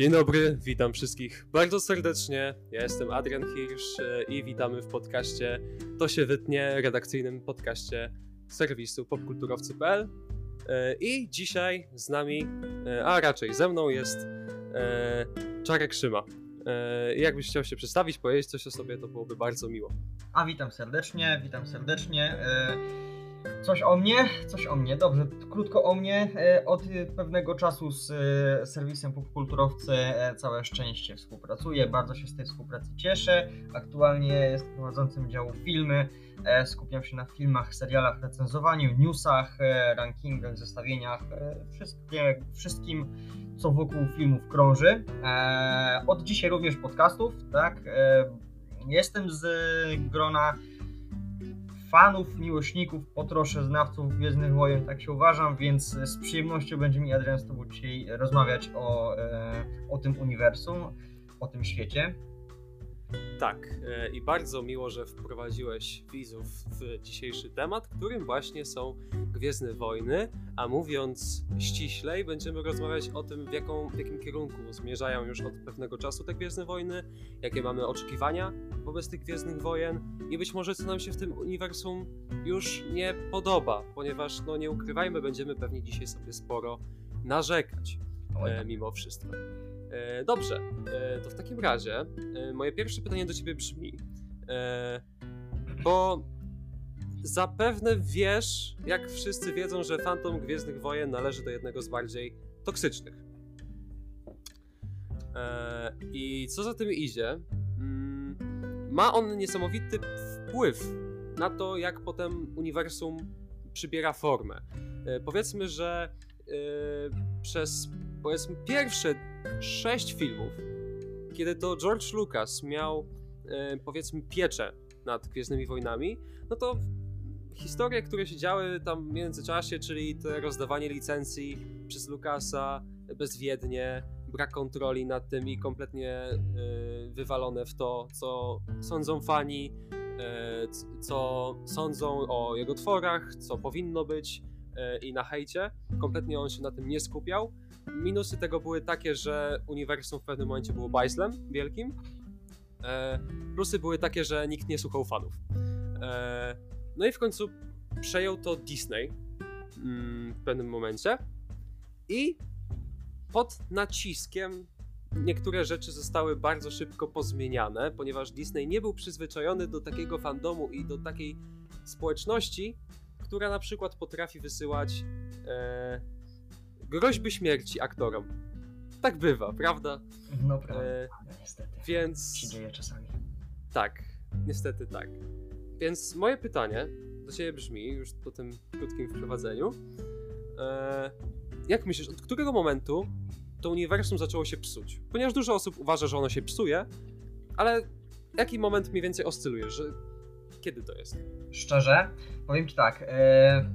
Dzień dobry, witam wszystkich bardzo serdecznie. Ja jestem Adrian Hirsch e, i witamy w podcaście To się wytnie, redakcyjnym podcaście serwisu popkulturowcy.pl. E, I dzisiaj z nami, e, a raczej ze mną jest Czarek Szyma. Jakbyś chciał się przedstawić, powiedzieć coś o sobie, to byłoby bardzo miło. A witam serdecznie, witam serdecznie. Coś o mnie? Coś o mnie. Dobrze, krótko o mnie. E, od pewnego czasu z e, serwisem Popkulturowcy e, całe szczęście współpracuję. Bardzo się z tej współpracy cieszę. Aktualnie jest prowadzącym działu filmy. Skupiam się na filmach, serialach, recenzowaniu, newsach, rankingach, zestawieniach, wszystkim, co wokół filmów krąży. Od dzisiaj również podcastów, tak? Jestem z grona fanów, miłośników, potroszę znawców Gwiezdnych Wojen, tak się uważam, więc z przyjemnością będzie mi Adrian z Tobą dzisiaj rozmawiać o, e, o tym uniwersum, o tym świecie. Tak, e, i bardzo miło, że wprowadziłeś widzów w dzisiejszy temat, którym właśnie są Gwiezdne Wojny, a mówiąc ściślej, będziemy rozmawiać o tym, w, jaką, w jakim kierunku zmierzają już od pewnego czasu te Gwiezdne Wojny, jakie mamy oczekiwania wobec tych Gwiezdnych Wojen i być może co nam się w tym uniwersum już nie podoba, ponieważ, no nie ukrywajmy, będziemy pewnie dzisiaj sobie sporo narzekać e, mimo wszystko. E, dobrze, e, to w takim razie e, moje pierwsze pytanie do ciebie brzmi, bo zapewne wiesz, jak wszyscy wiedzą, że Phantom Gwiezdnych Wojen należy do jednego z bardziej toksycznych. I co za tym idzie, mm, ma on niesamowity wpływ na to, jak potem uniwersum przybiera formę. Powiedzmy, że przez powiedzmy pierwsze sześć filmów, kiedy to George Lucas miał e, powiedzmy pieczę nad Gwiezdnymi Wojnami, no to historie, które się działy tam w międzyczasie, czyli to rozdawanie licencji przez Lucasa bezwiednie, brak kontroli nad tym i kompletnie y, wywalone w to, co sądzą fani, y, co sądzą o jego tworach, co powinno być y, i na hejcie. Kompletnie on się na tym nie skupiał. Minusy tego były takie, że uniwersum w pewnym momencie było bajslem wielkim. E, plusy były takie, że nikt nie słuchał fanów. E, no i w końcu przejął to Disney mm, w pewnym momencie i pod naciskiem niektóre rzeczy zostały bardzo szybko pozmieniane, ponieważ Disney nie był przyzwyczajony do takiego fandomu i do takiej społeczności, która na przykład potrafi wysyłać e, groźby śmierci aktorom. Tak bywa, prawda? No prawda, e, no, niestety. Więc... Się dzieje czasami. Tak, niestety tak. Więc moje pytanie do Ciebie brzmi, już po tym krótkim wprowadzeniu. E, jak myślisz, od którego momentu to uniwersum zaczęło się psuć? Ponieważ dużo osób uważa, że ono się psuje, ale jaki moment mniej więcej oscyluje, że kiedy to jest? Szczerze, powiem Ci tak, e,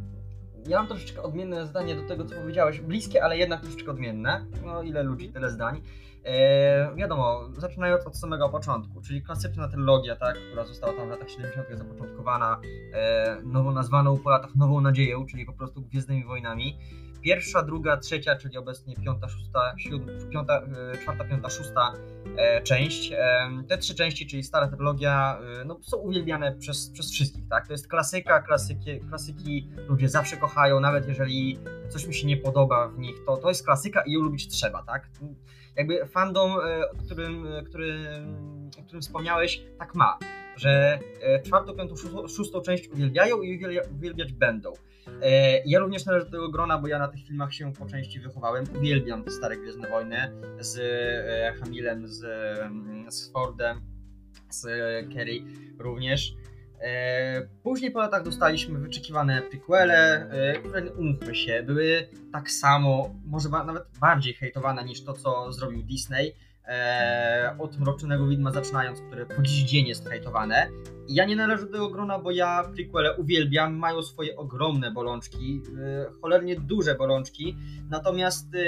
ja mam troszeczkę odmienne zdanie do tego, co powiedziałeś. Bliskie, ale jednak troszeczkę odmienne. No, ile ludzi, tyle zdań. E, wiadomo, zaczynając od samego początku, czyli klasyczna trylogia, tak, która została tam w latach 70. zapoczątkowana, e, nowo nazwaną po latach Nową Nadzieją, czyli po prostu Gwiezdnymi Wojnami pierwsza, druga, trzecia, czyli obecnie piąta, szósta, siódma, piąta, e, czwarta, piąta, szósta e, część. E, te trzy części, czyli stara trylogia, no, są uwielbiane przez, przez wszystkich, tak? To jest klasyka, klasyki, klasyki ludzie zawsze kochają, nawet jeżeli coś mi się nie podoba w nich, to, to jest klasyka i ją lubić trzeba, tak? Jakby fandom, o którym, który, o którym wspomniałeś, tak ma, że czwartą, piątą, szóstą część uwielbiają i uwielbiać będą. E, ja również należę do tego grona, bo ja na tych filmach się po części wychowałem. Uwielbiam stare Gwiezdne Wojny z e, Hamilem, z, mm, z Fordem, z Kerry również. E, później po latach dostaliśmy wyczekiwane prequele, które umówmy się, były tak samo, może nawet bardziej hejtowane niż to, co zrobił Disney e, od Mrocznego Widma zaczynając, które po dziś dzień jest hejtowane. Ja nie należę do tego grona, bo ja prequele uwielbiam, mają swoje ogromne bolączki, e, cholernie duże bolączki, natomiast e,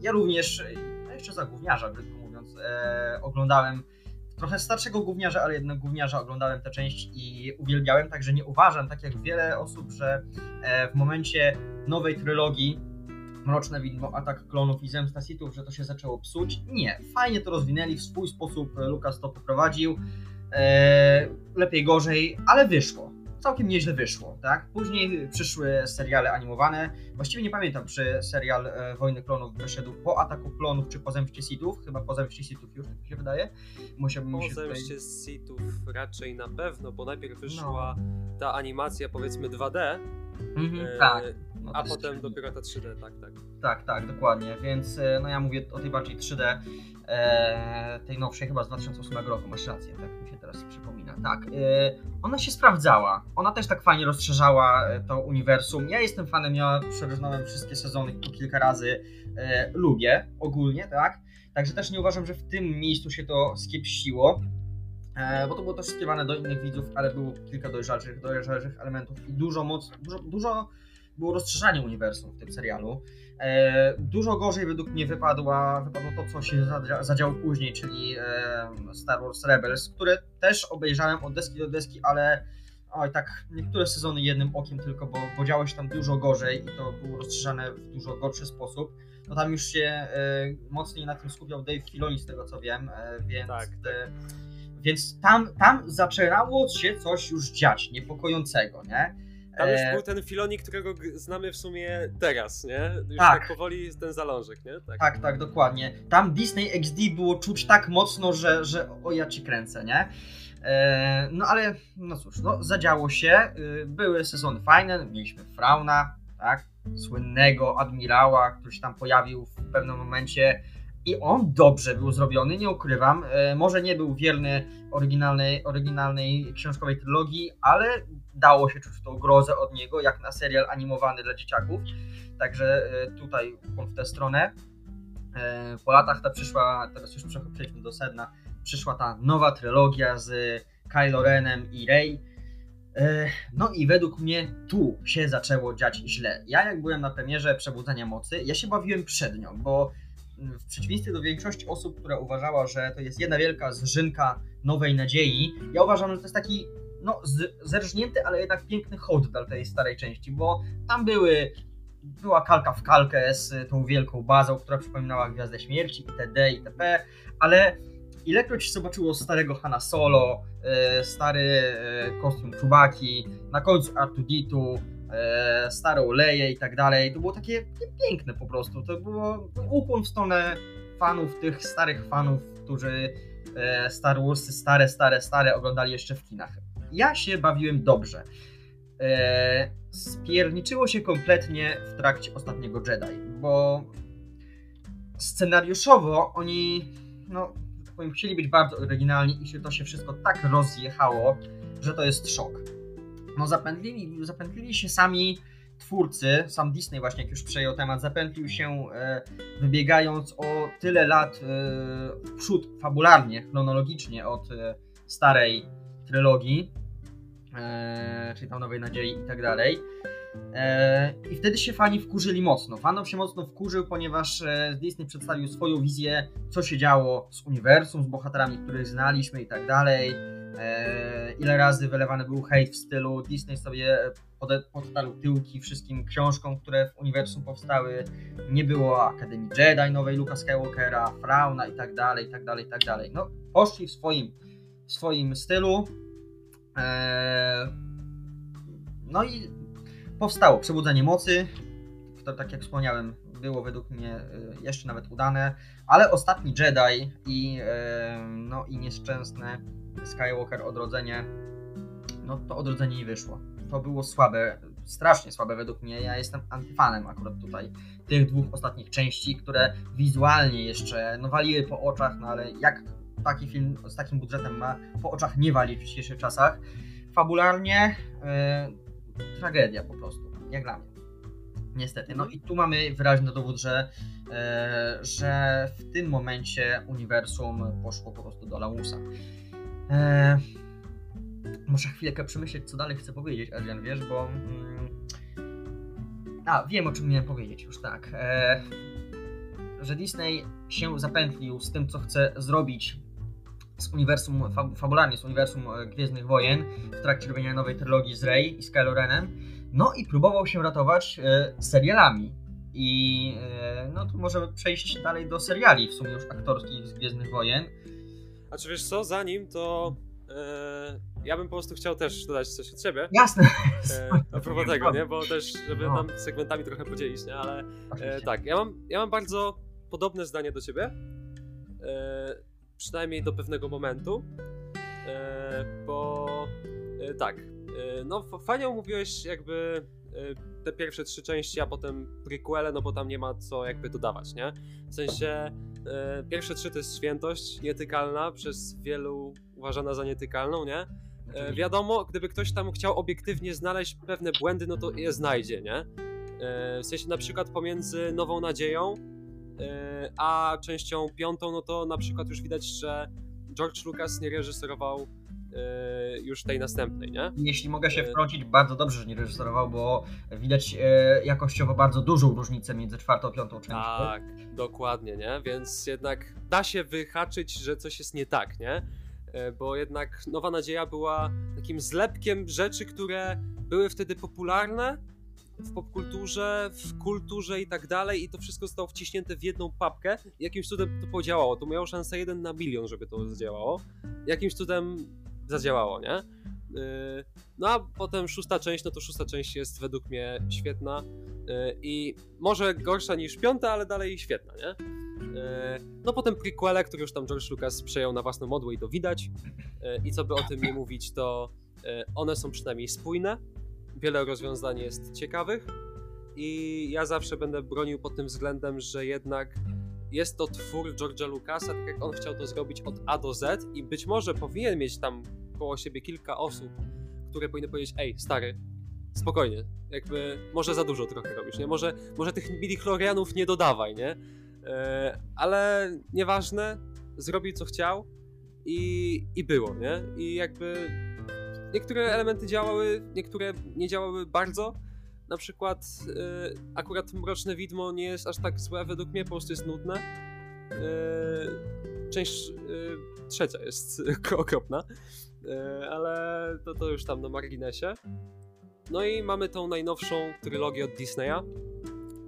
ja również, no jeszcze za gówniarza, brzydko mówiąc, e, oglądałem trochę starszego gówniarza, ale jednak gówniarza oglądałem tę część i uwielbiałem, także nie uważam, tak jak wiele osób, że e, w momencie nowej trylogii Mroczne Widmo, Atak Klonów i Zemsta Sithów, że to się zaczęło psuć. Nie, fajnie to rozwinęli, w swój sposób Lukas to poprowadził. Eee, lepiej, gorzej, ale wyszło. Całkiem nieźle wyszło, tak? Później przyszły seriale animowane. Właściwie nie pamiętam, czy serial e, Wojny Klonów wyszedł po Ataku Klonów, czy po Zemście Sithów. Chyba po Zemście Sithów już, tak mi się wydaje. Musiałbym po Zemście tutaj... Sithów raczej na pewno, bo najpierw wyszła no. ta animacja powiedzmy 2D, Mhm, e, tak. No a potem dopiero ta 3D, tak, tak. Tak, tak, dokładnie. Więc e, no ja mówię o tej bardziej 3D, e, tej nowszej chyba z 2008 roku, masz rację, tak mi się teraz przypomina. Tak, e, ona się sprawdzała. Ona też tak fajnie rozszerzała e, to uniwersum. Ja jestem fanem, ja przeróżnąłem wszystkie sezony po kilka razy. E, lubię ogólnie, tak. Także też nie uważam, że w tym miejscu się to skiepściło bo to było też skierowane do innych widzów, ale było kilka dojrzalszych, dojrzalszych elementów i dużo moc, dużo, dużo było rozszerzanie uniwersum w tym serialu. E, dużo gorzej według mnie wypadła, wypadło to, co się zadziało później, czyli e, Star Wars Rebels, które też obejrzałem od deski do deski, ale oj, tak niektóre sezony jednym okiem tylko, bo, bo działo się tam dużo gorzej i to było rozszerzane w dużo gorszy sposób. No tam już się e, mocniej na tym skupiał Dave Filoni, z tego co wiem, e, więc... Tak, tak. Więc tam, tam zaczynało się coś już dziać niepokojącego, nie? Tam już e, był ten Filoni, którego znamy w sumie teraz, nie? Już tak, tak powoli ten zalążek, nie? Tak. tak, tak, dokładnie. Tam Disney XD było czuć tak mocno, że, że o ja ci kręcę, nie? E, no ale, no cóż, no zadziało się. Y, były sezony fajne, mieliśmy Frauna, tak? Słynnego admirała, który się tam pojawił w pewnym momencie i on dobrze był zrobiony, nie ukrywam. E, może nie był wierny oryginalnej, oryginalnej książkowej trylogii, ale dało się czuć tą grozę od niego, jak na serial animowany dla dzieciaków. Także e, tutaj w tę stronę. E, po latach ta przyszła, teraz już przejdźmy do sedna, przyszła ta nowa trylogia z Kylo Renem i Rey. No i według mnie tu się zaczęło dziać źle. Ja jak byłem na premierze Przebudzenia Mocy, ja się bawiłem przed nią, bo w przeciwieństwie do większości osób, która uważała, że to jest jedna wielka zżynka nowej nadziei, ja uważam, że to jest taki no, zerżnięty, ale jednak piękny hołd dla tej starej części, bo tam były była kalka w kalkę z tą wielką bazą, która przypominała Gwiazdę Śmierci, itd., itp., ale ilekroć zobaczyło starego Hanna Solo, e, stary e, kostium Czubaki, na końcu Artuditu, e, starą Leję i tak dalej. To było takie, piękne po prostu. To było ukłon w stronę fanów, tych starych fanów, którzy e, Star stare, stare, stare oglądali jeszcze w kinach. Ja się bawiłem dobrze. E, spierniczyło się kompletnie w trakcie ostatniego Jedi, bo scenariuszowo oni, no, tak powiem, chcieli być bardzo oryginalni i się to się wszystko tak rozjechało, że to jest szok no zapętlili, zapętlili się sami twórcy, sam Disney właśnie jak już przejął temat, zapętlił się e, wybiegając o tyle lat e, w przód fabularnie, chronologicznie od e, starej trylogii, e, czyli tam Nowej Nadziei i tak dalej. E, I wtedy się fani wkurzyli mocno. Fanom się mocno wkurzył, ponieważ e, Disney przedstawił swoją wizję, co się działo z uniwersum, z bohaterami, których znaliśmy i tak dalej ile razy wylewany był hejt w stylu Disney sobie podtarł tyłki wszystkim książkom, które w uniwersum powstały. Nie było Akademii Jedi nowej Luka Skywalkera, Frauna i tak dalej, i tak dalej, i tak dalej. No, poszli w swoim, w swoim stylu. E, no i powstało Przebudzenie Mocy, które tak jak wspomniałem było według mnie e, jeszcze nawet udane, ale ostatni Jedi i, no, i nieszczęsne Skywalker Odrodzenie, no to Odrodzenie nie wyszło. To było słabe, strasznie słabe według mnie. Ja jestem antyfanem akurat tutaj tych dwóch ostatnich części, które wizualnie jeszcze no, waliły po oczach, no ale jak taki film z takim budżetem ma po oczach nie walić w dzisiejszych czasach. Fabularnie yy, tragedia po prostu, jak dla mnie. Niestety. No i tu mamy wyraźny dowód, że, yy, że w tym momencie uniwersum poszło po prostu do lamusa. Eee, muszę chwilkę przemyśleć, co dalej chcę powiedzieć, Adrian, wiesz, bo... Mm, a, wiem o czym miałem powiedzieć już, tak. Eee, że Disney się zapętlił z tym, co chce zrobić z uniwersum, fabularnie z uniwersum e, Gwiezdnych Wojen w trakcie robienia nowej trylogii z Rey i z Kylo Renem. No i próbował się ratować e, serialami. I e, no tu możemy przejść dalej do seriali w sumie już aktorskich z Gwiezdnych Wojen. A czy wiesz co, zanim to e, ja bym po prostu chciał też dodać coś od siebie. Jasne. E, a propos tego, nie? Bo też, żeby No. tam segmentami trochę podzielić, nie? Ale e, tak, ja mam, ja mam bardzo podobne zdanie do ciebie. E, przynajmniej do pewnego momentu. E, bo e, tak, e, no fajnie omówiłeś jakby te pierwsze trzy części, a potem prequele, no bo tam nie ma co jakby dodawać, nie? W sensie e, pierwsze trzy to jest świętość nietykalna, przez wielu uważana za nietykalną, nie? E, wiadomo, gdyby ktoś tam chciał obiektywnie znaleźć pewne błędy, no to je znajdzie, nie? W sensie na przykład pomiędzy Nową Nadzieją a częścią piątą, no to na przykład już widać, że George Lucas nie reżyserował już tej następnej, nie? Jeśli mogę się E, wtrącić, bardzo dobrze, że nie reżyserował, bo widać e, jakościowo bardzo dużą różnicę między czwartą a piątą częścią. Tak, dokładnie, nie? Więc jednak da się wyhaczyć, że coś jest nie tak, nie? E, Bo jednak Nowa Nadzieja była takim zlepkiem rzeczy, które były wtedy popularne w popkulturze, w kulturze i tak dalej i to wszystko zostało wciśnięte w jedną papkę jakimś cudem to podziałało. To miało szansę jeden na milion, żeby to zadziałało. Jakimś cudem zadziałało, nie? Yy, No a potem szósta część, no to szósta część jest według mnie świetna yy, i może gorsza niż piąta, ale dalej świetna, nie? Yy, No potem prequele, które już tam George Lucas przejął na własną modłę i to widać. I co by o tym nie mówić, to one są przynajmniej spójne. Wiele rozwiązań jest ciekawych i ja zawsze będę bronił pod tym względem, że jednak jest to twór George'a Lucasa, tak jak on chciał to zrobić od A do Z i być może powinien mieć tam koło siebie kilka osób, które powinny powiedzieć, ej, stary, spokojnie, jakby może za dużo trochę robisz, nie? Może, może tych midi-chlorianów nie dodawaj, nie? E, ale nieważne, zrobił co chciał i, i było, nie? I jakby niektóre elementy działały, niektóre nie działały bardzo. Na przykład e, akurat Mroczne Widmo nie jest aż tak złe, według mnie po prostu jest nudne. E, część e, trzecia jest okropna, ale to, to już tam na marginesie. No i mamy tą najnowszą trylogię od Disneya.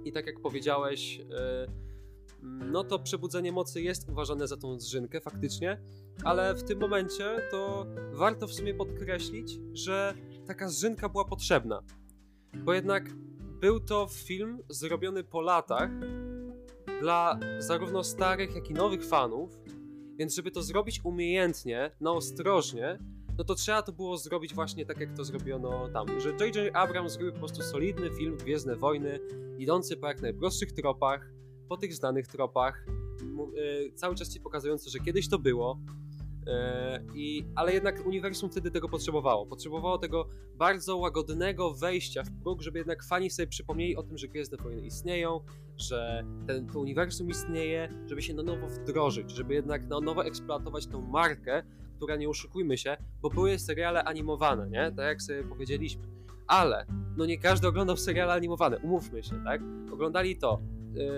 I tak jak powiedziałeś, no to Przebudzenie Mocy jest uważane za tą zżynkę faktycznie, ale w tym momencie to warto w sumie podkreślić, że taka zżynka była potrzebna. Bo jednak był to film zrobiony po latach dla zarówno starych, jak i nowych fanów, więc żeby to zrobić umiejętnie, na ostrożnie, no to trzeba to było zrobić właśnie tak, jak to zrobiono tam. Że J.J. Abrams zrobił po prostu solidny film Gwiezdne Wojny, idący po jak najprostszych tropach, po tych znanych tropach, y, cały czas ci pokazujący, że kiedyś to było, e, i, ale jednak uniwersum wtedy tego potrzebowało. Potrzebowało tego bardzo łagodnego wejścia w próg, żeby jednak fani sobie przypomnieli o tym, że Gwiezdne Wojny istnieją, że ten, to uniwersum istnieje, żeby się na nowo wdrożyć, żeby jednak na nowo eksploatować tą markę, która nie oszukujmy się, bo były seriale animowane, nie? Tak jak sobie powiedzieliśmy. Ale, no nie każdy oglądał seriale animowane, umówmy się, tak? Oglądali to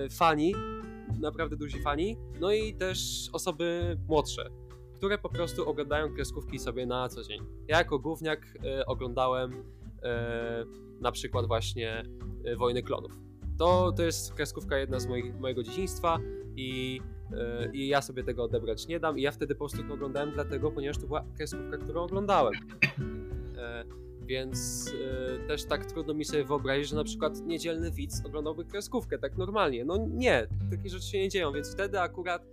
y, fani, naprawdę duzi fani, no i też osoby młodsze, które po prostu oglądają kreskówki sobie na co dzień. Ja jako gówniak y, oglądałem y, na przykład właśnie y, Wojny Klonów. To, to jest kreskówka jedna z moich, mojego dzieciństwa i, y, i ja sobie tego odebrać nie dam i ja wtedy po prostu to oglądałem dlatego, ponieważ to była kreskówka, którą oglądałem. E, więc e, też tak trudno mi sobie wyobrazić, że na przykład niedzielny widz oglądałby kreskówkę tak normalnie. No nie, takie rzeczy się nie dzieją, więc wtedy akurat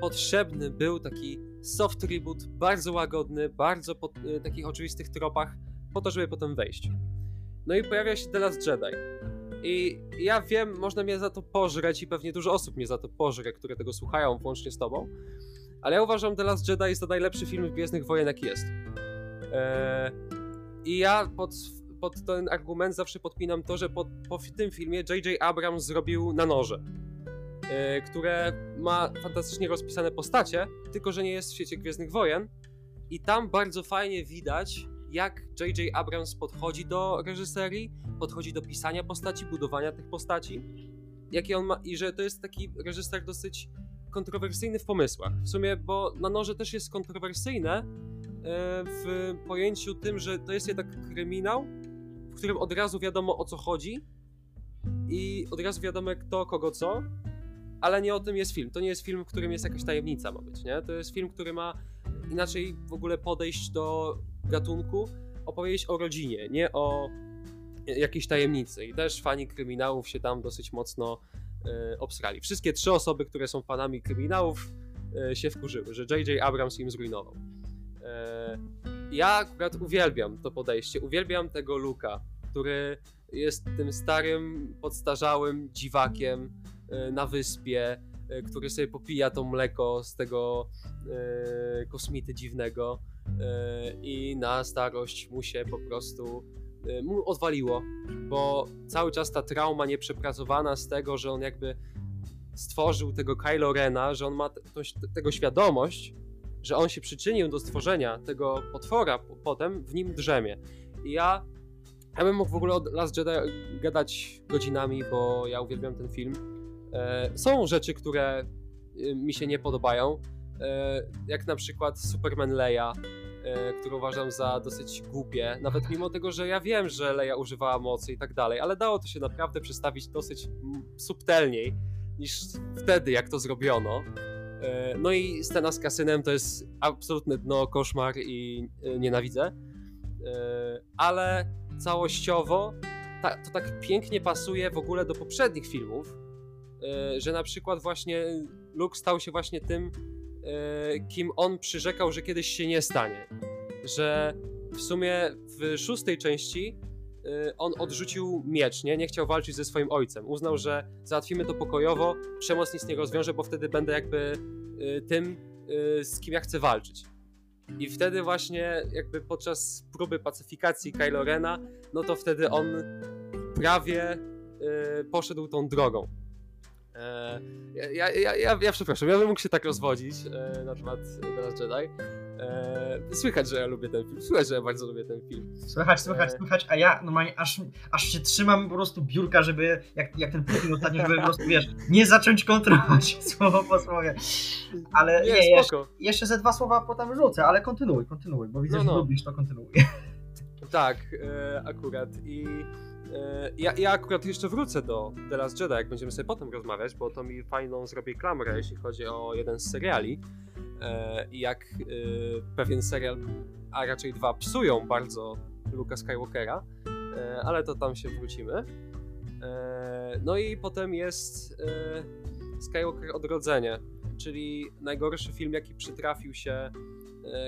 potrzebny był taki soft reboot, bardzo łagodny, bardzo po e, takich oczywistych tropach, po to, żeby potem wejść. No i pojawia się The Last Jedi. I ja wiem, można mnie za to pożreć i pewnie dużo osób mnie za to pożre, które tego słuchają, włącznie z tobą, ale ja uważam The Last Jedi za najlepszy film Gwiezdnych Wojen, jaki jest. Eee, I ja pod, pod ten argument zawsze podpinam to, że po, po tym filmie J.J. Abrams zrobił na noże, które ma fantastycznie rozpisane postacie, tylko że nie jest w świecie Gwiezdnych Wojen. I tam bardzo fajnie widać, jak J.J. Abrams podchodzi do reżyserii, podchodzi do pisania postaci, budowania tych postaci. Jakie on ma, I że to jest taki reżyser dosyć kontrowersyjny w pomysłach. W sumie, bo na noże też jest kontrowersyjne, e, w pojęciu tym, że to jest jednak kryminał, w którym od razu wiadomo o co chodzi i od razu wiadomo kto, kogo co, ale nie o tym jest film. To nie jest film, w którym jest jakaś tajemnica ma być, nie? To jest film, który ma inaczej w ogóle podejść do gatunku, opowiedzieć o rodzinie, nie o jakiejś tajemnicy. I też fani kryminałów się tam dosyć mocno e, obsrali. Wszystkie trzy osoby, które są fanami kryminałów, e, się wkurzyły, że J.J. Abrams im zrujnował. E, ja akurat uwielbiam to podejście, uwielbiam tego Luka, który jest tym starym, podstarzałym dziwakiem na wyspie, e, który sobie popija to mleko z tego e, kosmity dziwnego i na starość mu się po prostu mu odwaliło, bo cały czas ta trauma nieprzepracowana z tego, że on jakby stworzył tego Kylo Rena, że on ma tego świadomość, że on się przyczynił do stworzenia tego potwora potem w nim drzemie. I ja ja bym mógł w ogóle o Last Jedi gadać godzinami, bo ja uwielbiam ten film. E, są rzeczy, które y, mi się nie podobają, e, jak na przykład Superman Leia, e, który uważam za dosyć głupie, nawet mimo tego, że ja wiem, że Leia używała mocy i tak dalej, ale dało to się naprawdę przedstawić dosyć subtelniej niż wtedy, jak to zrobiono. No i scena z kasynem to jest absolutne dno, koszmar i nienawidzę. Ale całościowo to tak pięknie pasuje w ogóle do poprzednich filmów, że na przykład właśnie Luke stał się właśnie tym, yy, kim on przyrzekał, że kiedyś się nie stanie. Że w sumie w szóstej części yy, on odrzucił miecz, nie? nie chciał walczyć ze swoim ojcem. Uznał, że załatwimy to pokojowo, przemoc nic nie rozwiąże, bo wtedy będę jakby tym, z kim ja chcę walczyć. I wtedy właśnie jakby podczas próby pacyfikacji Kylo Rena, no to wtedy on prawie poszedł tą drogą. E, ja, ja, ja, ja, przepraszam, ja bym mógł się tak rozwodzić e, na temat Last Jedi. E, słychać, że ja lubię ten film. Słychać, że ja bardzo lubię ten film. Słychać, słychać, słychać, a ja normalnie aż, aż się trzymam po prostu biurka, żeby jak, jak ten film ostatnio, żeby po prostu, wiesz, nie zacząć kontrolować słowo po słowie. Ale nie, nie jeszcze, jeszcze ze dwa słowa potem rzucę, ale kontynuuj, kontynuuj, bo widzę, no, no. że lubisz, to kontynuuj. Tak, akurat i ja, ja akurat jeszcze wrócę do The Last Jedi, jak będziemy sobie potem rozmawiać, bo to mi fajną zrobi klamrę, jeśli chodzi o jeden z seriali, E, i jak e, pewien serial, a raczej dwa, psują bardzo Luka Skywalkera, e, ale to tam się wrócimy. No i potem jest Skywalker Odrodzenie, czyli najgorszy film, jaki przytrafił się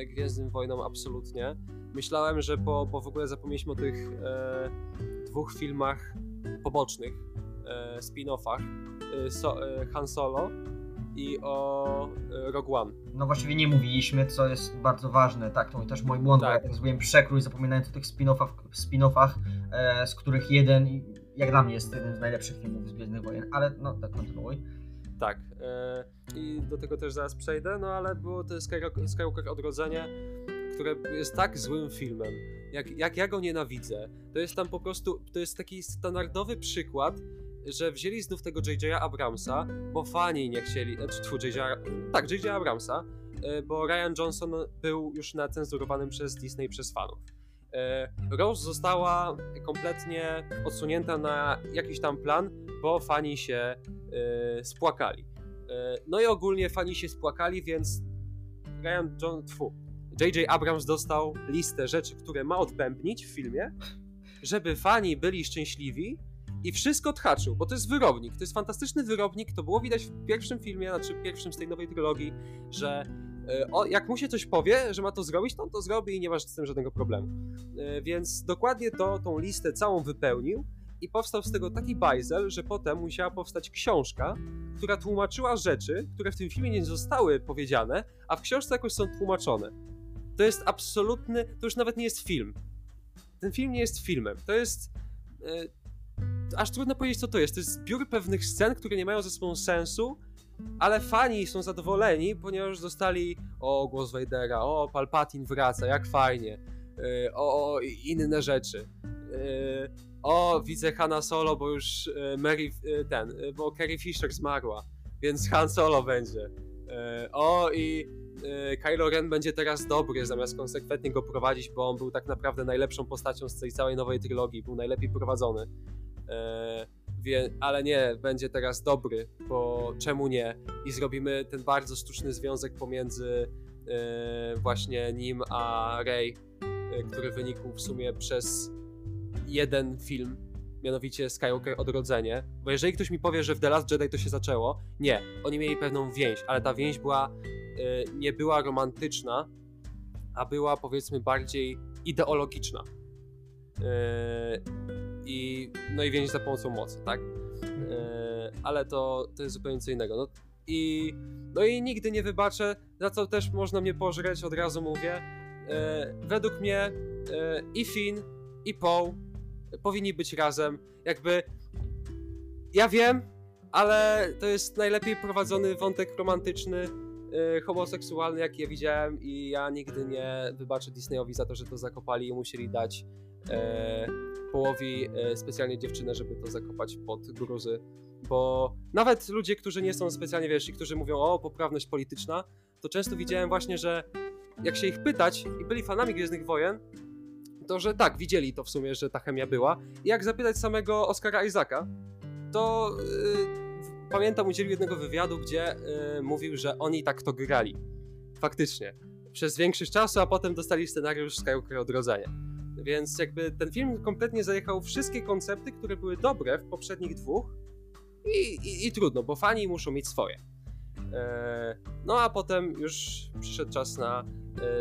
Gwiezdnym Wojnom absolutnie. Myślałem, że po, bo w ogóle zapomnieliśmy o tych dwóch filmach pobocznych, spin-offach, so, Han Solo i o e, Rogue One. No właściwie nie mówiliśmy, co jest bardzo ważne, tak, to też mój błąd, tak. bo ja zrobiłem przekrój, zapominając o tych spin-offach, spin-offach e, z których jeden, jak dla mnie jest jeden z najlepszych filmów z Gwiezdnych Wojen, ale no tak kontynuuj. Tak, e, i do tego też zaraz przejdę, no ale było to Skywalker, Odrodzenie, które jest tak złym filmem, jak, jak ja go nienawidzę, to jest tam po prostu, to jest taki standardowy przykład że wzięli znów tego J.J. Abramsa, bo fani nie chcieli, znaczy tfu, J.J. tak, J.J. Abramsa, e, bo Ryan Johnson był już nacenzurowanym przez Disney przez fanów. E, Rose została kompletnie odsunięta na jakiś tam plan, bo fani się e, spłakali. No i ogólnie fani się spłakali, więc Ryan John, tfu, J.J. Abrams dostał listę rzeczy, które ma odbębnić w filmie, żeby fani byli szczęśliwi i wszystko odhaczył, bo to jest wyrobnik. To jest fantastyczny wyrobnik. To było widać w pierwszym filmie, znaczy pierwszym z tej nowej trylogii, że e, o, jak mu się coś powie, że ma to zrobić, to on to zrobi i nie masz z tym żadnego problemu. E, więc dokładnie to, tą listę całą wypełnił i powstał z tego taki bajzel, że potem musiała powstać książka, która tłumaczyła rzeczy, które w tym filmie nie zostały powiedziane, a w książce jakoś są tłumaczone. To jest absolutny, to już nawet nie jest film. Ten film nie jest filmem. To jest e, aż trudno powiedzieć, co to jest. To jest zbiór pewnych scen, które nie mają ze sobą sensu, ale fani są zadowoleni, ponieważ dostali o, głos Vadera, o, Palpatine wraca, jak fajnie, yy, o, o, inne rzeczy. Yy, o, widzę Hanna Solo, bo już yy, Mary, ten, bo Carrie Fisher zmarła, więc Han Solo będzie. O, i Kylo Ren będzie teraz dobry, zamiast konsekwentnie go prowadzić, bo on był tak naprawdę najlepszą postacią z tej całej nowej trylogii, był najlepiej prowadzony. E, wie, ale nie, będzie teraz dobry, bo czemu nie? I zrobimy ten bardzo sztuczny związek pomiędzy e, właśnie nim a Rey, e, który wynikł w sumie przez jeden film, mianowicie Skywalker Odrodzenie. Bo jeżeli ktoś mi powie, że w The Last Jedi to się zaczęło, nie, oni mieli pewną więź, ale ta więź była, e, nie była romantyczna, a była powiedzmy bardziej ideologiczna. E, I, no i więź za pomocą mocy, tak? E, ale to, to jest zupełnie co innego. No i, no i nigdy nie wybaczę, za co też można mnie pożreć, od razu mówię. E, według mnie i Finn, i Paul powinni być razem. Jakby ja wiem, ale to jest najlepiej prowadzony wątek romantyczny Y, homoseksualny, jaki ja widziałem i ja nigdy nie wybaczę Disneyowi za to, że to zakopali i musieli dać e, połowi e, specjalnie dziewczynę, żeby to zakopać pod gruzy, bo nawet ludzie, którzy nie są specjalnie, wiesz, i którzy mówią o poprawność polityczna, to często widziałem właśnie, że jak się ich pytać i byli fanami Gwiezdnych Wojen, to że tak, widzieli to w sumie, że ta chemia była. I jak zapytać samego Oscara Isaaca, to yy, pamiętam, udzielił jednego wywiadu, gdzie yy, mówił, że oni tak to grali. Faktycznie. Przez większość czasu, a potem dostali scenariusz Skywalker Odrodzenie. Więc jakby ten film kompletnie zajechał wszystkie koncepty, które były dobre w poprzednich dwóch i, i, i trudno, bo fani muszą mieć swoje. E, no a potem już przyszedł czas na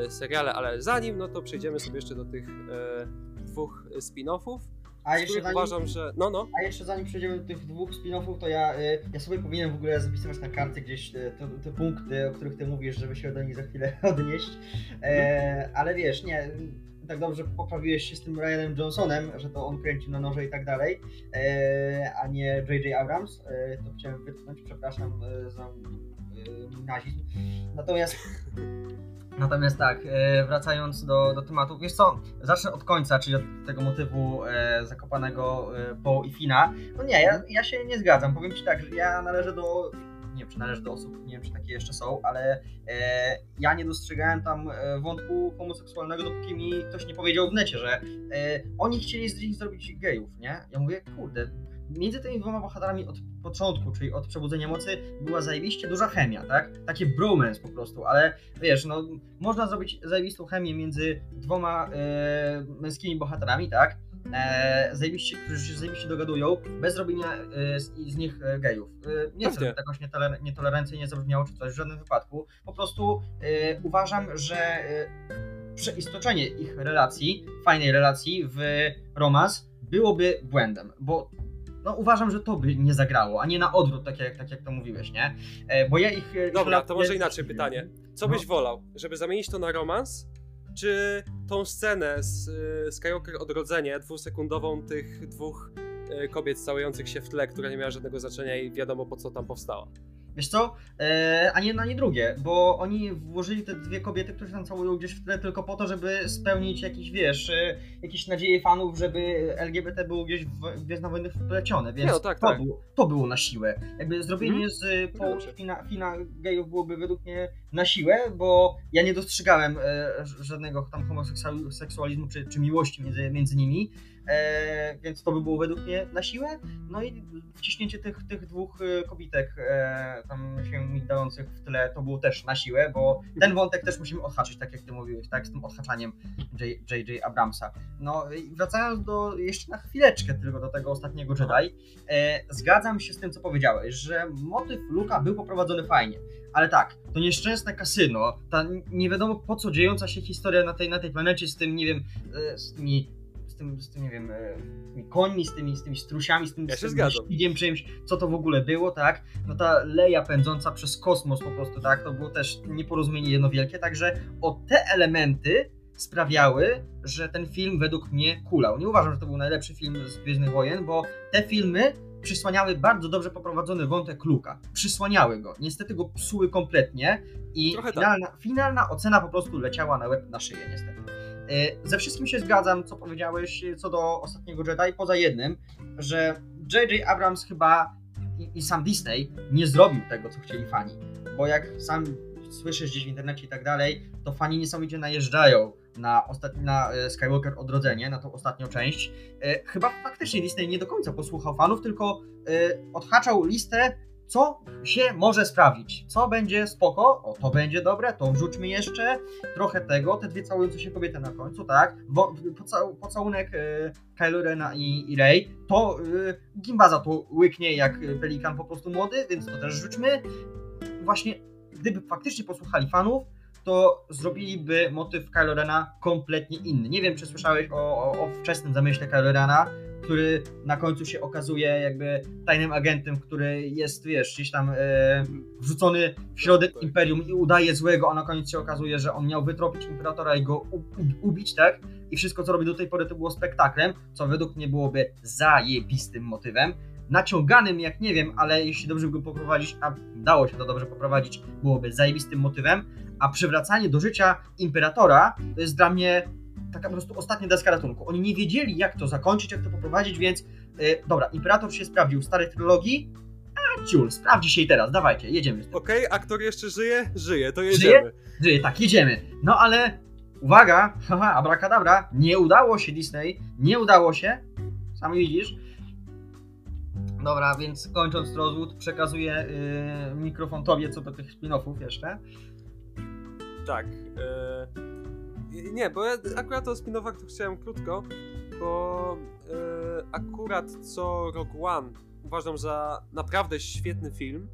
e, seriale, ale zanim, no to przejdziemy sobie jeszcze do tych e, dwóch spin-offów. A jeszcze zanim, uważam, że. No, no. A jeszcze zanim przejdziemy do tych dwóch spin-offów, to ja, ja sobie powinienem w ogóle zapisywać na karty gdzieś te, te, punkty, o których ty mówisz, żeby się do nich za chwilę odnieść. E, ale wiesz, nie, tak dobrze poprawiłeś się z tym Ryanem Johnsonem, że to on kręci na noże i tak dalej, e, a nie J.J. Abrams. E, to chciałem wytknąć, przepraszam e, za nazizm. Natomiast Natomiast tak, wracając do, do tematu, wiesz co, zacznę od końca, czyli od tego motywu zakopanego po i Fina. No nie, ja, ja się nie zgadzam. Powiem Ci tak, że ja należę do, nie wiem czy należę do osób, nie wiem czy takie jeszcze są, ale e, ja nie dostrzegałem tam e, wątku homoseksualnego, dopóki mi ktoś nie powiedział w necie, że e, oni chcieli z nich zrobić gejów, nie? Ja mówię, kurde, między tymi dwoma bohaterami od początku, czyli od przebudzenia mocy, była zajebiście duża chemia, tak? Takie bromance po prostu, ale wiesz, no, można zrobić zajebistą chemię między dwoma e, męskimi bohaterami, tak? E, zajebiście, którzy się zajebiście dogadują, bez robienia e, z, z, nich e, gejów. Nie chcę, żeby jakoś nietoler nietolerancyjnie zabrzmiało czy coś, w żadnym wypadku. Po prostu uważam, że przeistoczenie ich relacji, fajnej relacji w romans byłoby błędem, bo no uważam, że to by nie zagrało, a nie na odwrót, tak jak, tak jak to mówiłeś, nie? Bo ja ich... Dobra, to może inaczej pytanie. Co byś no. wolał? Żeby zamienić to na romans? Czy tą scenę z y, Skywalker Odrodzenie, dwusekundową tych dwóch y, kobiet całujących się w tle, która nie miała żadnego znaczenia i wiadomo po co tam powstała? Wiesz co? E, a nie na nie drugie, bo oni włożyli te dwie kobiety, które się tam całują gdzieś w tle tylko po to, żeby spełnić jakiś, wiesz, e, jakieś nadzieje fanów, żeby LGBT było gdzieś w Gwiezdne Wojny wplecione, więc no, tak, to, tak. Było, to było na siłę. Jakby zrobienie hmm. z Paul Fina, Fina gejów byłoby według mnie na siłę, bo ja nie dostrzegałem e, żadnego tam homoseksualizmu czy, czy miłości między, między nimi. E, więc to by było według mnie na siłę. No i wciśnięcie tych, tych dwóch e, kobitek tam się migdających w tle to było też na siłę, bo ten wątek też musimy odhaczyć, tak jak ty mówiłeś, tak, z tym odhaczaniem J.J. Abramsa. No i wracając do, jeszcze na chwileczkę tylko do tego ostatniego Jedi, zgadzam się z tym, co powiedziałeś, że motyw Luka był poprowadzony fajnie, ale tak, to nieszczęsne kasyno, ta nie wiadomo po co dziejąca się historia na tej, na tej planecie z tym, nie wiem, e, z tymi z tym, z tym nie wiem, e, z tymi końmi, z tymi, z tymi strusiami, z tym, ja z tym czymś, co to w ogóle było, tak? No ta leja pędząca przez kosmos po prostu, tak? To było też nieporozumienie jedno wielkie, także o te elementy sprawiały, że ten film według mnie kulał. Nie uważam, że to był najlepszy film z Gwiezdnych Wojen, bo te filmy przysłaniały bardzo dobrze poprowadzony wątek Luka. Przysłaniały go. Niestety go psuły kompletnie i tak. finalna, tak. finalna ocena po prostu leciała na łeb na szyję niestety. E, ze wszystkim się zgadzam, co powiedziałeś e, co do ostatniego Jedi, poza jednym, że J.J. Abrams chyba i, i, sam Disney nie zrobił tego, co chcieli fani. Bo jak sam słyszysz gdzieś w internecie i tak dalej, to fani niesamowicie najeżdżają na, ostatni, na e, Skywalker Odrodzenie, na tą ostatnią część, e, chyba faktycznie Disney nie do końca posłuchał fanów, tylko e, odhaczał listę, co się może sprawdzić, co będzie spoko, o to będzie dobre, to wrzućmy jeszcze. Trochę tego, te dwie całujące się kobiety na końcu, tak, Wo, pocał, pocałunek Kylo Rena i, i Rey, to e, Gimbaza to łyknie jak pelikan po prostu młody, więc to też rzućmy. Właśnie, gdyby faktycznie posłuchali fanów, to zrobiliby motyw Kylo Rena kompletnie inny. Nie wiem, czy słyszałeś o, o, o wczesnym zamyśle Kylo Rena, który na końcu się okazuje jakby tajnym agentem, który jest, wiesz, gdzieś tam e, wrzucony w środek Tak. Imperium i udaje złego, a na koniec się okazuje, że on miał wytropić Imperatora i go u, u, ubić, tak? I wszystko, co robi do tej pory, to było spektaklem, co według mnie byłoby zajebistym motywem. Naciąganym, jak nie wiem, ale jeśli dobrze by go poprowadzić, a dało się to dobrze poprowadzić, byłoby zajebistym motywem, a przywracanie do życia Imperatora to jest dla mnie taka po prostu ostatnia deska ratunku. Oni nie wiedzieli, jak to zakończyć, jak to poprowadzić, więc yy, dobra, Imperator się sprawdził w starej trylogii, a ciul, sprawdzi się i teraz, dawajcie, jedziemy. Okej, aktor jeszcze żyje? Żyje, to Żyje? jedziemy. Żyje, tak, jedziemy. No ale uwaga, haha, abracadabra, nie udało się Disney, nie udało się, sam widzisz. Dobra, więc kończąc rozwód, przekazuję yy, mikrofon tobie co do tych spin-offów jeszcze. Tak. E... Nie, bo ja akurat o spin-offach to chciałem krótko, bo e... akurat co Rogue One uważam za naprawdę świetny film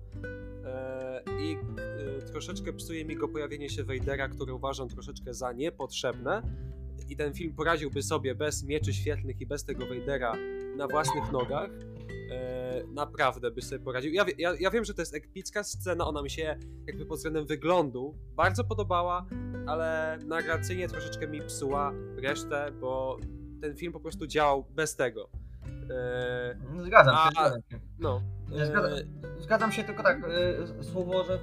e... i troszeczkę psuje mi go pojawienie się Vadera, które uważam troszeczkę za niepotrzebne i ten film poradziłby sobie bez mieczy świetlnych i bez tego Vadera na własnych nogach. E, naprawdę by sobie poradził. Ja, ja, ja wiem, że to jest epicka scena, ona mi się jakby pod względem wyglądu bardzo podobała, ale narracyjnie troszeczkę mi psuła resztę, bo ten film po prostu działał bez tego. E, No, Zgadzam się, A- zgadzam się. no. Zgadzam- E, Zgadzam się tylko tak, y, słowo, że.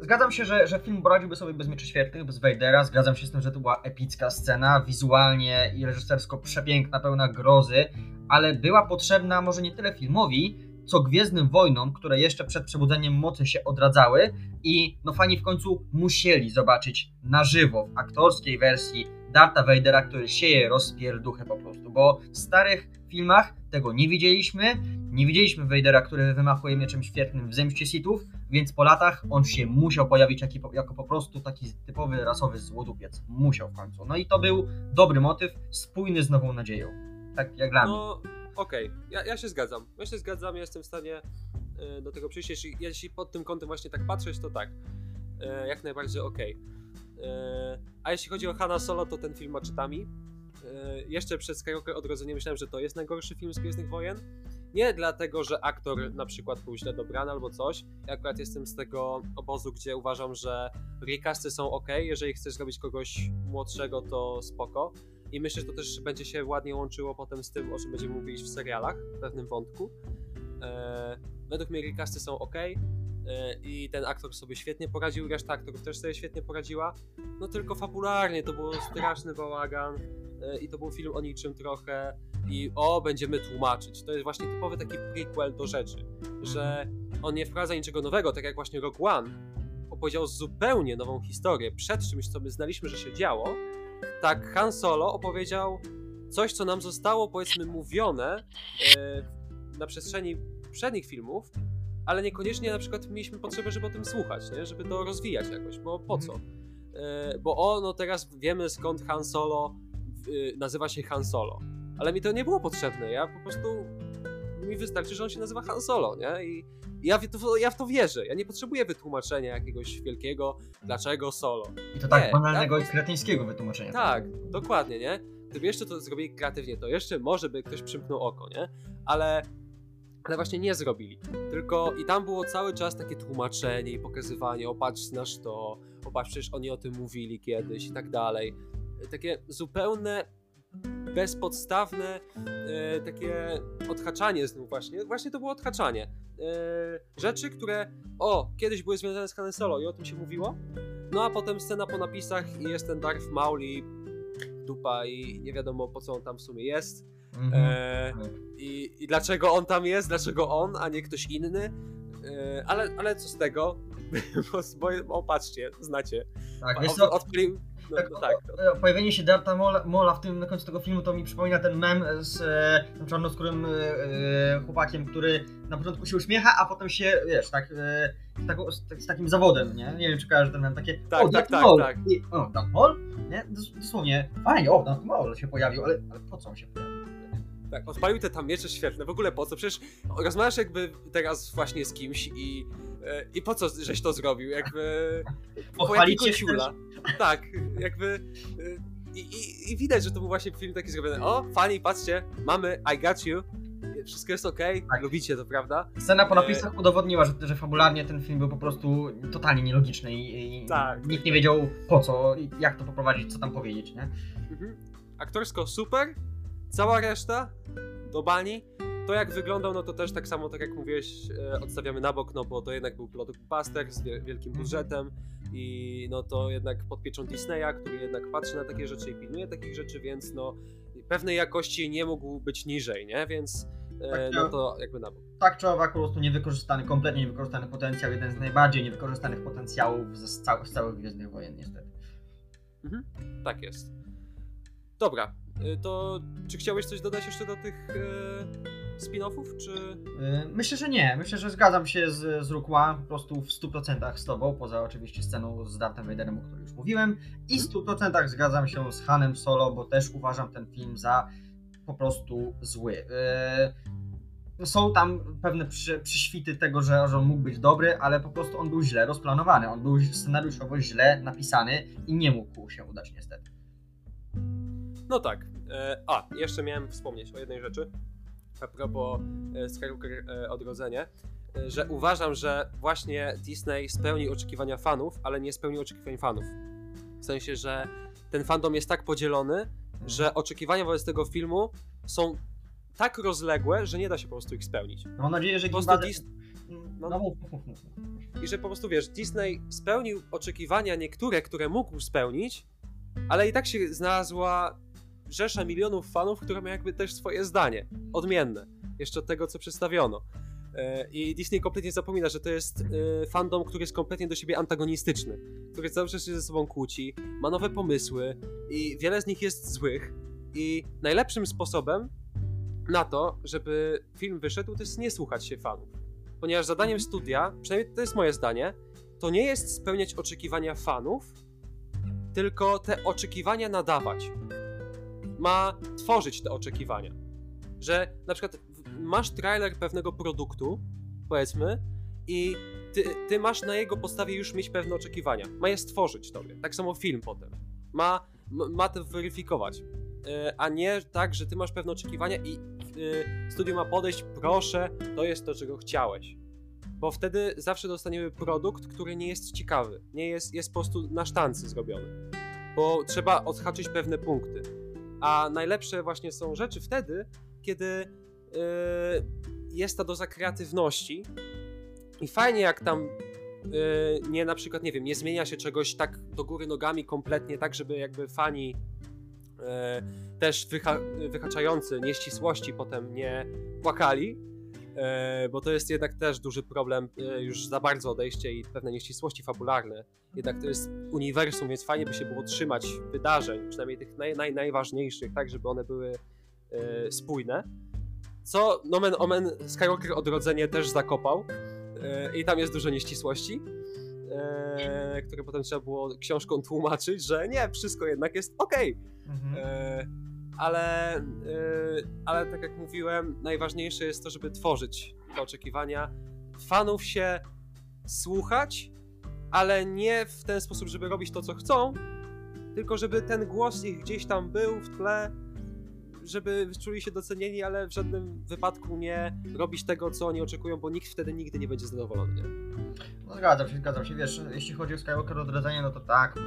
Zgadzam się, że, że film poradziłby sobie bez mieczy świetlnych, bez Vadera. Zgadzam się z tym, że to była epicka scena, wizualnie i reżysersko przepiękna, pełna grozy, ale była potrzebna może nie tyle filmowi, co Gwiezdnym Wojnom, które jeszcze przed przebudzeniem mocy się odradzały i no fani w końcu musieli zobaczyć na żywo, w aktorskiej wersji Darta Vadera, który sieje rozpierduchę po prostu, bo w starych filmach tego nie widzieliśmy, nie widzieliśmy Vadera, który wymachuje mieczem świetnym w zemście Sithów, więc po latach on się musiał pojawić jako, jako po prostu taki typowy rasowy złodupiec. Musiał w końcu. No i to był dobry motyw, spójny z nową nadzieją. Tak jak dla mnie. No, okej, ja, ja się zgadzam. Ja się zgadzam, ja jestem w stanie e, do tego przyjść. Jeśli, jeśli pod tym kątem właśnie tak patrzeć, to tak. E, jak najbardziej okej. E, A jeśli chodzi o Hanna Solo, to ten film ma czytami. E, Jeszcze przed Skywalker Odrodzenie myślałem, że to jest najgorszy film z Gwiezdnych Wojen. Nie dlatego, że aktor na przykład był źle dobrany albo coś. Ja akurat jestem z tego obozu, gdzie uważam, że recasty są ok. Jeżeli chcesz zrobić kogoś młodszego, to spoko. I myślę, że to też będzie się ładnie łączyło potem z tym, o czym będziemy mówić w serialach w pewnym wątku. E, według mnie recasty są ok. E, I ten aktor sobie świetnie poradził, reszta aktorów też sobie świetnie poradziła. No tylko fabularnie to był straszny bałagan e, i to był film o niczym trochę. I o, będziemy tłumaczyć. To jest właśnie typowy taki prequel do rzeczy, że on nie wprowadza niczego nowego, tak jak właśnie Rogue One opowiedział zupełnie nową historię przed czymś, co my znaliśmy, że się działo. Tak Han Solo opowiedział coś, co nam zostało powiedzmy mówione e, na przestrzeni poprzednich filmów, ale niekoniecznie na przykład mieliśmy potrzebę, żeby o tym słuchać, nie? żeby to rozwijać jakoś, bo po co? E, bo o, no teraz wiemy skąd Han Solo e, nazywa się Han Solo, ale mi to nie było potrzebne, ja po prostu mi wystarczy, że on się nazywa Han Solo, nie? I ja w, to, ja w to wierzę. Ja nie potrzebuję wytłumaczenia jakiegoś wielkiego, dlaczego solo. I to tak nie, banalnego ja- i kretyńskiego wytłumaczenia. Tak, dokładnie, nie? Gdyby jeszcze to zrobili kreatywnie, to jeszcze może by ktoś przymknął oko, nie? Ale, ale właśnie nie zrobili. Tylko i tam było cały czas takie tłumaczenie i pokazywanie, o patrz, znasz to, o patrz, przecież oni o tym mówili kiedyś i tak dalej. Takie zupełne, bezpodstawne, e, takie odhaczanie znów właśnie. Właśnie to było odhaczanie. E, rzeczy, które, o, kiedyś były związane z Hanem Solo i o tym się mówiło, no a potem scena po napisach i jest ten Darth Mauli, dupa i nie wiadomo po co on tam w sumie jest. Mhm. E, i, I dlaczego on tam jest, dlaczego on, a nie ktoś inny. E, ale, ale co z tego? bo, bo, bo patrzcie, znacie. tak, Od, wiesz co, odpali, No, Tak, no tak. E, Pojawienie się Darta Mola, Mola w tym, na końcu tego filmu to mi przypomina ten mem z e, tym czarnoskórym e, e, chłopakiem, który na początku się uśmiecha, a potem się, wiesz, tak, e, z, taką, z, tak- z takim zawodem, nie? Nie wiem, czy kojarzysz ten mem, takie, Tak, o, tak, tak, Maul. tak. I, o, Darth Maul? Nie? Dos, dosłownie, fajnie, o, Darth Maul się pojawił, ale, ale po co on się pojawił? Tak, odpalił te tam miecze świetne. W ogóle po co? Przecież rozmawiasz jakby teraz właśnie z kimś i, e, i po co żeś to zrobił? Jakby... Po Pochwalić jakiego się? Tak, jakby... e, I, i, I widać, że to był właśnie film taki zrobiony. O, fani, patrzcie, mamy I got you. Wszystko jest okej, Tak. lubicie to, prawda? Scena po E, napisach udowodniła, że, że fabularnie ten film był po prostu totalnie nielogiczny i, i Tak. nikt nie wiedział po co, jak to poprowadzić, co tam powiedzieć, nie? Mhm. Aktorsko super, cała reszta do bani. To jak wyglądał, no to też tak samo, tak jak mówiłeś, e, odstawiamy na bok, no bo to jednak był blockbuster z wie- wielkim Mhm. budżetem i no to jednak pod pieczą Disneya, który jednak patrzy na takie rzeczy i pilnuje takich rzeczy, więc no pewnej jakości nie mógł być niżej, nie? Więc e, Tak, no ja- to jakby na bok. tak czy owak po prostu niewykorzystany, kompletnie niewykorzystany potencjał, jeden z najbardziej niewykorzystanych potencjałów z, cał, z całych Gwiezdnych Wojen niestety. Tak jest. Dobra, to czy chciałeś coś dodać jeszcze do tych e, spin-offów, czy... Yy, Myślę, że nie. Myślę, że zgadzam się z, z One po prostu w 100% z tobą, poza oczywiście sceną z Darthem Vaderem, o której już mówiłem. I w 100% zgadzam się z Hanem Solo, bo też uważam ten film za po prostu zły. Yy, Są tam pewne przy, przyświty tego, że, że on mógł być dobry, ale po prostu on był źle rozplanowany. On był scenariuszowo źle napisany i nie mógł się udać niestety. No tak. E, a, jeszcze miałem wspomnieć o jednej rzeczy. A propos e, Skywalker e, Odrodzenie. Że uważam, że właśnie Disney spełni oczekiwania fanów, ale nie spełnił oczekiwań fanów. W sensie, że ten fandom jest tak podzielony, że oczekiwania wobec tego filmu są tak rozległe, że nie da się po prostu ich spełnić. Mam nadzieję, że Po prostu Gimbazy... Dis- No, no. I że po prostu wiesz, Disney spełnił oczekiwania niektóre, które mógł spełnić, ale i tak się znalazła rzesza milionów fanów, które miały jakby też swoje zdanie. Odmienne. Jeszcze od tego, co przedstawiono. E, I Disney kompletnie zapomina, że to jest e, fandom, który jest kompletnie do siebie antagonistyczny, który cały czas się ze sobą kłóci, ma nowe pomysły i wiele z nich jest złych. I najlepszym sposobem na to, żeby film wyszedł, to jest nie słuchać się fanów. Ponieważ zadaniem studia, przynajmniej to jest moje zdanie, to nie jest spełniać oczekiwania fanów, tylko te oczekiwania nadawać. Ma tworzyć te oczekiwania. Że na przykład masz trailer pewnego produktu, powiedzmy, i ty, ty masz na jego podstawie już mieć pewne oczekiwania. Ma je stworzyć tobie. Tak samo film potem. Ma, ma to weryfikować. E, A nie tak, że ty masz pewne oczekiwania i e, studio ma podejść, proszę, to jest to, czego chciałeś. Bo wtedy zawsze dostaniemy produkt, który nie jest ciekawy. Nie jest, jest po prostu na sztancy zrobiony. Bo trzeba odhaczyć pewne punkty. A najlepsze właśnie są rzeczy wtedy, kiedy yy, jest ta doza kreatywności. I fajnie jak tam yy, nie na przykład, nie wiem, nie zmienia się czegoś tak do góry nogami kompletnie, tak żeby jakby fani yy, też wyha wyhaczający nieścisłości potem nie płakali, bo to jest jednak też duży problem, e, już za bardzo odejście i pewne nieścisłości fabularne. Jednak to jest uniwersum, więc fajnie by się było trzymać wydarzeń, przynajmniej tych naj, naj, najważniejszych, tak żeby one były e, spójne. Co nomen omen Skywalker Odrodzenie też zakopał e, i tam jest dużo nieścisłości, e, które potem trzeba było książką tłumaczyć, że nie, wszystko jednak jest okej. Mhm. E, ale, e, ale tak jak mówiłem, najważniejsze jest to, żeby tworzyć te oczekiwania, fanów się słuchać, ale nie w ten sposób, żeby robić to, co chcą, tylko żeby ten głos ich gdzieś tam był w tle, żeby czuli się docenieni, ale w żadnym wypadku nie robić tego, co oni oczekują, bo nikt wtedy nigdy nie będzie zadowolony. No zgadzam się, zgadzam się. Wiesz, jeśli chodzi o Skywalker odrodzenie, no to tak, y,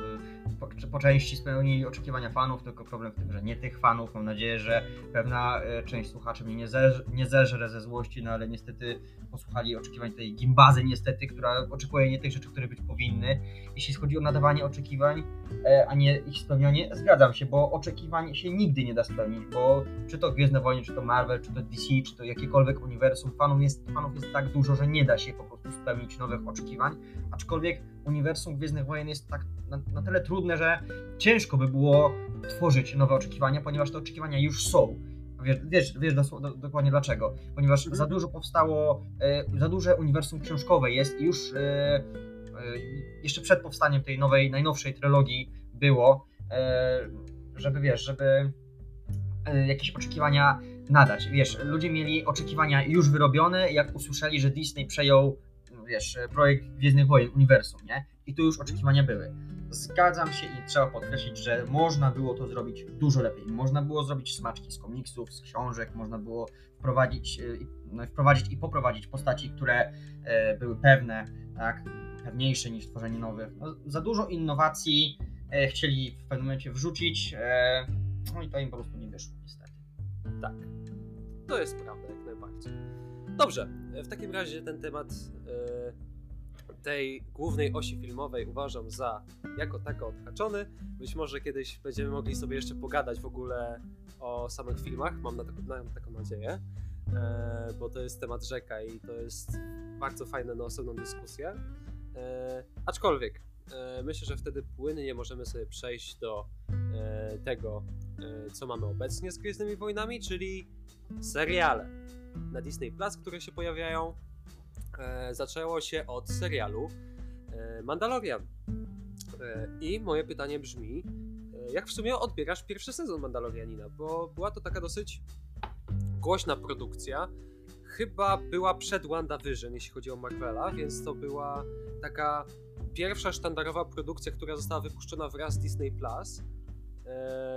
po, części spełnili oczekiwania fanów, tylko problem w tym, że nie tych fanów. Mam nadzieję, że pewna y, część słuchaczy mnie nie, zeż, nie zeżre ze złości, no ale niestety posłuchali oczekiwań tej gimbazy niestety, która oczekuje nie tych rzeczy, które być powinny. Jeśli chodzi o nadawanie oczekiwań, e, a nie ich spełnianie, zgadzam się, bo oczekiwań się nigdy nie da spełnić, bo czy to Gwiezdne Wojny, czy to Marvel, czy to DC, czy to jakiekolwiek uniwersum, fanów jest, fanów jest tak dużo, że nie da się po prostu spełnić nowych oczekiwań, aczkolwiek uniwersum Gwiezdnych Wojen jest tak na, na tyle trudne, że ciężko by było tworzyć nowe oczekiwania, ponieważ te oczekiwania już są. Wiesz, wiesz, wiesz do, do, dokładnie dlaczego. Ponieważ Mhm. za dużo powstało, e, za duże uniwersum książkowe jest i już e, e, jeszcze przed powstaniem tej nowej, najnowszej trylogii było, żeby wiesz, żeby jakieś oczekiwania nadać. Wiesz, ludzie mieli oczekiwania już wyrobione, jak usłyszeli, że Disney przejął, wiesz, projekt Gwiezdnych Wojen, uniwersum, nie? I tu już oczekiwania były. Zgadzam się i trzeba podkreślić, że można było to zrobić dużo lepiej. Można było zrobić smaczki z komiksów, z książek, można było wprowadzić, e, no, wprowadzić i poprowadzić postaci, które e, były pewne, tak, pewniejsze niż tworzenie nowych. No, za dużo innowacji e, chcieli w pewnym momencie wrzucić, e, no i to im po prostu nie wyszło niestety. Tak. To jest prawda, jak najbardziej. Dobrze, w takim razie ten temat e, tej głównej osi filmowej uważam za jako tako odhaczony. Być może kiedyś będziemy mogli sobie jeszcze pogadać w ogóle o samych filmach, mam na taką, mam taką nadzieję, e, bo to jest temat rzeka i to jest bardzo fajne na osobną dyskusję. E, aczkolwiek e, myślę, że wtedy płynnie możemy sobie przejść do e, tego, e, co mamy obecnie z Gwiezdnymi Wojnami, czyli seriale na Disney Plus, które się pojawiają. E, zaczęło się od serialu e, Mandalorian. E, I moje pytanie brzmi, jak w sumie odbierasz pierwszy sezon Mandalorianina? Bo była to taka dosyć głośna produkcja. Chyba była przed WandaVision, jeśli chodzi o Marvela, więc to była taka pierwsza sztandarowa produkcja, która została wypuszczona wraz z Disney Plus.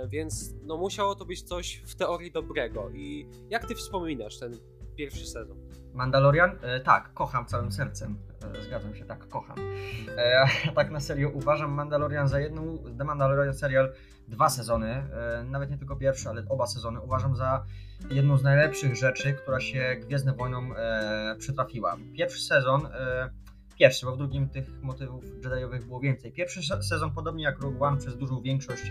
Więc no musiało to być coś w teorii dobrego. I jak ty wspominasz ten pierwszy sezon? Mandalorian? E, tak, kocham całym sercem. E, zgadzam się, tak, kocham. E, tak na serio uważam Mandalorian za jedną, The Mandalorian serial, dwa sezony, e, nawet nie tylko pierwszy, ale oba sezony, uważam za jedną z najlepszych rzeczy, która się Gwiezdnym Wojnom e, przytrafiła. Pierwszy sezon, e, pierwszy, bo w drugim tych motywów Jediowych było więcej. Pierwszy se- sezon, podobnie jak Rogue One, przez dużą większość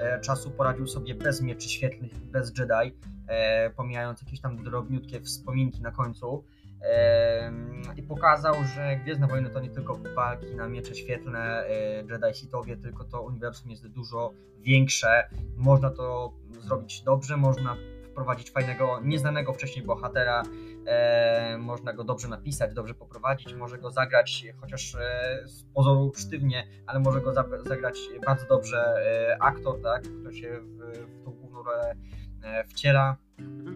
e, czasu poradził sobie bez mieczy świetlnych, bez Jedi, e, pomijając jakieś tam drobniutkie wspominki na końcu. Em, I pokazał, że Gwiezdne Wojny to nie tylko walki na miecze świetlne, e, Jedi Sithowie, tylko to uniwersum jest dużo większe. Można to zrobić dobrze, można wprowadzić fajnego, nieznanego wcześniej bohatera, e, można go dobrze napisać, dobrze poprowadzić, może go zagrać, chociaż e, z pozoru sztywnie, ale może go za, zagrać bardzo dobrze e, aktor, tak, który się w, w tą główną rolę e, wciela.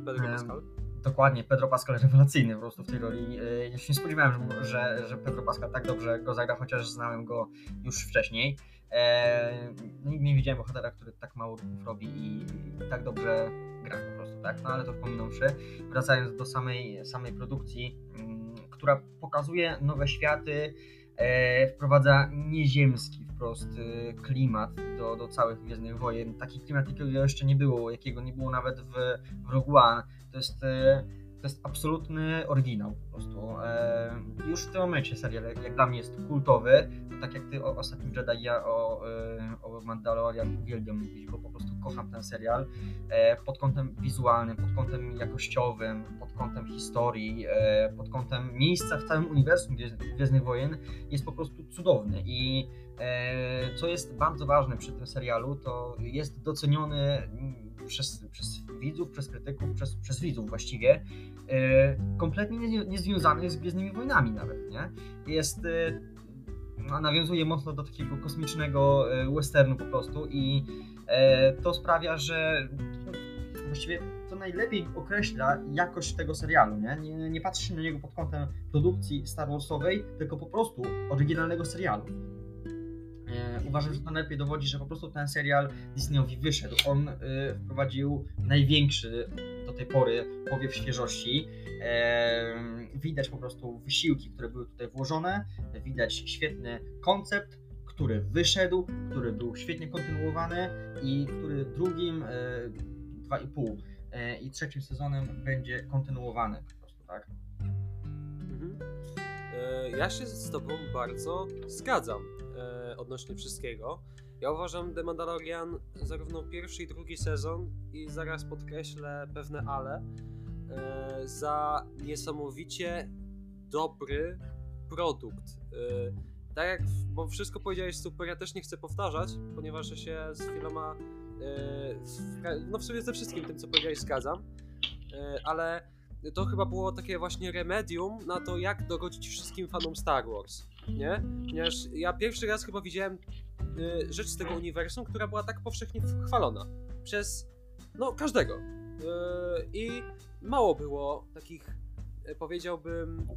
Pedro Em, Pascal? Dokładnie, Pedro Pascal rewelacyjny po prostu w tej roli. E, Ja się nie spodziewałem, że, że, Pedro Pascal tak dobrze go zagra, chociaż znałem go już wcześniej. E, nigdy nie widziałem bohatera, który tak mało ruchów robi i tak dobrze gra po prostu, tak? No ale to pominąwszy. Wracając do samej, samej produkcji, mm, która pokazuje nowe światy, e, wprowadza nieziemski wprost e, klimat do, do całych Gwiezdnych Wojen. Taki klimat, jakiego jeszcze nie było, jakiego nie było nawet w, w Rogue One. To jest, e, to jest absolutny oryginał po prostu. E, Już w tym momencie serial, jak, dla mnie jest kultowy, to tak jak ty o Ostatnim Jedi, ja o, e, o Mandalorian uwielbiam mówić, bo po prostu kocham ten serial e, pod kątem wizualnym, pod kątem jakościowym, pod kątem historii, pod kątem miejsca w całym uniwersum Gwiezdnych Wojen jest po prostu cudowny i co jest bardzo ważne przy tym serialu, to jest doceniony przez, przez widzów, przez krytyków, przez, przez widzów właściwie, e, kompletnie nie, niezwiązany z Gwiezdnymi Wojnami nawet, nie? Jest, e, no, nawiązuje mocno do takiego kosmicznego e, westernu po prostu i to sprawia, że właściwie to najlepiej określa jakość tego serialu, nie? Nie, nie patrzy się na niego pod kątem produkcji Star Warsowej, tylko po prostu oryginalnego serialu. E, uważam, że to najlepiej dowodzi, że po prostu ten serial Disneyowi wyszedł. On e, wprowadził największy do tej pory powiew świeżości. E, widać po prostu wysiłki, które były tutaj włożone, widać świetny koncept, który wyszedł, który był świetnie kontynuowany i który drugim e, 2,5 e, i trzecim sezonem będzie kontynuowany po prostu, tak? Mhm. Ja się z Tobą bardzo zgadzam odnośnie wszystkiego. Ja uważam The Mandalorian zarówno pierwszy i drugi sezon i zaraz podkreślę pewne ale e, za niesamowicie dobry produkt. E, tak jak, bo wszystko powiedziałeś super, ja też nie chcę powtarzać, ponieważ ja się z wieloma, e, no w sumie ze wszystkim tym, co powiedziałeś, zgadzam, ale to chyba było takie właśnie remedium na to, jak dogodzić wszystkim fanom Star Wars, nie? Ponieważ ja pierwszy raz chyba widziałem e, rzecz z tego uniwersum, która była tak powszechnie chwalona przez, no, każdego. I mało było takich, powiedziałbym,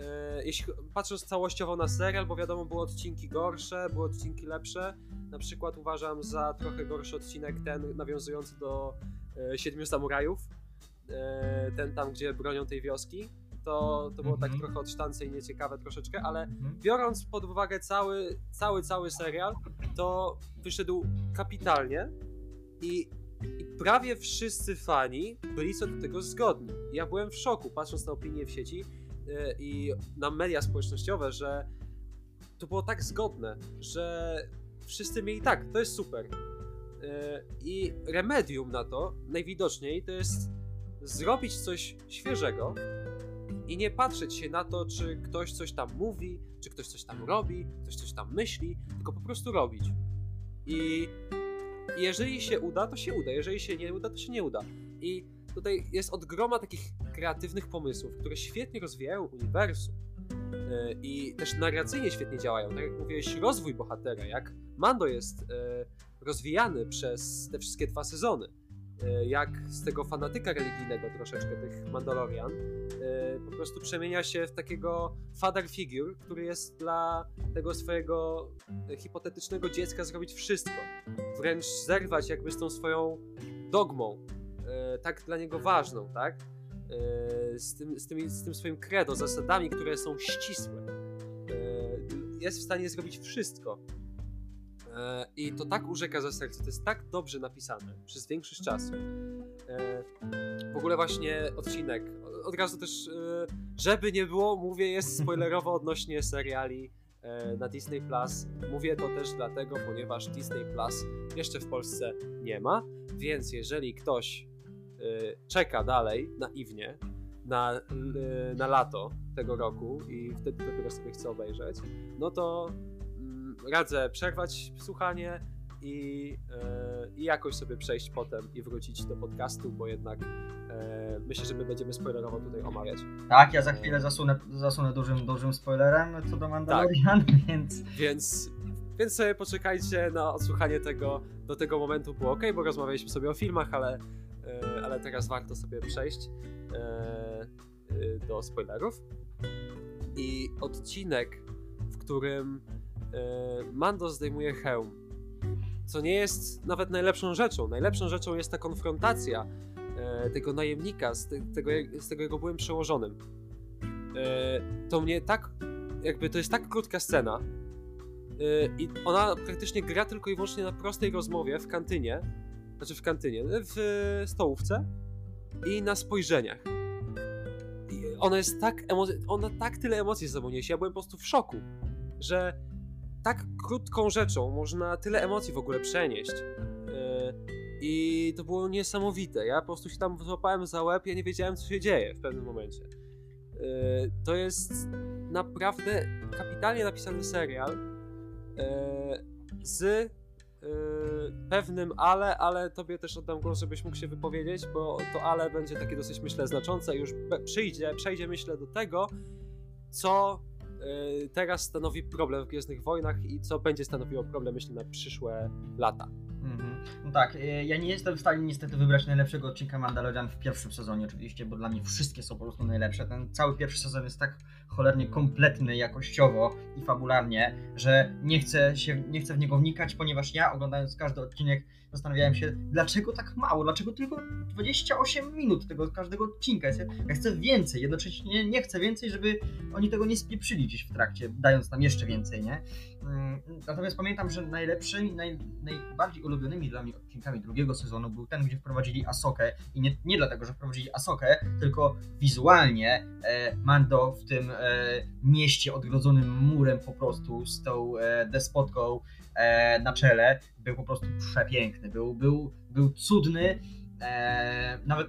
E, jeśli patrząc całościowo na serial, bo wiadomo, były odcinki gorsze, były odcinki lepsze. Na przykład uważam za trochę gorszy odcinek ten nawiązujący do e, Siedmiu Samurajów. E, ten tam, gdzie bronią tej wioski. To, to było tak mhm. trochę odsztance i nieciekawe troszeczkę, ale mhm. biorąc pod uwagę cały, cały, cały serial, to wyszedł kapitalnie i, i prawie wszyscy fani byli co do tego zgodni. Ja byłem w szoku, patrząc na opinie w sieci, Y, i na media społecznościowe, że to było tak zgodne, że wszyscy mieli tak, to jest super. Y, I remedium na to najwidoczniej to jest zrobić coś świeżego i nie patrzeć się na to, czy ktoś coś tam mówi, czy ktoś coś tam robi, ktoś coś tam myśli, tylko po prostu robić. I jeżeli się uda, to się uda, jeżeli się nie uda, to się nie uda. I tutaj jest od groma takich kreatywnych pomysłów, które świetnie rozwijają uniwersum e, i też narracyjnie świetnie działają. Tak jak mówiłeś, rozwój bohatera, jak Mando jest e, rozwijany przez te wszystkie dwa sezony, jak z tego fanatyka religijnego troszeczkę tych Mandalorian po prostu przemienia się w takiego father figure, który jest dla tego swojego hipotetycznego dziecka zrobić wszystko. Wręcz zerwać jakby z tą swoją dogmą, tak dla niego ważną, tak? E, z tym, z, tym, z tym swoim credo, zasadami, które są ścisłe. E, jest w stanie zrobić wszystko. E, I to tak urzeka za serce, to jest tak dobrze napisane przez większość czasu. W ogóle właśnie odcinek, od razu też, żeby nie było, mówię, jest spoilerowo odnośnie seriali na Disney Plus. Mówię to też dlatego, ponieważ Disney Plus jeszcze w Polsce nie ma, więc jeżeli ktoś czeka dalej naiwnie na, na lato tego roku i wtedy dopiero sobie chce obejrzeć, no to radzę przerwać słuchanie i, y, i jakoś sobie przejść potem i wrócić do podcastu, bo jednak myślę, że my będziemy spoilerowo tutaj omawiać. Tak, ja za chwilę zasunę, zasunę dużym, dużym spoilerem co do Mandalorian, tak. więc... Więc więc sobie poczekajcie na odsłuchanie tego do tego momentu było ok, bo rozmawialiśmy sobie o filmach, ale E, ale teraz warto sobie przejść e, e, do spoilerów. I odcinek, w którym Mando zdejmuje hełm, co nie jest nawet najlepszą rzeczą. Najlepszą rzeczą jest ta konfrontacja tego najemnika z, tego, z tego jego byłym przełożonym. To mnie tak, jakby to jest tak krótka scena i ona praktycznie gra tylko i wyłącznie na prostej rozmowie w kantynie, znaczy w kantynie, w stołówce i na spojrzeniach. I ona jest tak, ona tak tyle emocji ze sobą niesie, ja byłem po prostu w szoku, że tak krótką rzeczą można tyle emocji w ogóle przenieść. E, I to było niesamowite. Ja po prostu się tam złapałem za łeb, ja nie wiedziałem, co się dzieje w pewnym momencie. E, to jest naprawdę kapitalnie napisany serial e, z pewnym ale, ale tobie też oddam głos, żebyś mógł się wypowiedzieć, bo to ale będzie takie dosyć, myślę, znaczące. Już przyjdzie, przejdzie, myślę, do tego, co teraz stanowi problem w Gwiezdnych Wojnach i co będzie stanowiło problem, myślę, na przyszłe lata. Mhm. No tak, y, ja nie jestem w stanie niestety wybrać najlepszego odcinka Mandalorian w pierwszym sezonie oczywiście, bo dla mnie wszystkie są po prostu najlepsze. Ten cały pierwszy sezon jest tak cholernie kompletny jakościowo i fabularnie, że nie chcę, się, nie chcę w niego wnikać, ponieważ ja oglądając każdy odcinek zastanawiałem się, dlaczego tak mało, dlaczego tylko 28 minut tego każdego odcinka. Ja chcę więcej, jednocześnie nie chcę więcej, żeby oni tego nie spieprzyli gdzieś w trakcie, dając nam jeszcze więcej, nie? Mm, natomiast pamiętam, że najlepszymi, naj, najbardziej ulubionymi dla mnie odcinkami drugiego sezonu był ten, gdzie wprowadzili Asokę i nie, nie dlatego, że wprowadzili Asokę, tylko wizualnie e, Mando w tym mieście odgrodzonym murem po prostu z tą e, despotką e, na czele był po prostu przepiękny, był, był, był cudny, e, nawet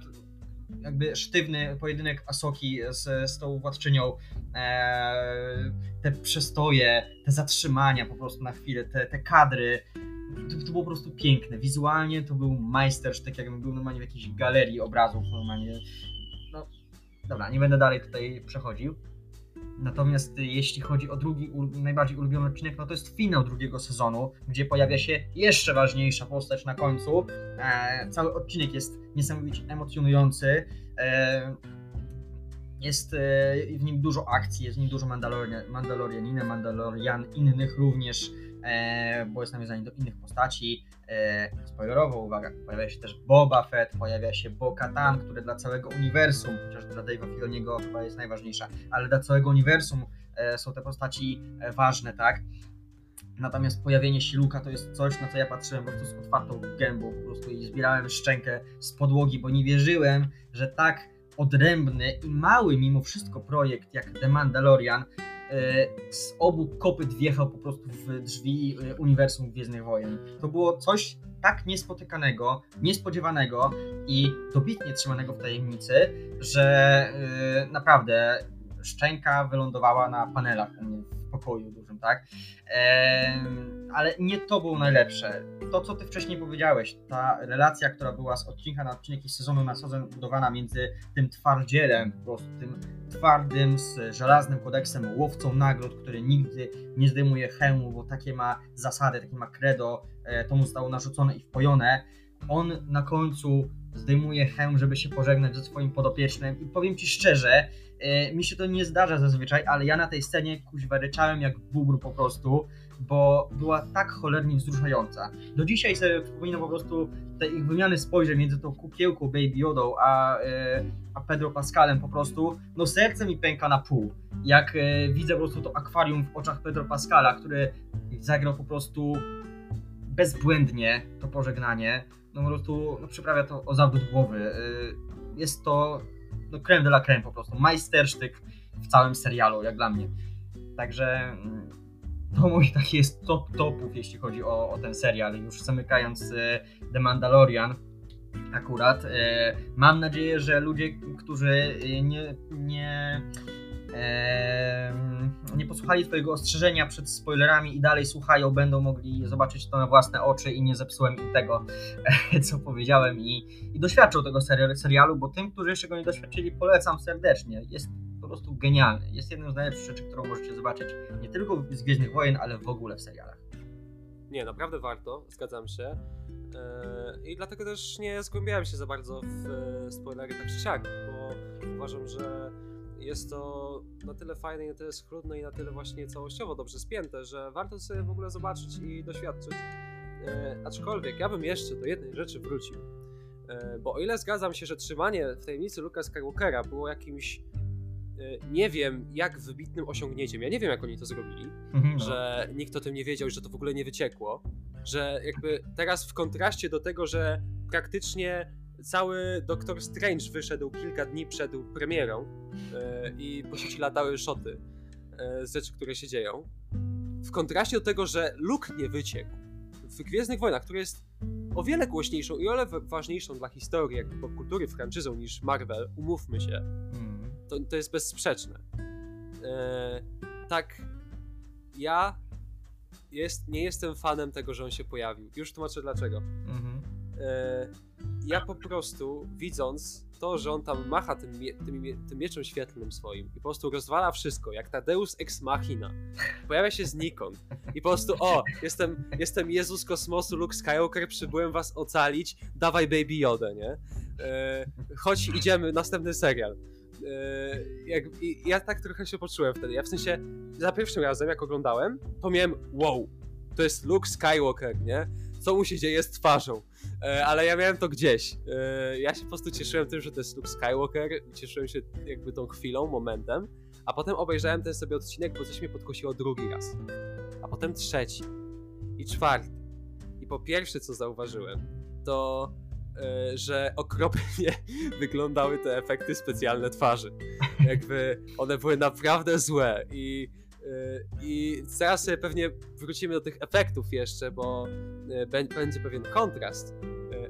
jakby sztywny pojedynek Asoki z, z tą władczynią, e, te przestoje, te zatrzymania po prostu na chwilę, te, te kadry, to, to, było po prostu piękne. Wizualnie to był majstersztyk, jakbym był normalnie w jakiejś galerii obrazów normalnie. No, dobra, nie będę dalej tutaj przechodził. Natomiast jeśli chodzi o drugi, najbardziej ulubiony odcinek, no to jest finał drugiego sezonu, gdzie pojawia się jeszcze ważniejsza postać na końcu. E, cały odcinek jest niesamowicie emocjonujący. E, jest e, w nim dużo akcji, jest w nim dużo Mandalorian, Mandalorianina, Mandalorian innych również, bo jest nawiązanie do innych postaci. E, spoilerowo, uwaga, pojawia się też Boba Fett, pojawia się Bo-Katan, który dla całego uniwersum, chociaż dla Dave'a Filoniego chyba jest najważniejsza, ale dla całego uniwersum e, są te postaci e, ważne, tak? Natomiast pojawienie się Luka to jest coś, na co ja patrzyłem po prostu z otwartą gębą po prostu i zbierałem szczękę z podłogi, bo nie wierzyłem, że tak odrębny i mały mimo wszystko projekt jak The Mandalorian E, z obu kopyt wjechał po prostu w drzwi e, uniwersum Gwiezdnych Wojen. To było coś tak niespotykanego, niespodziewanego i dobitnie trzymanego w tajemnicy, że e, naprawdę szczęka wylądowała na panelach u mnie w pokoju dużym, tak? ale nie to było najlepsze. To, co ty wcześniej powiedziałeś, ta relacja, która była z odcinka na odcinek i sezonu na sezon budowana między tym twardzielem, po prostu tym twardym, z żelaznym kodeksem, łowcą nagród, który nigdy nie zdejmuje hełmu, bo takie ma zasady, takie ma credo, e, to mu zostało narzucone i wpojone. On na końcu zdejmuje hełm, żeby się pożegnać ze swoim podopiecznym i powiem ci szczerze, e, mi się to nie zdarza zazwyczaj, ale ja na tej scenie kuźwa ryczałem jak bubr po prostu, bo była tak cholernie wzruszająca. Do dzisiaj sobie przypominam po prostu te ich wymiany spojrzeń między tą kukiełką Baby Yodą a, e, a Pedro Pascalem po prostu, no serce mi pęka na pół. Jak e, widzę po prostu to akwarium w oczach Pedro Pascala, który zagrał po prostu bezbłędnie to pożegnanie, no po prostu no, przyprawia to o zawrót głowy. E, jest to no, creme de la creme po prostu, majstersztyk w całym serialu, jak dla mnie. Także mm, to mój taki jest top topów, jeśli chodzi o, o ten serial. Już zamykając e, The Mandalorian, akurat. E, mam nadzieję, że ludzie, którzy e, nie, nie, nie posłuchali Twojego ostrzeżenia przed spoilerami i dalej słuchają, będą mogli zobaczyć to na własne oczy i nie zepsułem im tego, co powiedziałem i, i doświadczą tego serialu, bo tym, którzy jeszcze go nie doświadczyli, polecam serdecznie. Jest prostu genialny. Jest jedną z najlepszych rzeczy, którą możecie zobaczyć nie tylko z Gwiezdnych Wojen, ale w ogóle w serialach. Nie, naprawdę warto, zgadzam się. Eee, I dlatego też nie zgłębiałem się za bardzo w e, spoilery tak czy siak, bo uważam, że jest to na tyle fajne, na tyle schludne i na tyle właśnie całościowo dobrze spięte, że warto sobie w ogóle zobaczyć i doświadczyć. E, aczkolwiek ja bym jeszcze do jednej rzeczy wrócił. E, bo o ile zgadzam się, że trzymanie w tajemnicy Luka Skywalkera było jakimś nie wiem, jak wybitnym osiągnięciem. Ja nie wiem, jak oni to zrobili, mhm, no. że nikt o tym nie wiedział że to w ogóle nie wyciekło. Że jakby teraz w kontraście do tego, że praktycznie cały Doctor Strange wyszedł kilka dni przed premierą yy, i po sieci latały szoty yy, z rzeczy, które się dzieją. W kontraście do tego, że Luke nie wyciekł w Gwiezdnych Wojnach, który jest o wiele głośniejszą i o wiele ważniejszą dla historii, jakby popkultury franczyzą niż Marvel, umówmy się. To, to jest bezsprzeczne. E, tak, ja jest, nie jestem fanem tego, że on się pojawił. Już tłumaczę dlaczego. Mhm. E, ja po prostu widząc to, że on tam macha tym, tym, tym, mieczem świetlnym swoim i po prostu rozwala wszystko, jak Tadeus ex machina. Pojawia się znikąd i po prostu o, jestem, jestem Jezus kosmosu, Luke Skywalker, przybyłem was ocalić, dawaj Baby Yoda, nie? E, chodź, idziemy, następny serial. E, jak, ja tak trochę się poczułem wtedy. Ja w sensie za pierwszym razem, jak oglądałem, to miałem wow, to jest Luke Skywalker, nie? Co mu się dzieje z twarzą? E, ale ja miałem to gdzieś. E, ja się po prostu cieszyłem tym, że to jest Luke Skywalker, cieszyłem się jakby tą chwilą, momentem, a potem obejrzałem ten sobie odcinek, bo coś mnie podkosiło drugi raz. A potem trzeci. I czwarty. I po pierwsze, co zauważyłem, to że okropnie wyglądały te efekty specjalne twarzy. Jakby one były naprawdę złe i e, i zaraz sobie pewnie wrócimy do tych efektów jeszcze, bo e, będzie pewien kontrast.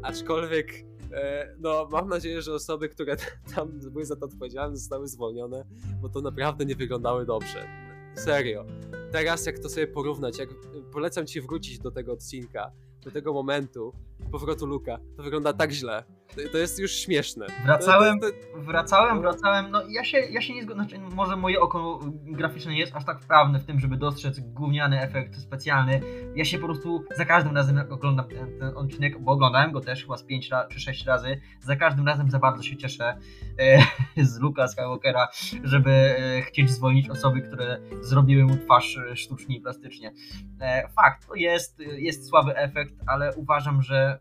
Aczkolwiek E, no, mam nadzieję, że osoby, które tam były za to odpowiedzialne, zostały zwolnione, bo to naprawdę nie wyglądały dobrze. Serio. Teraz, jak to sobie porównać, jak polecam ci wrócić do tego odcinka, do tego momentu powrotu Luka, to wygląda tak źle. To jest już śmieszne. Wracałem, to, to, to... wracałem, wracałem. No ja się, ja się nie zgodzę. Znaczy, może moje oko graficzne nie jest aż tak wprawne w tym, żeby dostrzec gówniany efekt specjalny. Ja się po prostu za każdym razem, jak oglądam ten, ten odcinek, bo oglądałem go też chyba z 5 czy 6 razy, za każdym razem za bardzo się cieszę e, z Luka Skywalkera, żeby e, chcieć zwolnić osoby, które zrobiły mu twarz e, sztucznie i plastycznie. E, fakt, to jest, jest słaby efekt, ale uważam, że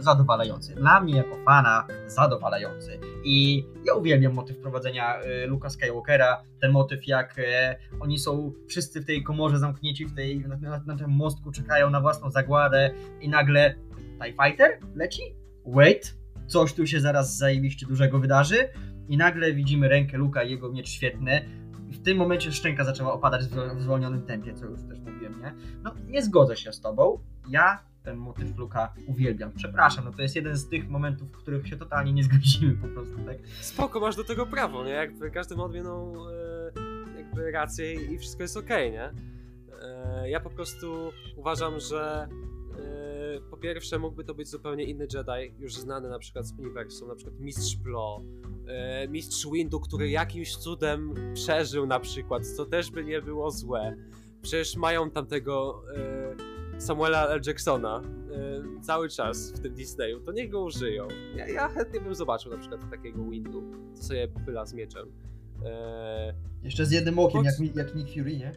zadowalający. Dla mnie jako fan fana zadowalający. I ja uwielbiam motyw prowadzenia y, Luka Skywalkera, ten motyw jak y, oni są wszyscy w tej komorze zamknięci, w tej, na, na, na tym mostku, czekają na własną zagładę i nagle TIE Fighter leci? Wait, coś tu się zaraz zajebiście dużego wydarzy i nagle widzimy rękę Luka i jego miecz świetny. Tym momencie szczęka zaczęła opadać w zwolnionym tempie, co już też mówiłem, nie? No, nie zgodzę się z tobą. Ja ten motyw Luka uwielbiam. Przepraszam, no to jest jeden z tych momentów, w których się totalnie nie zgodzimy po prostu, tak? Spoko, masz do tego prawo, nie? Jakby każdy ma odmienną e, jakby rację i wszystko jest okej, okay, nie? E, ja po prostu uważam, że po pierwsze mógłby to być zupełnie inny Jedi, już znany na przykład z uniwersum, na przykład Mistrz Plo, e, Mistrz Windu, który jakimś cudem przeżył na przykład, co też by nie było złe. Przecież mają tam tego e, Samuela L. Jacksona y, cały czas w tym Disneyu, to niech go użyją. Ja, ja chętnie bym zobaczył na przykład takiego Windu, co sobie pyla z mieczem. E... Jeszcze z jednym okiem, jak, jak Nick Fury, nie?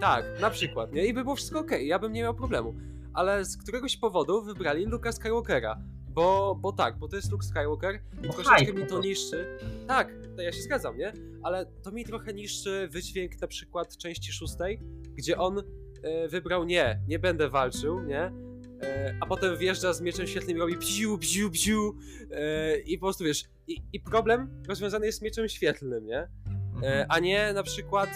Tak, na przykład, nie? I by było wszystko ok, ja bym nie miał problemu. Ale z któregoś powodu wybrali Luka Skywalkera. Bo, bo tak, bo to jest Luke Skywalker i troszeczkę mi to niszczy. Tak, to ja się zgadzam, nie? Ale to mi trochę niszczy wydźwięk na przykład części szóstej, gdzie on E, wybrał nie, nie będę walczył, nie? E, a potem wjeżdża z mieczem świetlnym i robi bziu, bziu, bziu e, i po prostu wiesz, i, i problem rozwiązany jest mieczem świetlnym, nie? Mhm. A nie na przykład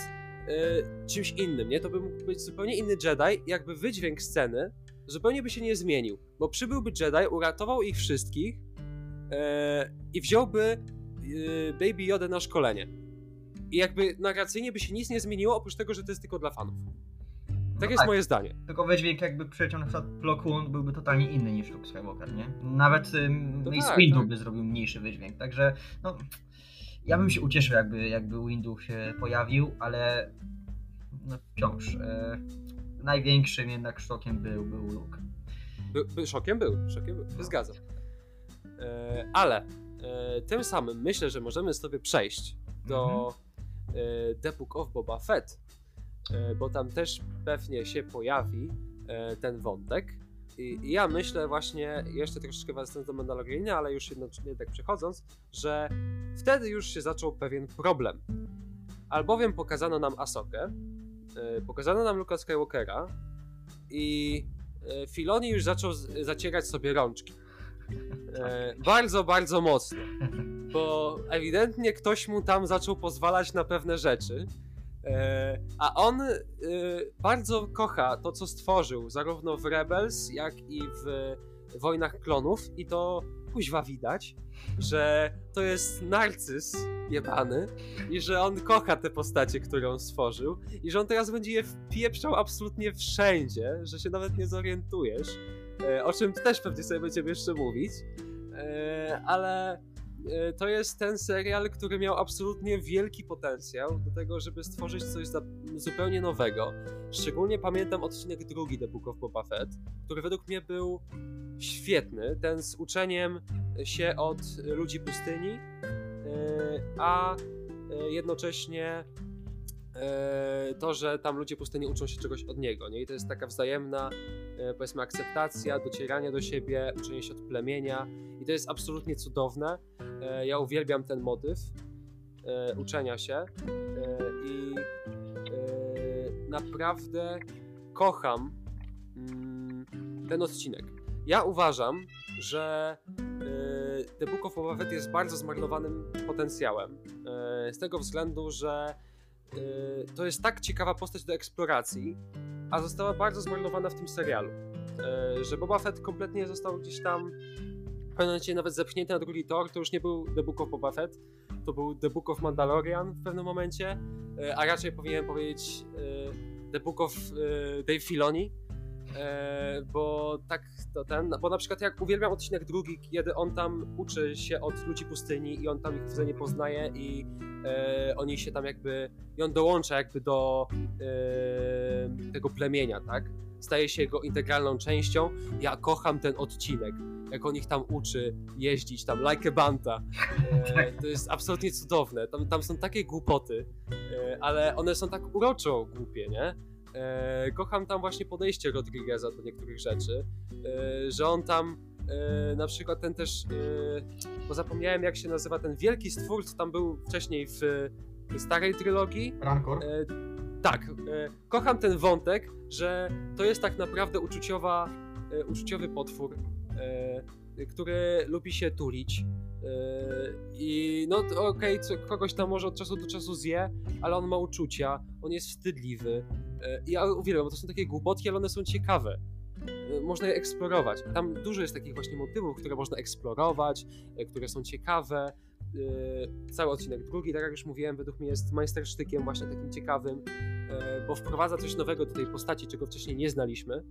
czymś innym, nie? To by mógł być zupełnie inny Jedi, jakby wydźwięk sceny zupełnie by się nie zmienił, bo przybyłby Jedi, uratował ich wszystkich i wziąłby Baby Yoda na szkolenie. I jakby narracyjnie by się nic nie zmieniło, oprócz tego, że to jest tylko dla fanów. Tak no jest tak. moje zdanie. Tylko wydźwięk jakby przyleciał na przykład Plo byłby totalnie inny niż Luke Skywalker, nie? Nawet ym, no tak, Windu tak. by zrobił mniejszy wydźwięk, także no... Ja bym się ucieszył jakby, jakby Windu się pojawił, ale no wciąż e, największym jednak szokiem był, był Luke. By, by, szokiem był, szokiem był, no. zgadzam. E, ale e, tym samym myślę, że możemy sobie przejść do mhm. E, The Book of Boba Fett, E, bo tam też pewnie się pojawi e, ten wątek. I ja myślę właśnie, jeszcze troszeczkę wracając do Mandaloriana, ale już jednocześnie tak przechodząc, że wtedy już się zaczął pewien problem. Albowiem pokazano nam Asokę, pokazano nam Luka Skywalkera i Filoni już zaczął zacierać sobie rączki. Bardzo, bardzo mocno. Bo ewidentnie ktoś mu tam zaczął pozwalać na pewne rzeczy. E, a on e, bardzo kocha to, co stworzył, zarówno w Rebels, jak i w Wojnach Klonów, i to kuźwa widać, że to jest narcyz jebany i że on kocha te postacie, które on stworzył i że on teraz będzie je wpieprzał absolutnie wszędzie, że się nawet nie zorientujesz, e, o czym też pewnie sobie będziemy jeszcze mówić, ale E, to jest ten serial, który miał absolutnie wielki potencjał do tego, żeby stworzyć coś zupełnie nowego. Szczególnie pamiętam odcinek drugi The Book of Boba Fett, który według mnie był świetny. Ten z uczeniem się od ludzi pustyni, e, a e, jednocześnie to, że tam ludzie pustyni uczą się czegoś od niego, nie? I to jest taka wzajemna, powiedzmy, akceptacja, docieranie do siebie, uczenie się od plemienia i to jest absolutnie cudowne. E, ja uwielbiam ten motyw e, uczenia się e, i naprawdę kocham mm, ten odcinek. Ja uważam, że The Book of Boba Fett jest bardzo zmarnowanym potencjałem. Z tego względu, że to jest tak ciekawa postać do eksploracji, a została bardzo zmarnowana w tym serialu. Że Boba Fett kompletnie został gdzieś tam pewnym momencie nawet zepchnięty na drugi tor, to już nie był The Book of Boba Fett, to był The Book of Mandalorian w pewnym momencie, e, a raczej powinienem powiedzieć e, The Book of e, Dave Filoni, bo tak to ten, bo na przykład jak uwielbiam odcinek drugi, kiedy on tam uczy się od ludzi pustyni i on tam ich wzajemnie poznaje i e, oni się tam jakby, i on dołącza jakby do e, tego plemienia, tak? Staje się jego integralną częścią. Ja kocham ten odcinek jak on ich tam uczy jeździć, tam like a banta. E, tak. to jest absolutnie cudowne. Tam, tam są takie głupoty, e, ale one są tak uroczo głupie, nie? E, kocham tam właśnie podejście Rodrigueza do niektórych rzeczy, e, że on tam e, na przykład ten też, e, bo zapomniałem jak się nazywa ten wielki stwór, co tam był wcześniej w, w starej trylogii. Rancor? tak, kocham ten wątek, że to jest tak naprawdę uczuciowa, uczuciowy potwór, E, który lubi się tulić. E, I no okej, okay, kogoś tam może od czasu do czasu zje, ale on ma uczucia, on jest wstydliwy. E, ja uwielbiam, bo to są takie głupotki, ale one są ciekawe. Można je eksplorować. Tam dużo jest takich właśnie motywów, które można eksplorować, które są ciekawe. Cały odcinek drugi, tak jak już mówiłem, według mnie jest majstersztykiem właśnie takim ciekawym, bo wprowadza coś nowego do tej postaci, czego wcześniej nie znaliśmy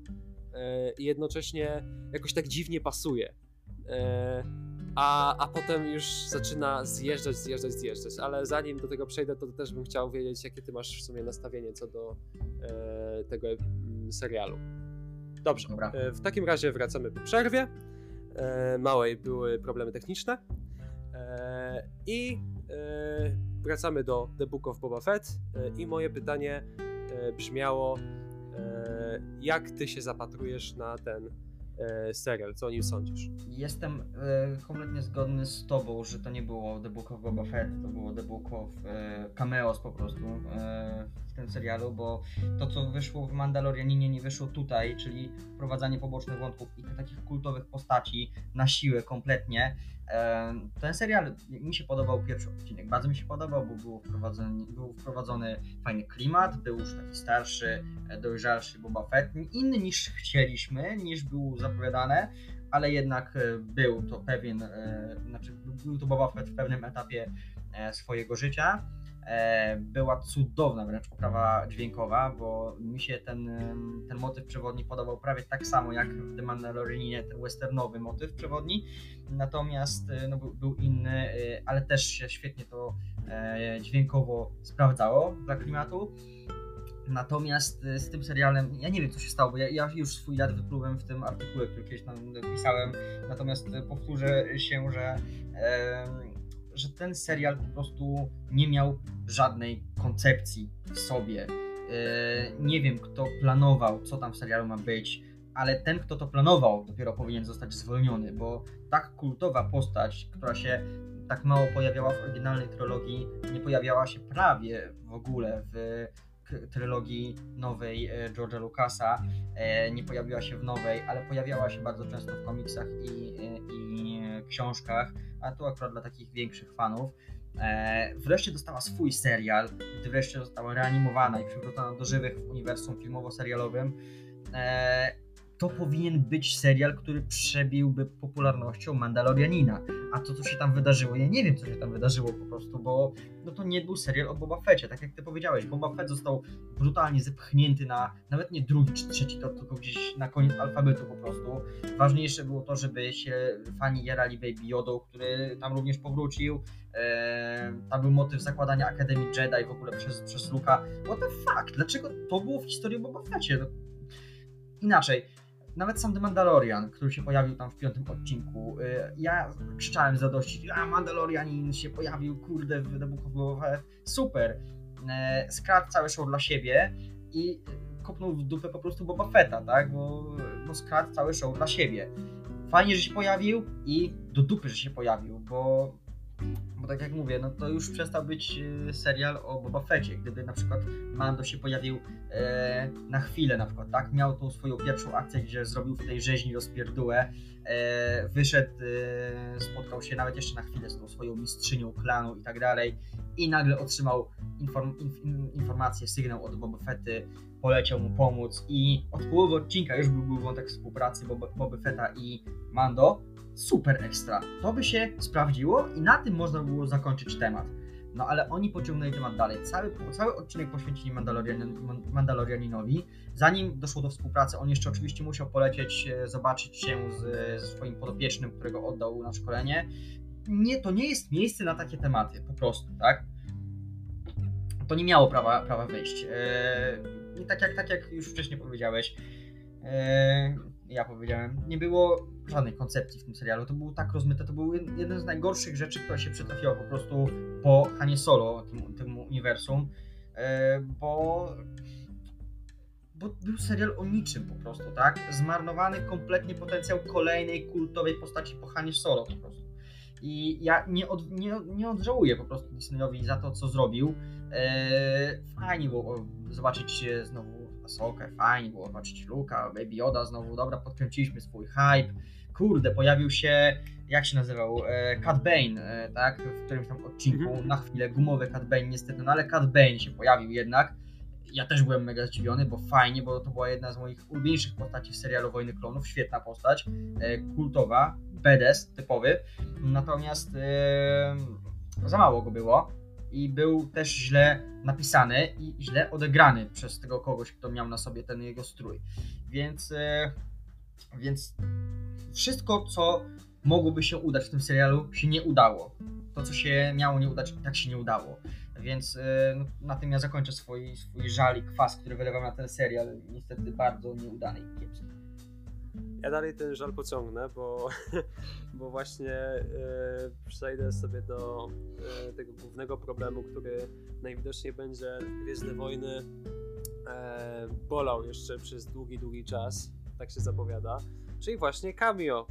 i jednocześnie jakoś tak dziwnie pasuje. E, a, a potem już zaczyna zjeżdżać, zjeżdżać, zjeżdżać. Ale zanim do tego przejdę, to też bym chciał wiedzieć, jakie ty masz w sumie nastawienie co do e, tego mm, serialu. Dobrze, Dobra. E, w takim razie wracamy po przerwie. E, małej były problemy techniczne. E, I e, wracamy do The Book of Boba Fett. I moje pytanie brzmiało, jak ty się zapatrujesz na ten serial? Co o nim sądzisz? Jestem e, kompletnie zgodny z tobą, że to nie było The Book of Boba Fett, to było The Book of e, Cameos po prostu e, tym serialu, bo to co wyszło w Mandalorianinie nie wyszło tutaj, czyli wprowadzanie pobocznych wątków i takich kultowych postaci na siłę kompletnie ten serial mi się podobał pierwszy odcinek, bardzo mi się podobał, bo był wprowadzony, był wprowadzony fajny klimat, był już taki starszy, e, dojrzalszy Boba Fett, inny niż chcieliśmy, niż był zapowiadane, ale jednak e, był to pewien, e, znaczy był to Boba Fett w pewnym etapie swojego życia. E, była cudowna wręcz oprawa dźwiękowa, bo mi się ten, ten motyw przewodni podobał prawie tak samo jak w The Mandalorianie, ten westernowy motyw przewodni, natomiast e, no, był, był inny, e, ale też się świetnie to dźwiękowo sprawdzało dla klimatu. Natomiast z tym serialem, ja nie wiem co się stało, bo ja, ja już swój jad wyplułem w tym artykule, który kiedyś tam pisałem, natomiast powtórzę się, że że ten serial po prostu nie miał żadnej koncepcji w sobie. E, nie wiem, kto planował, co tam w serialu ma być, ale ten, kto to planował, dopiero powinien zostać zwolniony, bo tak kultowa postać, która się tak mało pojawiała w oryginalnej trylogii, nie pojawiała się prawie w ogóle w trylogii nowej e, George'a Lucasa, e, nie pojawiła się w nowej, ale pojawiała się bardzo często w komiksach i, i książkach a tu akurat dla takich większych fanów. E, wreszcie dostała swój serial, gdy wreszcie została reanimowana i przywrócona do żywych w uniwersum filmowo-serialowym. E, to powinien być serial, który przebiłby popularnością Mandalorianina. A to, co się tam wydarzyło, ja nie wiem, co się tam wydarzyło po prostu, bo no to nie był serial o Boba Fetcie, tak jak ty powiedziałeś. Boba Fett został brutalnie zepchnięty na nawet nie drugi czy trzeci to tylko gdzieś na koniec alfabetu po prostu. Ważniejsze było to, żeby się fani jarali Baby Yodą, który tam również powrócił. Eee, tam był motyw zakładania Akademii Jedi w ogóle przez, przez Luka. What the fuck? Dlaczego to było w historii Boba Fetcie? No, inaczej nawet sam The Mandalorian, który się pojawił tam w piątym odcinku, y, ja krzyczałem z radości, a Mandalorianin się pojawił, kurde, w The Book of super. E, skradł całe show dla siebie i kopnął w dupę po prostu Boba Fetta, tak, bo, bo skradł całe show dla siebie. Fajnie, że się pojawił i do dupy, że się pojawił, bo bo tak jak mówię, no to już przestał być e, serial o Boba Fetcie. Gdyby na przykład Mando się pojawił e, na chwilę na przykład, tak? Miał tą swoją pierwszą akcję, gdzie zrobił w tej rzeźni rozpierdółę, e, wyszedł, e, spotkał się nawet jeszcze na chwilę z tą swoją mistrzynią klanu i tak dalej i nagle otrzymał inform, in, informację, sygnał od Boba Fetty, poleciał mu pomóc i od połowy odcinka już był, był wątek współpracy Boba, Boba Fetta i Mando. Super ekstra. To by się sprawdziło i na tym można było zakończyć temat. No ale oni pociągnęli temat dalej. Cały, cały odcinek poświęcili Mandalorian, Mandalorianinowi. Zanim doszło do współpracy, on jeszcze oczywiście musiał polecieć, e, zobaczyć się z, ze swoim podopiecznym, którego oddał na szkolenie. Nie, to nie jest miejsce na takie tematy, po prostu, tak? To nie miało prawa, prawa wyjść. Eee, tak jak, tak jak już wcześniej powiedziałeś, eee, ja powiedziałem, nie było żadnej koncepcji w tym serialu. To było tak rozmyte, to był jeden z najgorszych rzeczy, która się przytrafiła po prostu po Hanie Solo, tym, tym uniwersum, e, bo, bo był serial o niczym po prostu, tak? Zmarnowany kompletnie potencjał kolejnej kultowej postaci po Hanie Solo po prostu. I ja nie, od, nie, nie odżałuję po prostu Disneyowi za to, co zrobił. Eee, fajnie było zobaczyć znowu Asokę, fajnie było zobaczyć Luka, Baby Yoda znowu, dobra, podkręciliśmy swój hype. Kurde, pojawił się, jak się nazywał, e, Cat Bane, e, tak, w którymś tam odcinku, mm -hmm. na chwilę, gumowy Cat Bane niestety, no ale Cat Bane się pojawił jednak. Ja też byłem mega zdziwiony, bo fajnie, bo to była jedna z moich ulubieńszych postaci w serialu Wojny Klonów, świetna postać, e, kultowa, badass typowy, natomiast e, za mało go było i był też źle napisany i źle odegrany przez tego kogoś, kto miał na sobie ten jego strój. Więc, e, więc wszystko, co mogłoby się udać w tym serialu, się nie udało. To, co się miało nie udać, tak się nie udało. Więc e, no, na tym ja zakończę swój, swój żal i kwas, który wylewam na ten serial. Niestety bardzo nieudany i kiepski. Ja dalej ten żal pociągnę, bo, bo właśnie e, przejdę sobie do e, tego głównego problemu, który najwidoczniej będzie Gwiezdne Wojny e, bolał jeszcze przez długi, długi czas, tak się zapowiada, czyli właśnie cameo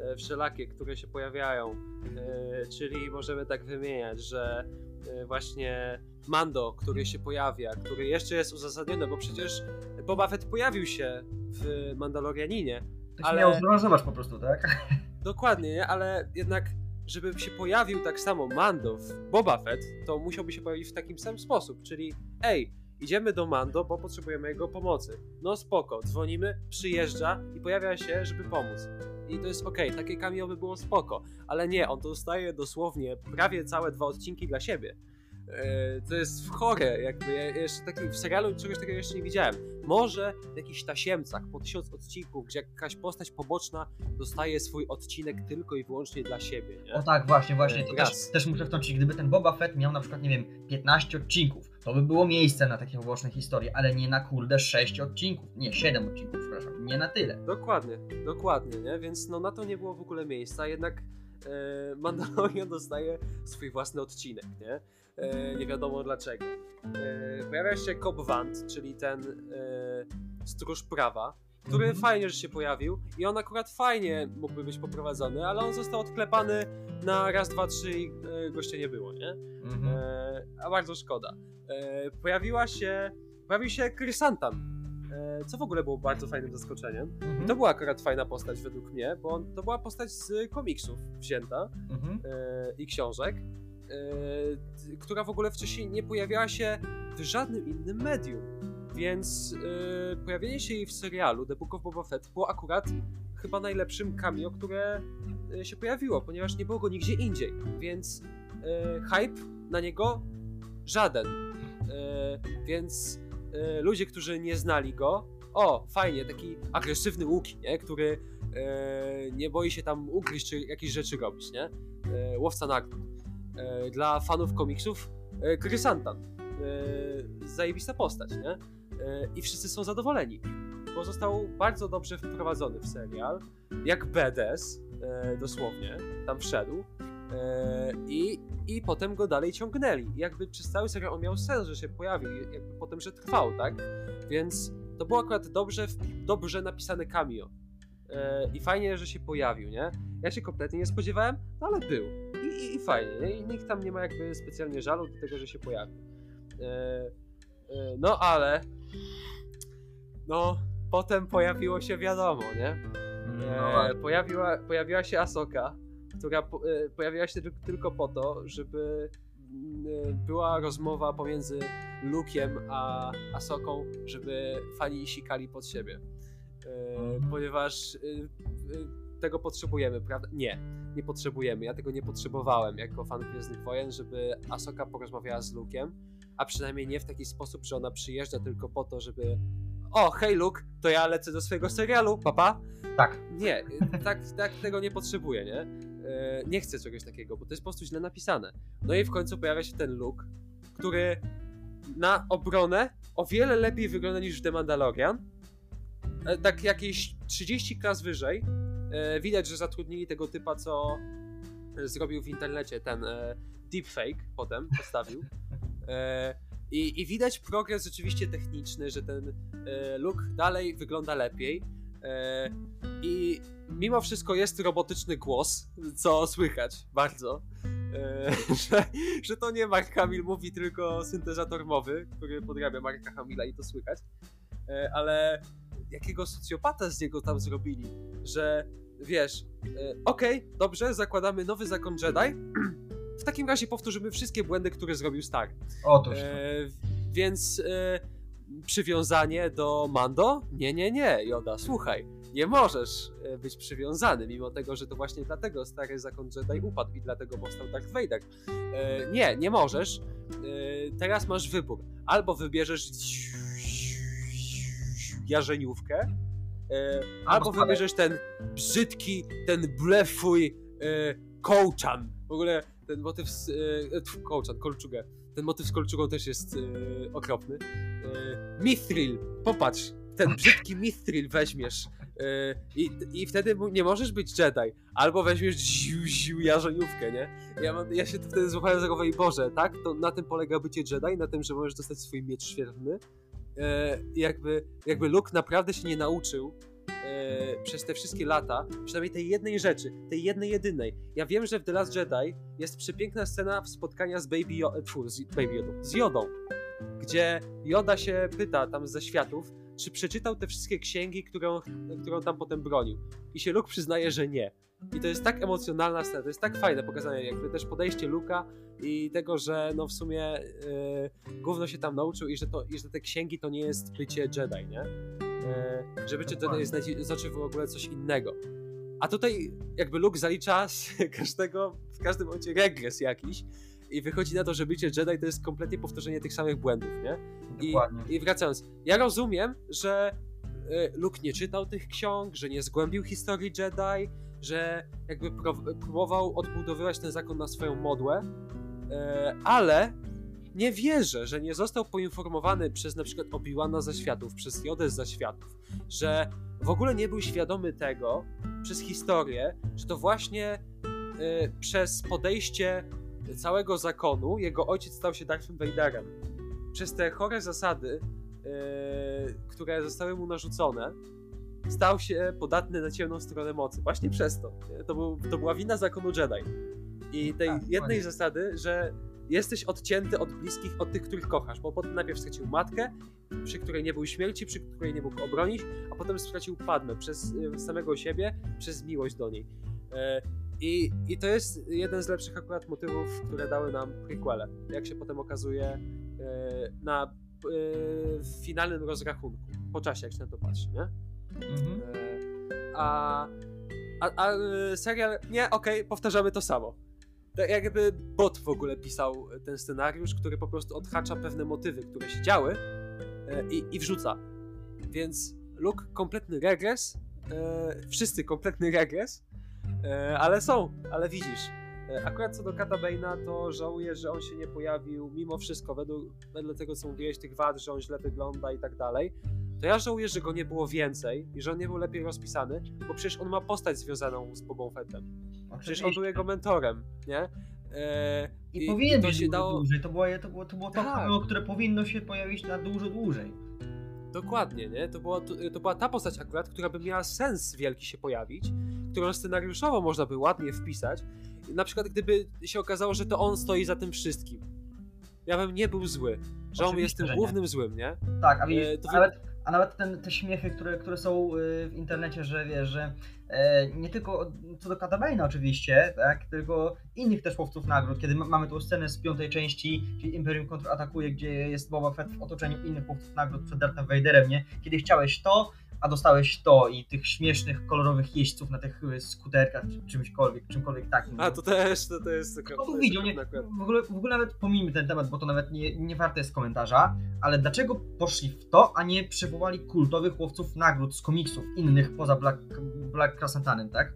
e, wszelakie, które się pojawiają, e, czyli możemy tak wymieniać, że e, właśnie Mando, który się pojawia, który jeszcze jest uzasadniony, bo przecież Boba Fett pojawił się w Mandalorianinie. To ale... miał zobacz po prostu, tak? Dokładnie, nie? ale jednak żeby się pojawił tak samo Mando w Boba Fett, to musiałby się pojawić w takim sam sposób, czyli ej, idziemy do Mando, bo potrzebujemy jego pomocy. No spoko, dzwonimy, przyjeżdża i pojawia się, żeby pomóc. I to jest okej, okay, takie cameo by było spoko, ale nie, on dostaje dosłownie prawie całe dwa odcinki dla siebie. E, to jest chore, jakby ja jeszcze taki, w serialu czegoś takiego jeszcze nie widziałem. Może w jakichś tasiemcach po tysiąc odcinków, gdzie jakaś postać poboczna dostaje swój odcinek tylko i wyłącznie dla siebie, nie? O tak, właśnie, właśnie, to też, też muszę wtrącić, gdyby ten Boba Fett miał na przykład, nie wiem, 15 odcinków, to by było miejsce na takie poboczne historie, ale nie na kurde 6 odcinków, nie, 7 odcinków, przepraszam, nie na tyle. Dokładnie, dokładnie, nie? Więc no na to nie było w ogóle miejsca, jednak e, Mandalorian dostaje swój własny odcinek, nie? E, nie wiadomo dlaczego. E, pojawia się Cobb Vant, czyli ten e, stróż prawa, który mhm. fajnie, że się pojawił i on akurat fajnie mógłby być poprowadzony, ale on został odklepany na raz, dwa, trzy i gościa nie było, nie? Mhm. a bardzo szkoda. pojawiła się, pojawił się Krysantan, co w ogóle było bardzo fajnym zaskoczeniem. Mhm. To była akurat fajna postać według mnie, bo to była postać z komiksów wzięta mhm. i książek. E, która w ogóle wcześniej nie pojawiała się w żadnym innym medium. Więc yy, pojawienie się jej w serialu The Book of Boba Fett było akurat chyba najlepszym cameo, które yy, się pojawiło, ponieważ nie było go nigdzie indziej. Więc yy, hype na niego żaden. więc ludzie, którzy nie znali go, o, fajnie, taki agresywny Łuki, nie? który nie boi się tam ugryźć czy jakieś rzeczy robić, nie? łowca nagród. Dla fanów komiksów Krysantan. Zajebista postać, nie? I wszyscy są zadowoleni, bo został bardzo dobrze wprowadzony w serial, jak BDS, dosłownie, tam wszedł. I, I potem go dalej ciągnęli. jakby przez cały serial on miał sens, że się pojawił, jakby potem, że trwał, tak? Więc to było akurat dobrze, dobrze napisane cameo. I fajnie, że się pojawił, nie? Ja się kompletnie nie spodziewałem, no ale był i, i fajnie. Nie? I nikt tam nie ma jakby specjalnie żalu do tego, że się pojawi. E, e, no ale no potem pojawiło się wiadomo, nie? No e, pojawiła, pojawiła się Asoka, która po, e, pojawiła się tylko po to, żeby była rozmowa pomiędzy Luke'iem a Asoką, żeby fani sikali pod siebie. Mhm. Ponieważ tego potrzebujemy, prawda? Nie, nie potrzebujemy. Ja tego nie potrzebowałem jako fan Gwiezdnych Wojen, żeby Asoka porozmawiała z Luke'em, a przynajmniej nie w taki sposób, że ona przyjeżdża tylko po to, żeby o, hej Luke, to ja lecę do swojego serialu, papa. Tak. Nie, tak, tak tego nie potrzebuję, nie? E, nie chcę czegoś takiego, bo to jest po prostu źle napisane. No i w końcu pojawia się ten Luke, który na obronę o wiele lepiej wygląda niż The Mandalorian. E, tak jakieś 30 klas wyżej. E, widać, że zatrudnili tego typa, co zrobił w internecie ten deepfake potem postawił. I, I, widać progres rzeczywiście techniczny, że ten e, look dalej wygląda lepiej. E, I mimo wszystko jest robotyczny głos, co słychać bardzo. E, że, że to nie Mark Hamill mówi, tylko syntezator mowy, który podrabia Marka Hamilla i to słychać. E, ale jakiego socjopata z niego tam zrobili, że wiesz, e, okej, okay, dobrze, zakładamy nowy zakon Jedi, w takim razie powtórzymy wszystkie błędy, które zrobił Star. Otóż. E, więc e, przywiązanie do Mando? Nie, nie, nie, Joda, słuchaj. Nie możesz e, być przywiązany, mimo tego, że to właśnie dlatego stary zakon Jedi upadł i dlatego powstał Darth Vader. E, nie, nie możesz. E, teraz masz wybór. Albo wybierzesz jarzeniówkę, e, albo wybierzesz ten brzydki, ten blefuj e, kołczan. W ogóle ten motyw z... E, kołczan, kolczugę. Ten motyw z kolczugą też jest e, okropny. E, mithril, popatrz, ten brzydki mithril weźmiesz e, i, i wtedy nie możesz być Jedi. Albo weźmiesz ziu, ziu jarzeniówkę, nie? Ja, mam, ja się wtedy złapałem za głowę i Boże, tak? To na tym polega bycie Jedi, na tym, że możesz dostać swój miecz świetlny. E, jakby, jakby Luke naprawdę się nie nauczył e, przez te wszystkie lata, przynajmniej tej jednej rzeczy, tej jednej jedynej. Ja wiem, że w The Last Jedi jest przepiękna scena spotkania z Baby, Yoda, tfu, z Baby Yoda, z Jodą, gdzie Joda się pyta tam ze światów, czy przeczytał te wszystkie księgi, którą, którą tam potem bronił. I się Luke przyznaje, że nie. I to jest tak emocjonalna scena, to jest tak fajne pokazanie, jakby też podejście Luka i tego, że no w sumie yy, gówno się tam nauczył i że, to, i że te księgi to nie jest bycie Jedi, nie? E, żeby czy to znaczy w ogóle coś innego. A tutaj jakby Luke zalicza z każdego, w każdym momencie regres jakiś i wychodzi na to, że bycie Jedi to jest kompletnie powtórzenie tych samych błędów, nie? I, I, wracając, ja rozumiem, że e, Luke nie czytał tych ksiąg, że nie zgłębił historii Jedi, że jakby próbował odbudowywać ten zakon na swoją modłę, e, ale nie wierzę, że nie został poinformowany przez na przykład Obi-Wana ze światów, przez Jodę ze światów, że w ogóle nie był świadomy tego przez historię, że to właśnie y, przez podejście całego zakonu jego ojciec stał się Darthem Vaderem. Przez te chore zasady, y, które zostały mu narzucone, stał się podatny na ciemną stronę mocy. Właśnie przez to. To, był, to była wina zakonu Jedi. I tej tak, jednej zasady, że jesteś odcięty od bliskich, od tych, których kochasz, bo potem najpierw stracił matkę, przy której nie był śmierci, przy której nie mógł obronić, a potem stracił Padmę przez y, samego siebie, przez miłość do niej. E, I, I to jest jeden z lepszych akurat motywów, które dały nam prequele, jak się potem okazuje e, na e, finalnym rozrachunku, po czasie, jak się na to patrzy, nie? Mhm. A, a, a serial, nie, okej, okay, powtarzamy to samo tak jakby bot w ogóle pisał ten scenariusz, który po prostu odhacza pewne motywy, które się działy e, i, i wrzuca. Więc Luke kompletny regres, e, wszyscy kompletny regres, e, ale są, ale widzisz. E, akurat co do Kata to żałuję, że on się nie pojawił mimo wszystko, według, wedle tego co mówiłeś, tych wad, że on źle wygląda i tak dalej to ja żałuję, że go nie było więcej i że on nie był lepiej rozpisany, bo przecież on ma postać związaną z Bobą Fettem. Przecież on był jego mentorem, nie? Eee, I, i powinien i to być dało... dłużej. To było to, było, to, było to tak. które powinno się pojawić na dużo dłużej. Dokładnie, nie? To była, to, to, była ta postać akurat, która by miała sens wielki się pojawić, którą scenariuszowo można by ładnie wpisać. Na przykład gdyby się okazało, że to on stoi za tym wszystkim. Ja bym nie był zły, że Oczywiście, on jest tym głównym złym, nie? Tak, a widzisz, e, ale, A nawet ten, te śmiechy, które, które są y, w internecie, że wiesz, że e, nie tylko co do Katabaina oczywiście, tak, tylko innych też łowców nagród, kiedy mamy tą scenę z piątej części, czyli Imperium kontratakuje, gdzie jest Boba Fett w otoczeniu innych łowców nagród przed Darthem Vaderem, nie? Kiedy chciałeś to, a dostałeś to i tych śmiesznych, kolorowych jeźdźców na tych y, skuterkach, czy czymśkolwiek, czymkolwiek takim. A to też, to, to jest no, to widział, nie, w, ogóle, w ogóle nawet pomijmy ten temat, bo to nawet nie, nie warte jest komentarza, ale dlaczego poszli w to, a nie przywołali kultowych łowców nagród z komiksów innych poza Black, Black Crescentanem, tak?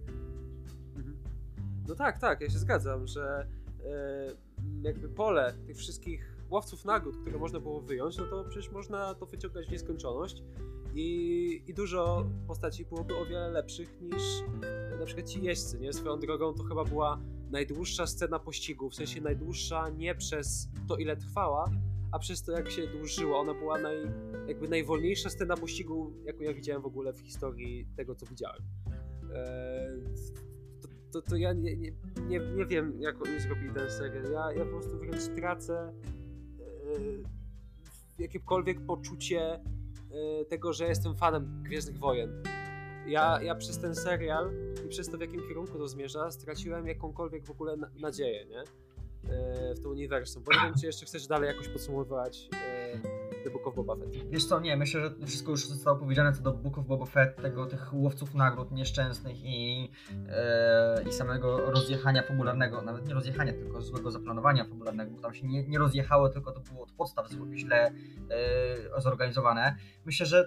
No tak, tak, ja się zgadzam, że yy, jakby pole tych wszystkich łowców nagród, które można było wyjąć, no to przecież można to wyciągać w nieskończoność i, I dużo postaci byłoby o wiele lepszych niż na przykład ci jeźdźcy, nie? Swoją drogą to chyba była najdłuższa scena pościgu, w sensie najdłuższa nie przez to ile trwała, a przez to jak się dłużyła. Ona była naj, jakby najwolniejsza scena pościgu, jaką ja widziałem w ogóle w historii tego, co widziałem. Eee, to, to, to, ja nie, nie, nie, nie wiem, jak oni zrobili ten serial. Ja, ja po prostu wręcz tracę e, jakiekolwiek poczucie tego, że jestem fanem Gwiezdnych Wojen. Ja, ja przez ten serial i przez to, w jakim kierunku to zmierza, straciłem jakąkolwiek w ogóle nadzieję, nie? Y, w to uniwersum. Bo nie wiem, czy jeszcze chcesz dalej jakoś podsumowywać y, The Book of Boba Fett. Wiesz co, nie, myślę, że wszystko już zostało powiedziane co do Book of Boba Fett, tego, tych łowców nagród nieszczęsnych i, e, i samego rozjechania fabularnego, nawet nie rozjechania, tylko złego zaplanowania fabularnego, bo tam się nie, nie rozjechało, tylko to było od podstaw źle e, zorganizowane. Myślę, że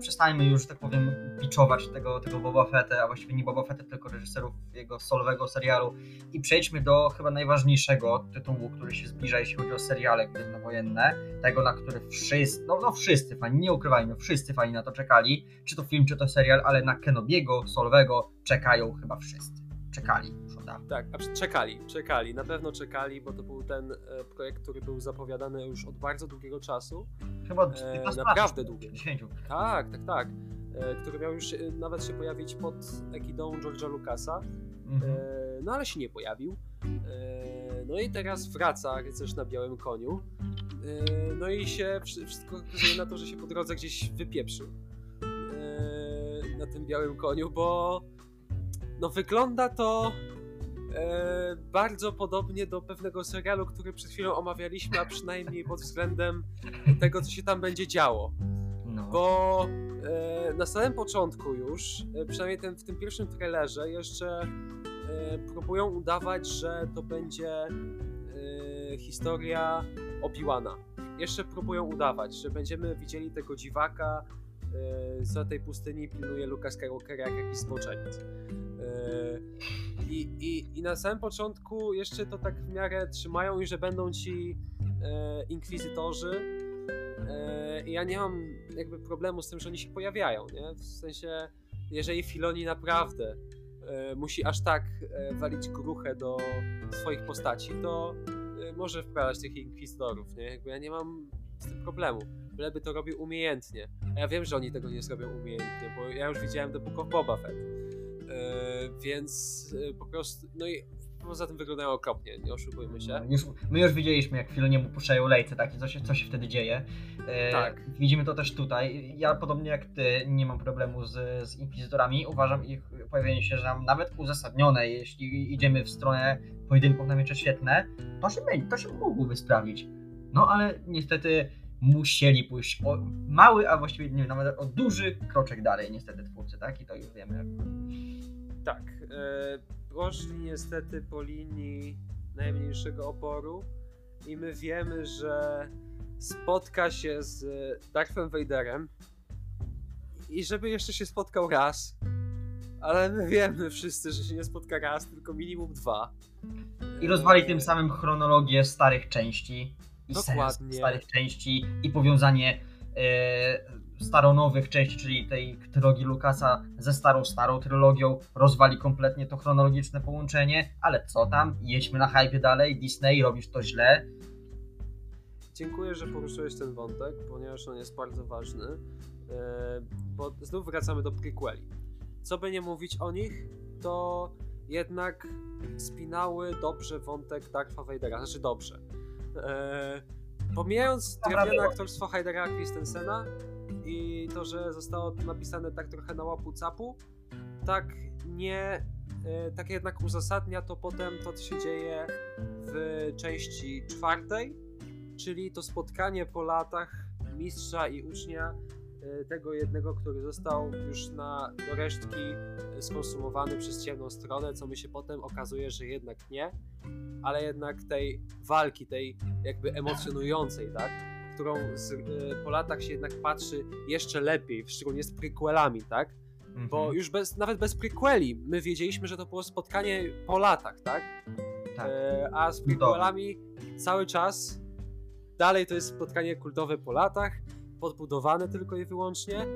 przestańmy już, tak powiem, biczować tego, tego Boba Fetta, a właściwie nie Boba Fetta, tylko reżyserów jego solowego serialu i przejdźmy do chyba najważniejszego tytułu, który się zbliża, jeśli chodzi o seriale gwiezdnowojenne, tego, na który wszyscy, no, no wszyscy fani, nie ukrywajmy, wszyscy fani na to czekali, czy to film, czy to serial, ale na Kenobiego, solowego czekają chyba wszyscy. Czekali już od dawna. Tak, czekali, czekali, na pewno czekali, bo to był ten e, projekt, który był zapowiadany już od bardzo długiego czasu. Chyba od e, naprawdę długiego. Tak, tak, tak. E, który miał już e, nawet się pojawić pod egidą George'a Lucasa. Mhm. E, no ale się nie pojawił. E, no i teraz wraca rycerz na białym koniu. E, no i się wszystko wskazuje na to, że się po drodze gdzieś wypieprzył e, na tym białym koniu, bo no wygląda to bardzo podobnie do pewnego serialu, który przed chwilą omawialiśmy, a przynajmniej pod względem tego, co się tam będzie działo. No. Bo na samym początku już, przynajmniej ten, w tym pierwszym trailerze, jeszcze próbują udawać, że to będzie historia Obi-Wana. Jeszcze próbują udawać, że będziemy widzieli tego dziwaka yy, za tej pustyni pilnuje Luka Skywalkera jak jakiś zboczeniec. I, i, I na samym początku jeszcze to tak w miarę trzymają i że będą ci inkwizytorzy i ja nie mam jakby problemu z tym, że oni się pojawiają, nie? W sensie, jeżeli Filoni naprawdę musi aż tak walić gruchę do swoich postaci, to Y, może wprawiać tych inkwizytorów, nie? Jakby ja nie mam z tym problemu. Byleby to robił umiejętnie. A ja wiem, że oni tego nie zrobią umiejętnie, bo ja już widziałem The Book of Boba Fett. Yy, więc po prostu, no i poza tym wyglądają okropnie, nie oszukujmy się. No, już, my już widzieliśmy, jak chwilę mu puszczają lejce, tak, co się, co się wtedy dzieje. E, tak. Widzimy to też tutaj. Ja podobnie jak ty nie mam problemu z, z inkwizytorami. Uważam ich pojawienie się, że nawet uzasadnione, jeśli idziemy w stronę pojedynków na miecze świetne, to się, to się mogłoby sprawić. No ale niestety musieli pójść o mały, a właściwie nie wiem, nawet o duży kroczek dalej niestety twórcy, tak? I to już wiemy. Tak. E, poszli niestety po linii najmniejszego oporu i my wiemy, że spotka się z Darthem Vaderem i żeby jeszcze się spotkał raz, ale my wiemy wszyscy, że się nie spotka raz, tylko minimum dwa. I rozwali tym samym chronologię starych części i Dokładnie. starych części i powiązanie e, staronowych części, czyli tej trylogii Lukasa ze starą, starą trylogią, rozwali kompletnie to chronologiczne połączenie, ale co tam, jedźmy na hype dalej, Disney, robisz to źle. Dziękuję, że poruszyłeś ten wątek, ponieważ on jest bardzo ważny, e, bo znów wracamy do prequeli. Co by nie mówić o nich, to jednak spinały dobrze wątek Dartha Vadera, znaczy dobrze. Eee, pomijając drewniane aktorstwo Hydera Christensena i to, że zostało to napisane tak trochę na łapu capu, tak nie, tak jednak uzasadnia to potem to, co się dzieje w części czwartej, czyli to spotkanie po latach mistrza i ucznia E, tego jednego, który został już na do resztki e, skonsumowany przez ciemną stronę, co mi się potem okazuje, że jednak nie, ale jednak tej walki, tej jakby emocjonującej, tak? Którą z, e, po latach się jednak patrzy jeszcze lepiej, szczególnie z prequelami, tak? Mhm. Bo już bez, nawet bez prequeli my wiedzieliśmy, że to było spotkanie po latach, tak? tak. E, a z prequelami cały czas dalej to jest spotkanie kultowe po latach podbudowane tylko i wyłącznie, e,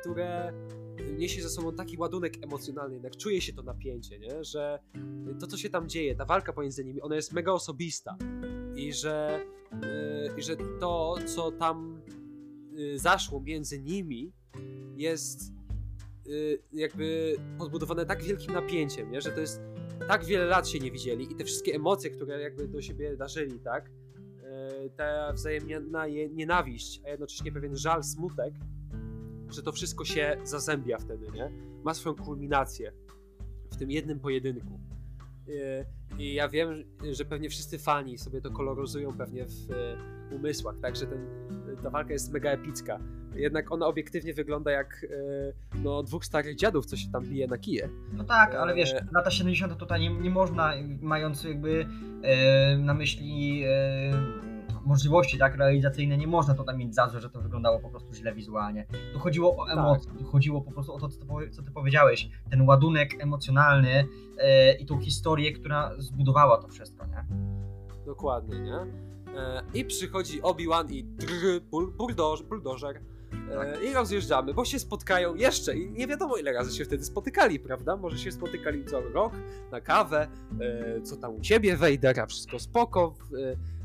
które niesie ze sobą taki ładunek emocjonalny, jednak czuje się to napięcie, nie? że to, co się tam dzieje, ta walka pomiędzy nimi, ona jest mega osobista i że, i że to, co tam e, zaszło między nimi, jest jakby podbudowane tak wielkim napięciem, nie? że to jest tak wiele lat się nie widzieli i te wszystkie emocje, które jakby do siebie darzyli, tak? ta wzajemna nienawiść, a jednocześnie pewien żal, smutek, że to wszystko się zazębia wtedy, nie? Ma swoją kulminację w tym jednym pojedynku. I ja wiem, że pewnie wszyscy fani sobie to koloryzują pewnie w e, umysłach, tak, że ten, ta walka jest mega epicka. Jednak ona obiektywnie wygląda jak e, no, dwóch starych dziadów, co się tam bije na kije. No tak, ale wiesz, e, lata 70. tutaj nie, nie można, mając jakby e, na myśli e, możliwości tak realizacyjne, nie można tutaj mieć za złe, że to wyglądało po prostu źle wizualnie. Tu chodziło o emocje, tak. tu chodziło po prostu o to, co ty, co ty powiedziałeś, ten ładunek emocjonalny e, i tą historię, która zbudowała to wszystko, nie? Dokładnie, nie? E, I przychodzi Obi-Wan i drr, buldożer tak. i rozjeżdżamy, bo się spotkają jeszcze i nie wiadomo ile razy się wtedy spotykali, prawda? Może się spotykali co rok na kawę, e, co tam u ciebie Wejdera, wszystko spoko.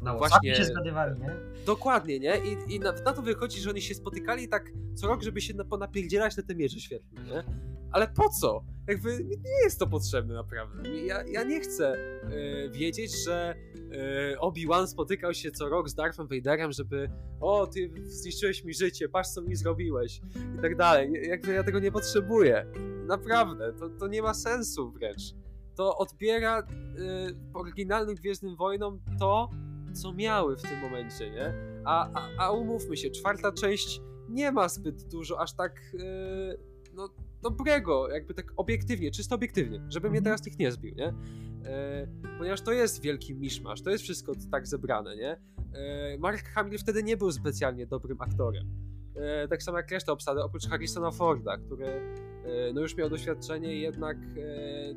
Na właśnie się zgadywali, nie? Dokładnie, nie? I, i na, na, to wychodzi, że oni się spotykali tak co rok, żeby się ponapierdzielać na te mierze świetlne, nie? Ale po co? Jakby nie jest to potrzebne naprawdę. Ja, ja nie chcę y, wiedzieć, że y, Obi-Wan spotykał się co rok z Darthem Vaderem, żeby o, ty zniszczyłeś mi życie, patrz co mi zrobiłeś i tak dalej. Jakby ja tego nie potrzebuję. Naprawdę, to, to nie ma sensu wręcz. To odbiera y, oryginalnym Gwiezdnym Wojnom to, co miały w tym momencie, nie? A, a, a umówmy się, czwarta część nie ma zbyt dużo aż tak no, dobrego, jakby tak obiektywnie, czysto obiektywnie, żeby mnie mhm. teraz nikt nie zbił, nie? E, ponieważ to jest wielki miszmasz, to jest wszystko tak zebrane, nie? E, Mark Hamill wtedy nie był specjalnie dobrym aktorem. Tak samo jak reszta obsady, oprócz Harrisona Forda, który no już miał doświadczenie i jednak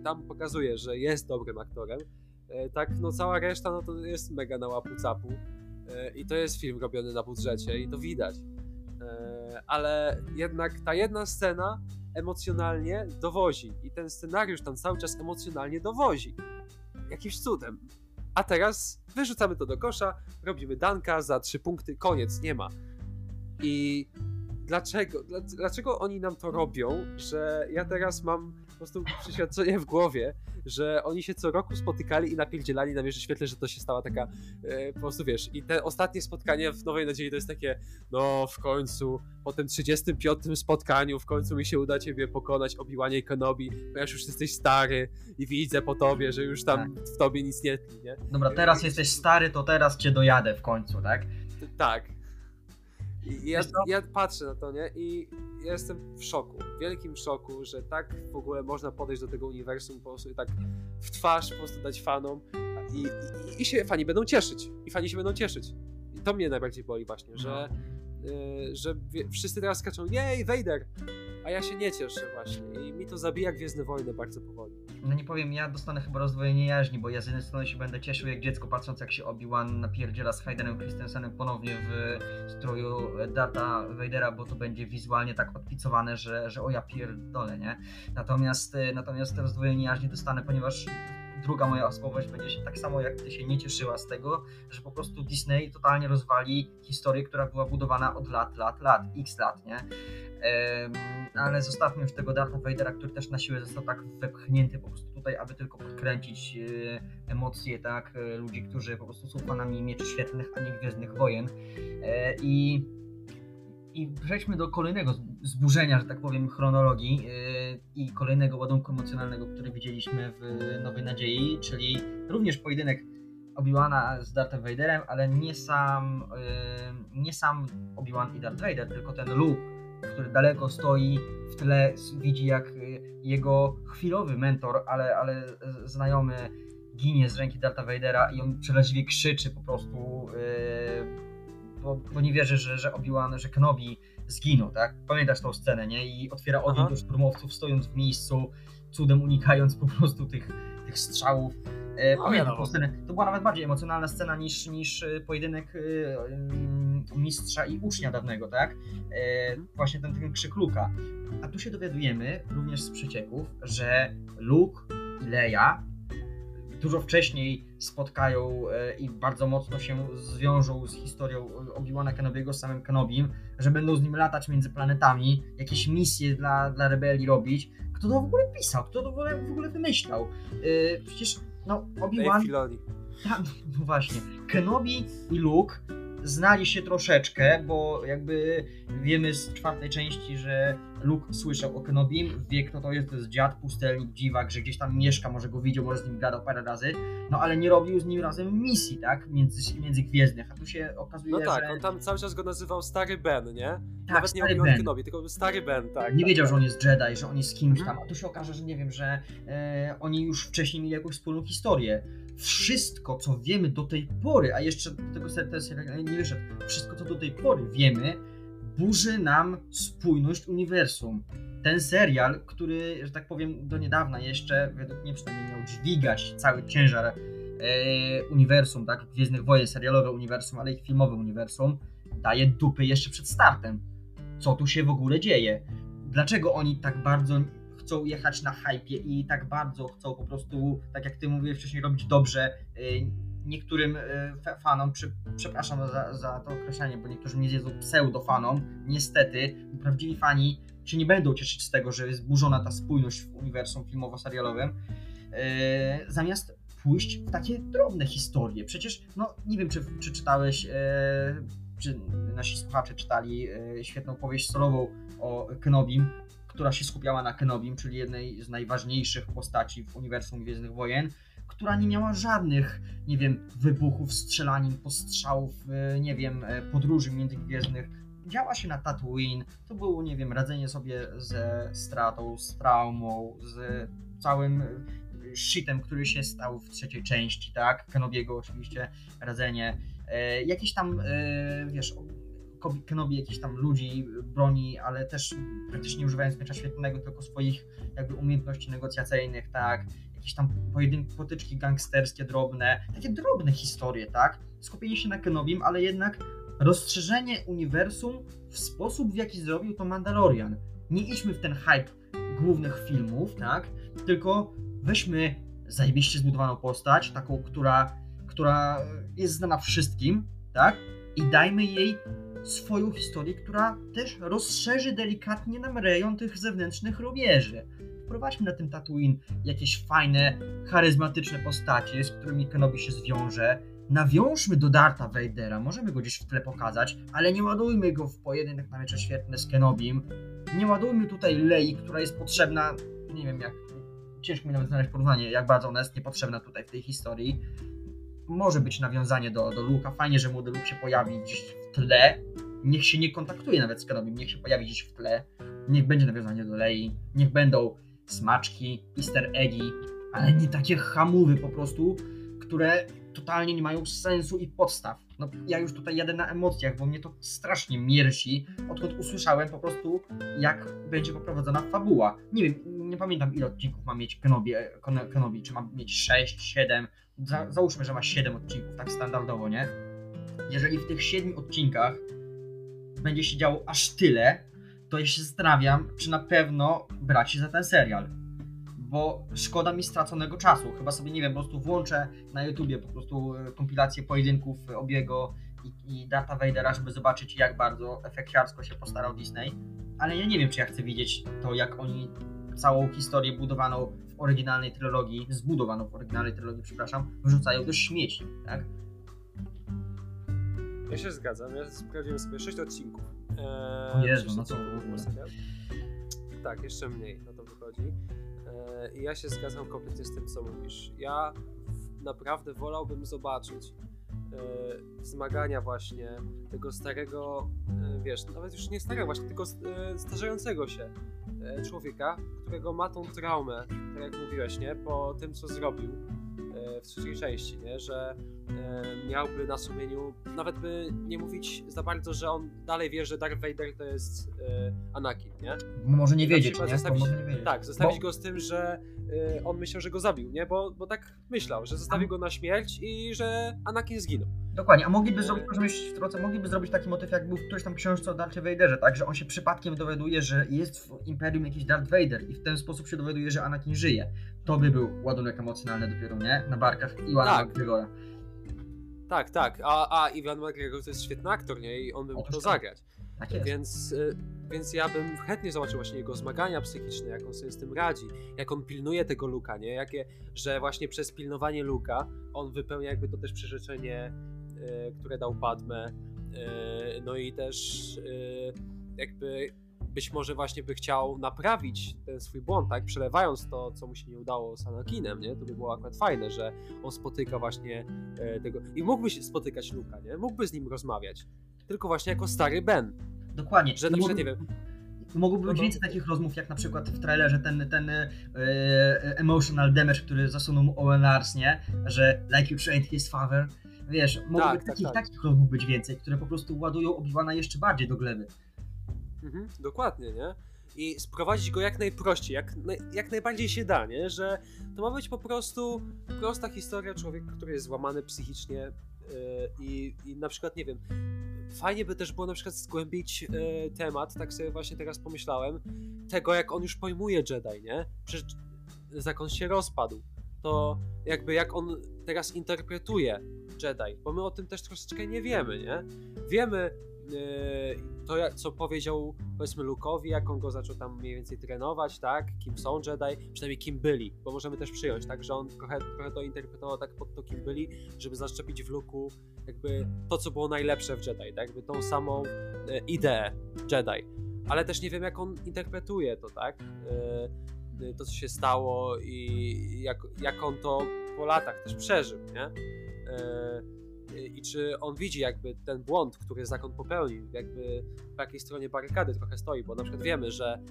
tam pokazuje, że jest dobrym aktorem. E, tak, no cała reszta no to jest mega na łapu capu i to jest film robiony na budżecie i to widać. Ale jednak ta jedna scena emocjonalnie dowozi. I ten scenariusz tam cały czas emocjonalnie dowozi. Jakimś cudem. A teraz wyrzucamy to do kosza, robimy danka za trzy punkty, koniec, nie ma. I dlaczego, dlaczego oni nam to robią, że ja teraz mam prostu przeświadczenie w głowie, że oni się co roku spotykali i napierdzielali na mierze świetle, że to się stała taka e, po prostu wiesz. I te ostatnie spotkanie w Nowej Nadziei to jest takie, no w końcu, po tym 35 spotkaniu w końcu mi się uda ciebie pokonać, Obiłanie Kenobi, ponieważ już jesteś stary i widzę po tobie, że już tam tak. w tobie nic nie tli, nie? Dobra, teraz jesteś stary, to teraz cię dojadę w końcu, tak? Tak. I ja, ja patrzę na to, nie? I ja jestem w szoku, w wielkim szoku, że tak w ogóle można podejść do tego uniwersum po prostu i tak w twarz po prostu dać fanom i, i, i się fani będą cieszyć. I fani się będą cieszyć. I to mnie najbardziej boli właśnie, że, yy, że wszyscy teraz skaczą, jej, Vader! A ja się nie cieszę właśnie i mi to zabija Gwiezdne Wojny bardzo powoli. No nie powiem, ja dostanę chyba rozdwojenie jaźni, bo ja z jednej strony się będę cieszył jak dziecko patrząc jak się Obi-Wan napierdziela z Haydenem Christensenem ponownie w stroju Data Vadera, bo to będzie wizualnie tak odpicowane, że, że o ja pierdolę, nie? Natomiast, y, natomiast rozdwojenie jaźni dostanę, ponieważ druga moja osobowość będzie się tak samo jak ty się nie cieszyła z tego, że po prostu Disney totalnie rozwali historię, która była budowana od lat, lat, lat, x lat, nie? Ale zostawmy już tego Dartha Vadera, który też na siłę został tak wepchnięty po prostu tutaj, aby tylko podkręcić e, emocje, tak, e, ludzi, którzy po prostu są fanami mieczy świetlnych, a nie Gwiezdnych Wojen. E, I I przejdźmy do kolejnego zburzenia, że tak powiem, chronologii i kolejnego ładunku emocjonalnego, który widzieliśmy w Nowej Nadziei, czyli również pojedynek Obi-Wana z Darthem Vaderem, ale nie sam, nie sam Obi-Wan i Darth Vader, tylko ten Luke, który daleko stoi w tle, widzi jak yy, jego chwilowy mentor, ale, ale znajomy ginie z ręki Dartha Vadera i on przeraźliwie krzyczy po prostu, yy, bo, bo, nie wierzy, że, że Obi-Wan, że Kenobi zginął, tak? Pamiętasz tą scenę, nie? I otwiera ogień do szturmowców, stojąc w miejscu, cudem unikając po prostu tych, tych strzałów. E, no, pamiętam tą scenę. To była nawet bardziej emocjonalna scena niż, niż e, pojedynek e, mistrza i ucznia dawnego, tak? Mhm. Właśnie ten, ten krzyk Luka. A tu się dowiadujemy, również z przecieków, że Luke i Leia dużo wcześniej spotkają i bardzo mocno się zwiążą z historią Obi-Wana Kenobiego z samym Kenobim, że będą z nim latać między planetami, jakieś misje dla, dla rebelii robić. Kto to w ogóle pisał? Kto to w ogóle, w ogóle wymyślał? Przecież no, Obi-Wan... Tak, no właśnie. Kenobi i Luke znali się troszeczkę, bo jakby wiemy z czwartej części, że Luke słyszał o Kenobim, wie kto to jest, to jest dziad, pustelnik, dziwak, że gdzieś tam mieszka, może go widział, może z nim gadał parę razy, no ale nie robił z nim razem misji, tak, między, między gwiezdnych, a tu się okazuje, No tak, że... on tam cały czas go nazywał Stary Ben, nie? Tak, Nawet nie Ben. Kenobi, tylko Stary Ben, tak. Nie tak, wiedział, tak. że on jest Jedi, że on jest kimś Mhm. tam, a tu się okaże, że nie wiem, że e, oni już wcześniej mieli jakąś wspólną historię. Wszystko, co wiemy do tej pory, a jeszcze do tego ten serial nie wyszedł, wszystko, co do tej pory wiemy, burzy nam spójność uniwersum. Ten serial, który, że tak powiem, do niedawna jeszcze, według mnie przynajmniej miał dźwigać cały ciężar e, uniwersum, tak, Gwiezdnych Wojen, serialowe uniwersum, ale i filmowe uniwersum, daje dupy jeszcze przed startem. Co tu się w ogóle dzieje? Dlaczego oni tak bardzo chcą jechać na hypie i tak bardzo chcą po prostu, tak jak ty mówiłeś wcześniej, robić dobrze y, niektórym fa- fanom, przy, przepraszam za, za to określenie, bo niektórzy mnie zjedzą pseudofanom, niestety, prawdziwi fani się nie będą cieszyć z tego, że jest zburzona ta spójność w uniwersum filmowo-serialowym, y, zamiast pójść w takie drobne historie. Przecież, no nie wiem, czy, czy czytałeś, y, czy nasi słuchacze czytali świetną powieść solową o Kenobim, która się skupiała na Kenobim, czyli jednej z najważniejszych postaci w uniwersum Gwiezdnych Wojen, która nie miała żadnych, nie wiem, wybuchów, strzelanin, postrzałów, y, nie wiem, e, podróży międzygwiezdnych. Działa się na Tatooine, to było, nie wiem, radzenie sobie ze stratą, z traumą, z całym y, shitem, który się stał w trzeciej części, tak? Kenobiego oczywiście, radzenie. E, jakieś tam, e, wiesz, Kenobi jakichś tam ludzi broni, ale też praktycznie nie używając miecza świetlnego, tylko swoich jakby umiejętności negocjacyjnych, tak, jakieś tam pojedynki, potyczki gangsterskie drobne, takie drobne historie, tak, skupienie się na Kenobim, ale jednak rozszerzenie uniwersum w sposób, w jaki zrobił to Mandalorian. Nie idźmy w ten hype głównych filmów, tak, tylko weźmy zajebiście zbudowaną postać, taką, która, która jest znana wszystkim, tak, i dajmy jej swoją historię, która też rozszerzy delikatnie nam rejon tych zewnętrznych rubieży. Wprowadźmy na tym Tatooine jakieś fajne, charyzmatyczne postacie, z którymi Kenobi się zwiąże. Nawiążmy do Darta Vadera, możemy go gdzieś w tle pokazać, ale nie ładujmy go w pojedynek na miecze świetne z Kenobim. Nie ładujmy tutaj Lei, która jest potrzebna, nie wiem jak, ciężko mi nawet znaleźć porównanie, jak bardzo ona jest niepotrzebna tutaj w tej historii. Może być nawiązanie do, do Luka, fajnie, że młody Luke się pojawi gdzieś w tle, niech się nie kontaktuje nawet z Kenobim, niech się pojawi gdzieś w tle, niech będzie nawiązanie do Lei, niech będą smaczki, easter eggi, ale nie takie hamowy po prostu, które totalnie nie mają sensu i podstaw. No, ja już tutaj jadę na emocjach, bo mnie to strasznie miersi, odkąd usłyszałem po prostu, jak będzie poprowadzona fabuła. Nie wiem, nie pamiętam ile odcinków ma mieć Kenobi, Ken- Kenobi. Czy ma mieć 6, 7, Za, załóżmy, że ma 7 odcinków, tak standardowo, nie? Jeżeli w tych 7 odcinkach będzie się działo aż tyle, to ja się zastanawiam, czy na pewno brać się za ten serial. Bo szkoda mi straconego czasu. Chyba sobie, nie wiem, po prostu włączę na YouTubie po prostu e, kompilację pojedynków Obiego i, i Darta Vadera, żeby zobaczyć, jak bardzo efekciarsko się postarał Disney. Ale ja nie wiem, czy ja chcę widzieć to, jak oni całą historię budowaną w oryginalnej trylogii, zbudowaną w oryginalnej trylogii, przepraszam, wyrzucają do śmieci, tak? Ja się zgadzam, ja sprawdziłem sobie 6 odcinków. E, O Jezu, no serial. Tak, jeszcze mniej na to wychodzi. E, I ja się zgadzam kompletnie z tym, co mówisz. Ja naprawdę wolałbym zobaczyć e, zmagania właśnie tego starego, e, wiesz, nawet już nie starego właśnie, tylko e, starzejącego się człowieka, którego ma tą traumę, tak jak mówiłeś, nie, po tym, co zrobił e, w trzeciej części, nie, że e, miałby na sumieniu, nawet by nie mówić za bardzo, że on dalej wie, że Darth Vader to jest e, Anakin, nie? Może nie wiedzieć, nie? Zostawić- może nie wiedzieć. Tak, zostawić Bo- go z tym, że y, on myślał, że go zabił, nie? Bo, bo tak myślał, że zostawił go na śmierć i że Anakin zginął. Dokładnie, a mogliby E. zrobić, mnie wtrącę, mogliby zrobić taki motyw, jak był w którejś tam książce o Darth Vaderze, tak, że on się przypadkiem dowiaduje, że jest w Imperium jakiś Darth Vader i w ten sposób się dowiaduje, że Anakin żyje. To by był ładunek emocjonalny dopiero, nie? Na barkach Iwana Tak. McGregora. Tak, tak. A, a Iwan McGregor to jest świetny aktor, nie? I on by mógł to tak. zagrać. Tak jest. Więc, y, więc ja bym chętnie zobaczył właśnie jego zmagania psychiczne, jak on sobie z tym radzi, jak on pilnuje tego Luka, nie? Jakie, że właśnie przez pilnowanie Luka on wypełnia jakby to też przyrzeczenie, y, które dał Padme. Y, no i też jakby być może właśnie by chciał naprawić ten swój błąd, tak? Przelewając to, co mu się nie udało z Anakinem, nie? To by było akurat fajne, że on spotyka właśnie e, tego... I mógłby się spotykać Luka, nie? Mógłby z nim rozmawiać. Tylko właśnie jako stary Ben. Dokładnie. Że na przykład, nie wiem, Mogłoby No być to- więcej takich rozmów, jak na przykład w trailerze ten, ten e, emotional damage, który zasunął mu Owen Lars, nie? Że like you trained his father. Wiesz, mogłoby tak, takich, tak. takich rozmów być więcej, które po prostu ładują Obi-Wana jeszcze bardziej do gleby. Mhm, dokładnie, nie? I sprowadzić go jak najprościej, jak, jak najbardziej się da, nie? Że to ma być po prostu prosta historia człowieka, który jest złamany psychicznie yy, i, i na przykład, nie wiem, fajnie by też było na przykład zgłębić yy, temat, tak sobie właśnie teraz pomyślałem, tego jak on już pojmuje Jedi, nie? Przecież zakon się rozpadł. To jakby jak on teraz interpretuje Jedi, bo my o tym też troszeczkę nie wiemy, nie? Wiemy to, jak- co powiedział powiedzmy Luke'owi, jak on go zaczął tam mniej więcej trenować, tak? Kim są Jedi, przynajmniej kim byli, bo możemy też przyjąć, tak? Że on trochę, trochę to interpretował tak pod to, kim byli, żeby zaszczepić w Luke'u jakby to, co było najlepsze w Jedi, tak? Jakby tą samą e, ideę Jedi. Ale też nie wiem, jak on interpretuje to, tak? E, e, to, co się stało i jak, jak on to po latach też przeżył, nie? E, i czy on widzi jakby ten błąd, który zakon popełnił, jakby po jakiej stronie barykady trochę stoi, bo na przykład wiemy, że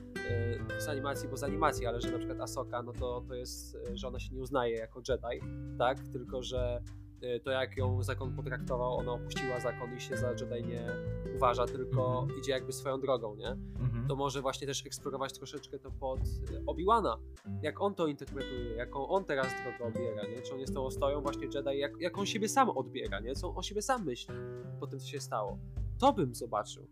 e, z animacji, bo z animacji, ale że na przykład Asoka, no to, to jest, e, że ona się nie uznaje jako Jedi, tak, tylko że to jak ją zakon potraktował, ona opuściła zakon i się za Jedi nie uważa, tylko Mhm. idzie jakby swoją drogą, nie? Mhm. to może właśnie też eksplorować troszeczkę to pod e, Obi-Wana. Jak on to interpretuje, jaką on teraz drogę odbiera, nie? Czy on jest tą ostoją właśnie Jedi, jak, jak on siebie sam odbiera, nie? Co on o siebie sam myśli po tym, co się stało. To bym zobaczył.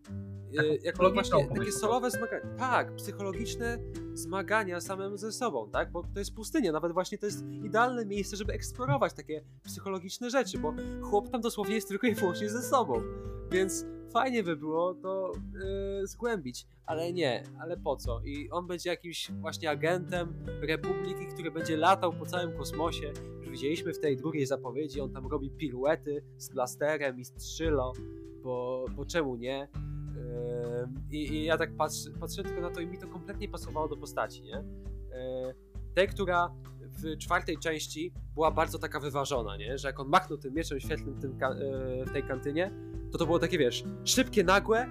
E, Jako właśnie takie solowe zmagania. Tak, psychologiczne zmagania samym ze sobą, tak? Bo to jest pustynia, nawet właśnie to jest idealne miejsce, żeby eksplorować takie psychologiczne rzeczy, bo chłop tam dosłownie jest tylko i wyłącznie ze sobą. Więc fajnie by było to yy, zgłębić, ale nie, ale po co? I on będzie jakimś właśnie agentem Republiki, który będzie latał po całym kosmosie. Już widzieliśmy w tej drugiej zapowiedzi, on tam robi piruety z blasterem i strzylo, bo, bo czemu nie? I, I ja tak patrzę, patrzę tylko na to i mi to kompletnie pasowało do postaci, nie? Tej, która w czwartej części była bardzo taka wyważona, nie? Że jak on machnął tym mieczem świetlnym w, tym yy, w tej kantynie, to to było takie, wiesz, szybkie, nagłe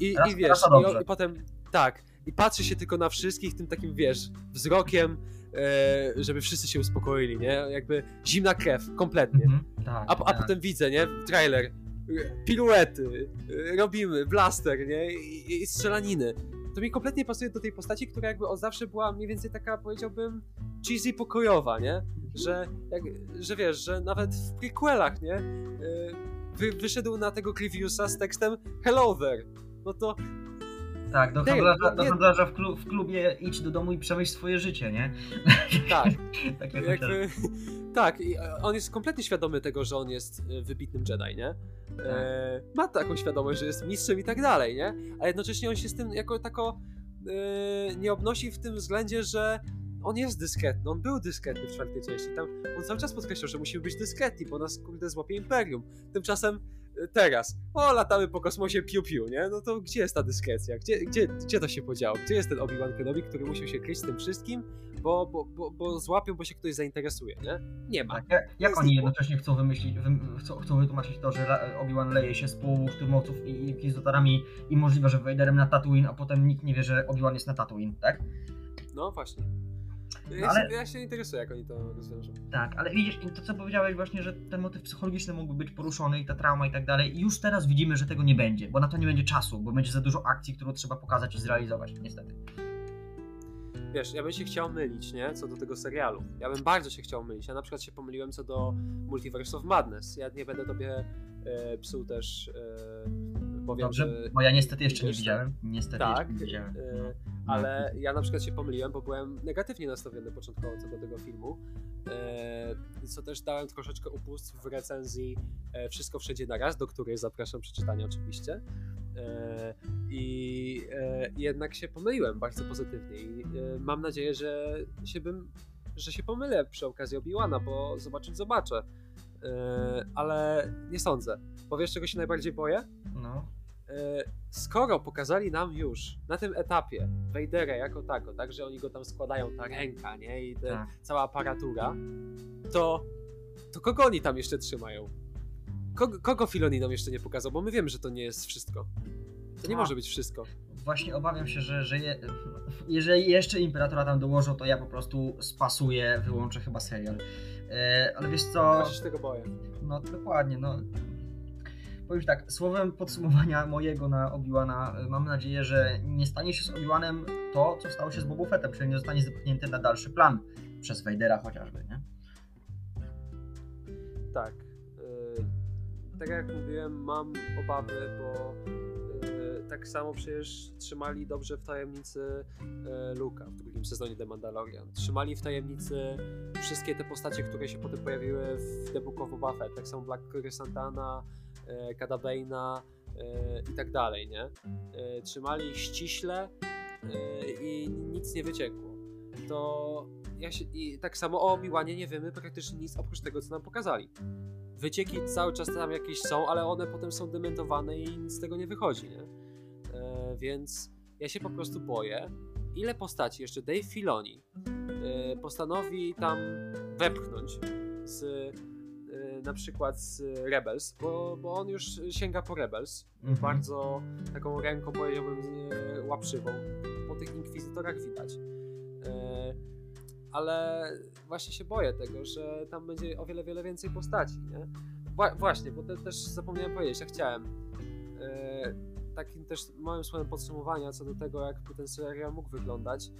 i, Raz- i wiesz, i, i potem tak, i patrzy się tylko na wszystkich tym takim, wiesz, wzrokiem, e, żeby wszyscy się uspokoili, nie? Jakby zimna krew, kompletnie. Mhm. Tak, A, a tak. potem widzę, nie? Trailer, e, piruety, e, robimy, blaster, nie? I, i- strzelaniny. To mi kompletnie pasuje do tej postaci, która jakby od zawsze była mniej więcej taka, powiedziałbym, cheesy pokojowa, nie? Że, jak, że wiesz, że nawet w prequelach, nie? E, Wy, wyszedł na tego Cliviusa z tekstem Hello there. No to Tak, do handlarza, do handlarza w, klu, w klubie idź do domu i przemyśl swoje życie, nie? tak, Takie jakby, tak, i e, on jest kompletnie świadomy tego, że on jest e, wybitnym Jedi, nie? E, ma taką świadomość, że jest mistrzem i tak dalej, nie? A jednocześnie on się z tym jako tako e, nie obnosi w tym względzie, że on jest dyskretny, on był dyskretny w czwartej części. Tam on cały czas podkreślał, że musimy być dyskretni, bo nas kurde złapie Imperium. Tymczasem teraz, o, latamy po kosmosie piu-piu, nie? No to gdzie jest ta dyskrecja? Gdzie, gdzie, gdzie to się podziało? Gdzie jest ten Obi-Wan Kenobi, który musiał się kryć z tym wszystkim, bo, bo, bo, bo złapią, bo się ktoś zainteresuje, nie? Nie ma. Tak, jak, jak oni jednocześnie chcą wymyślić, wym, chcą, chcą wytłumaczyć to, że Obi-Wan leje się z połową szturmowców i inkwizytorami i możliwe, że Vaderem na Tatooine, a potem nikt nie wie, że Obi-Wan jest na Tatooine, tak? No właśnie. Ja, ale- się, ja się interesuję, jak oni to rozwiążą. Tak, ale widzisz, i to co powiedziałeś właśnie, że ten motyw psychologiczny mógłby być poruszony i ta trauma i tak dalej, i już teraz widzimy, że tego nie będzie, bo na to nie będzie czasu, bo będzie za dużo akcji, którą trzeba pokazać i zrealizować, niestety. Wiesz, ja bym się chciał mylić, nie? Co do tego serialu. Ja bym bardzo się chciał mylić. Ja na przykład się pomyliłem co do Multiverse of Madness. Ja nie będę tobie e, psuł też, e, powiem, Dobrze, że bo ja niestety jeszcze nie Wiesz, widziałem, niestety tak, nie widziałem. e, ale ja na przykład się pomyliłem, bo byłem negatywnie nastawiony początkowo co do tego filmu, e, co też dałem troszeczkę upust w recenzji e, Wszystko Wszędzie na raz, do której zapraszam przeczytania oczywiście. E, I jednak się pomyliłem bardzo pozytywnie i mam nadzieję, że się bym, że się pomylę przy okazji Obi-Wana, bo zobaczyć zobaczę. E, ale nie sądzę. Bo wiesz czego się najbardziej boję? No, skoro pokazali nam już na tym etapie Vadera jako tako, tak, że oni go tam składają, ta ręka, nie, i tak. cała aparatura, to, to kogo oni tam jeszcze trzymają? Kogo, kogo Filoni nam jeszcze nie pokazał? Bo my wiemy, że to nie jest wszystko. To nie A. może być wszystko. Właśnie obawiam się, że, że je, jeżeli jeszcze Imperatora tam dołożą, to ja po prostu spasuję, wyłączę chyba serial. E, ale wiesz co, Właśnie się tego boję. no dokładnie, no... Powiem tak, słowem podsumowania mojego na Obi-Wana, e, mam nadzieję, że nie stanie się z Obi-Wanem to, co stało się z Boba Fettem, czyli nie zostanie zepchnięty na dalszy plan przez Vadera chociażby, nie? Tak. y, tak jak mówiłem, mam obawy, bo y, tak samo przecież trzymali dobrze w tajemnicy y, Luka w drugim sezonie The Mandalorian. Trzymali w tajemnicy wszystkie te postacie, które się potem pojawiły w The Book of. Tak samo Black Curry Santana, Cada Bane'a, y, i tak dalej, nie? Y, trzymali ich ściśle i nic nie wyciekło. To ja się, i tak samo o Obi-Wanie nie wiemy praktycznie nic oprócz tego, co nam pokazali. Wycieki cały czas tam jakieś są, ale one potem są dementowane i nic z tego nie wychodzi, nie? E, więc ja się po prostu boję, ile postaci jeszcze Dave Filoni e, postanowi tam wepchnąć z e, na przykład z Rebels, bo, bo on już sięga po Rebels, Mhm. bardzo taką ręką powiedziałbym łapszywą. Po tych inkwizytorach widać. E, ale właśnie się boję tego, że tam będzie o wiele, wiele więcej postaci, nie? Wła- właśnie, bo te, też zapomniałem powiedzieć, ja chciałem e, takim też małym słowem podsumowania co do tego, jak by ten serial mógł wyglądać.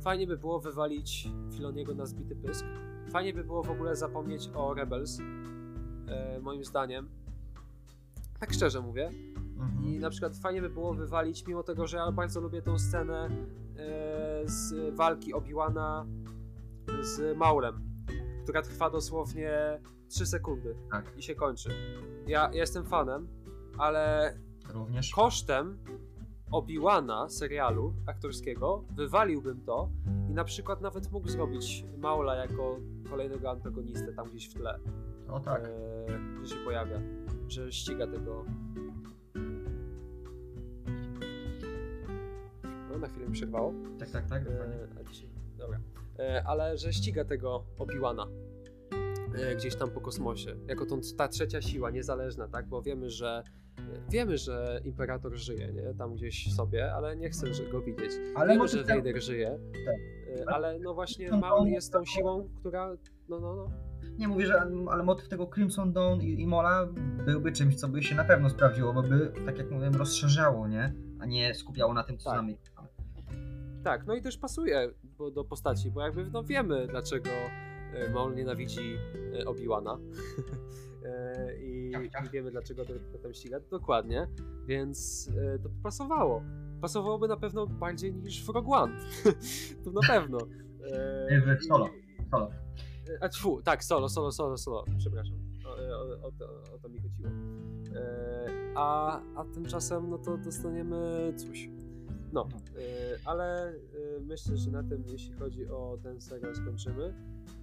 Fajnie by było wywalić Filoniego na zbity pysk. Fajnie by było w ogóle zapomnieć o Rebels, e, moim zdaniem. Tak szczerze mówię. Mhm. I na przykład fajnie by było wywalić, mimo tego, że ja bardzo lubię tą scenę e, z walki Obi-Wana z Maulem, która trwa dosłownie 3 sekundy Tak, i się kończy. Ja, ja jestem fanem, ale również. kosztem Obi-Wana serialu aktorskiego wywaliłbym to i na przykład nawet mógł zrobić Maula jako kolejnego antagonistę tam gdzieś w tle, O tak. e, gdzie się pojawia, że ściga tego No, na chwilę mi przerwało. Tak, tak, tak. E, dzisiaj, dobra. E, ale że ściga tego Obi-Wana e, gdzieś tam po kosmosie. Jako tą, ta trzecia siła, niezależna, tak? Bo wiemy, że wiemy, że Imperator żyje, nie? Tam gdzieś sobie, ale nie chcę go widzieć. Ale wiemy, że Vader żyje, Tak. e, ale no właśnie No, Maul jest tą siłą, która no, no, no. Nie mówię, że ale motyw tego Crimson Dawn i, i Mola byłby czymś, co by się na pewno sprawdziło, bo by, tak jak mówiłem, rozszerzało, nie? A nie skupiało na tym, co Tak. znamy. Tak, no i też pasuje bo, do postaci, bo jakby no wiemy, dlaczego e, Maul nienawidzi e, Obi-Wana. E, I, Ciach, ciach. I wiemy, dlaczego to potem ściga. Dokładnie, więc to by pasowało. Pasowałoby na pewno bardziej niż w Rogue One. to na pewno. Nie, w Solo. Solo. A tfu, tak, solo, solo, solo, solo, przepraszam. O, o, o, to, o to mi chodziło. E, a, a tymczasem, no to dostaniemy coś. No, e, ale e, myślę, że na tym, jeśli chodzi o ten serial, skończymy.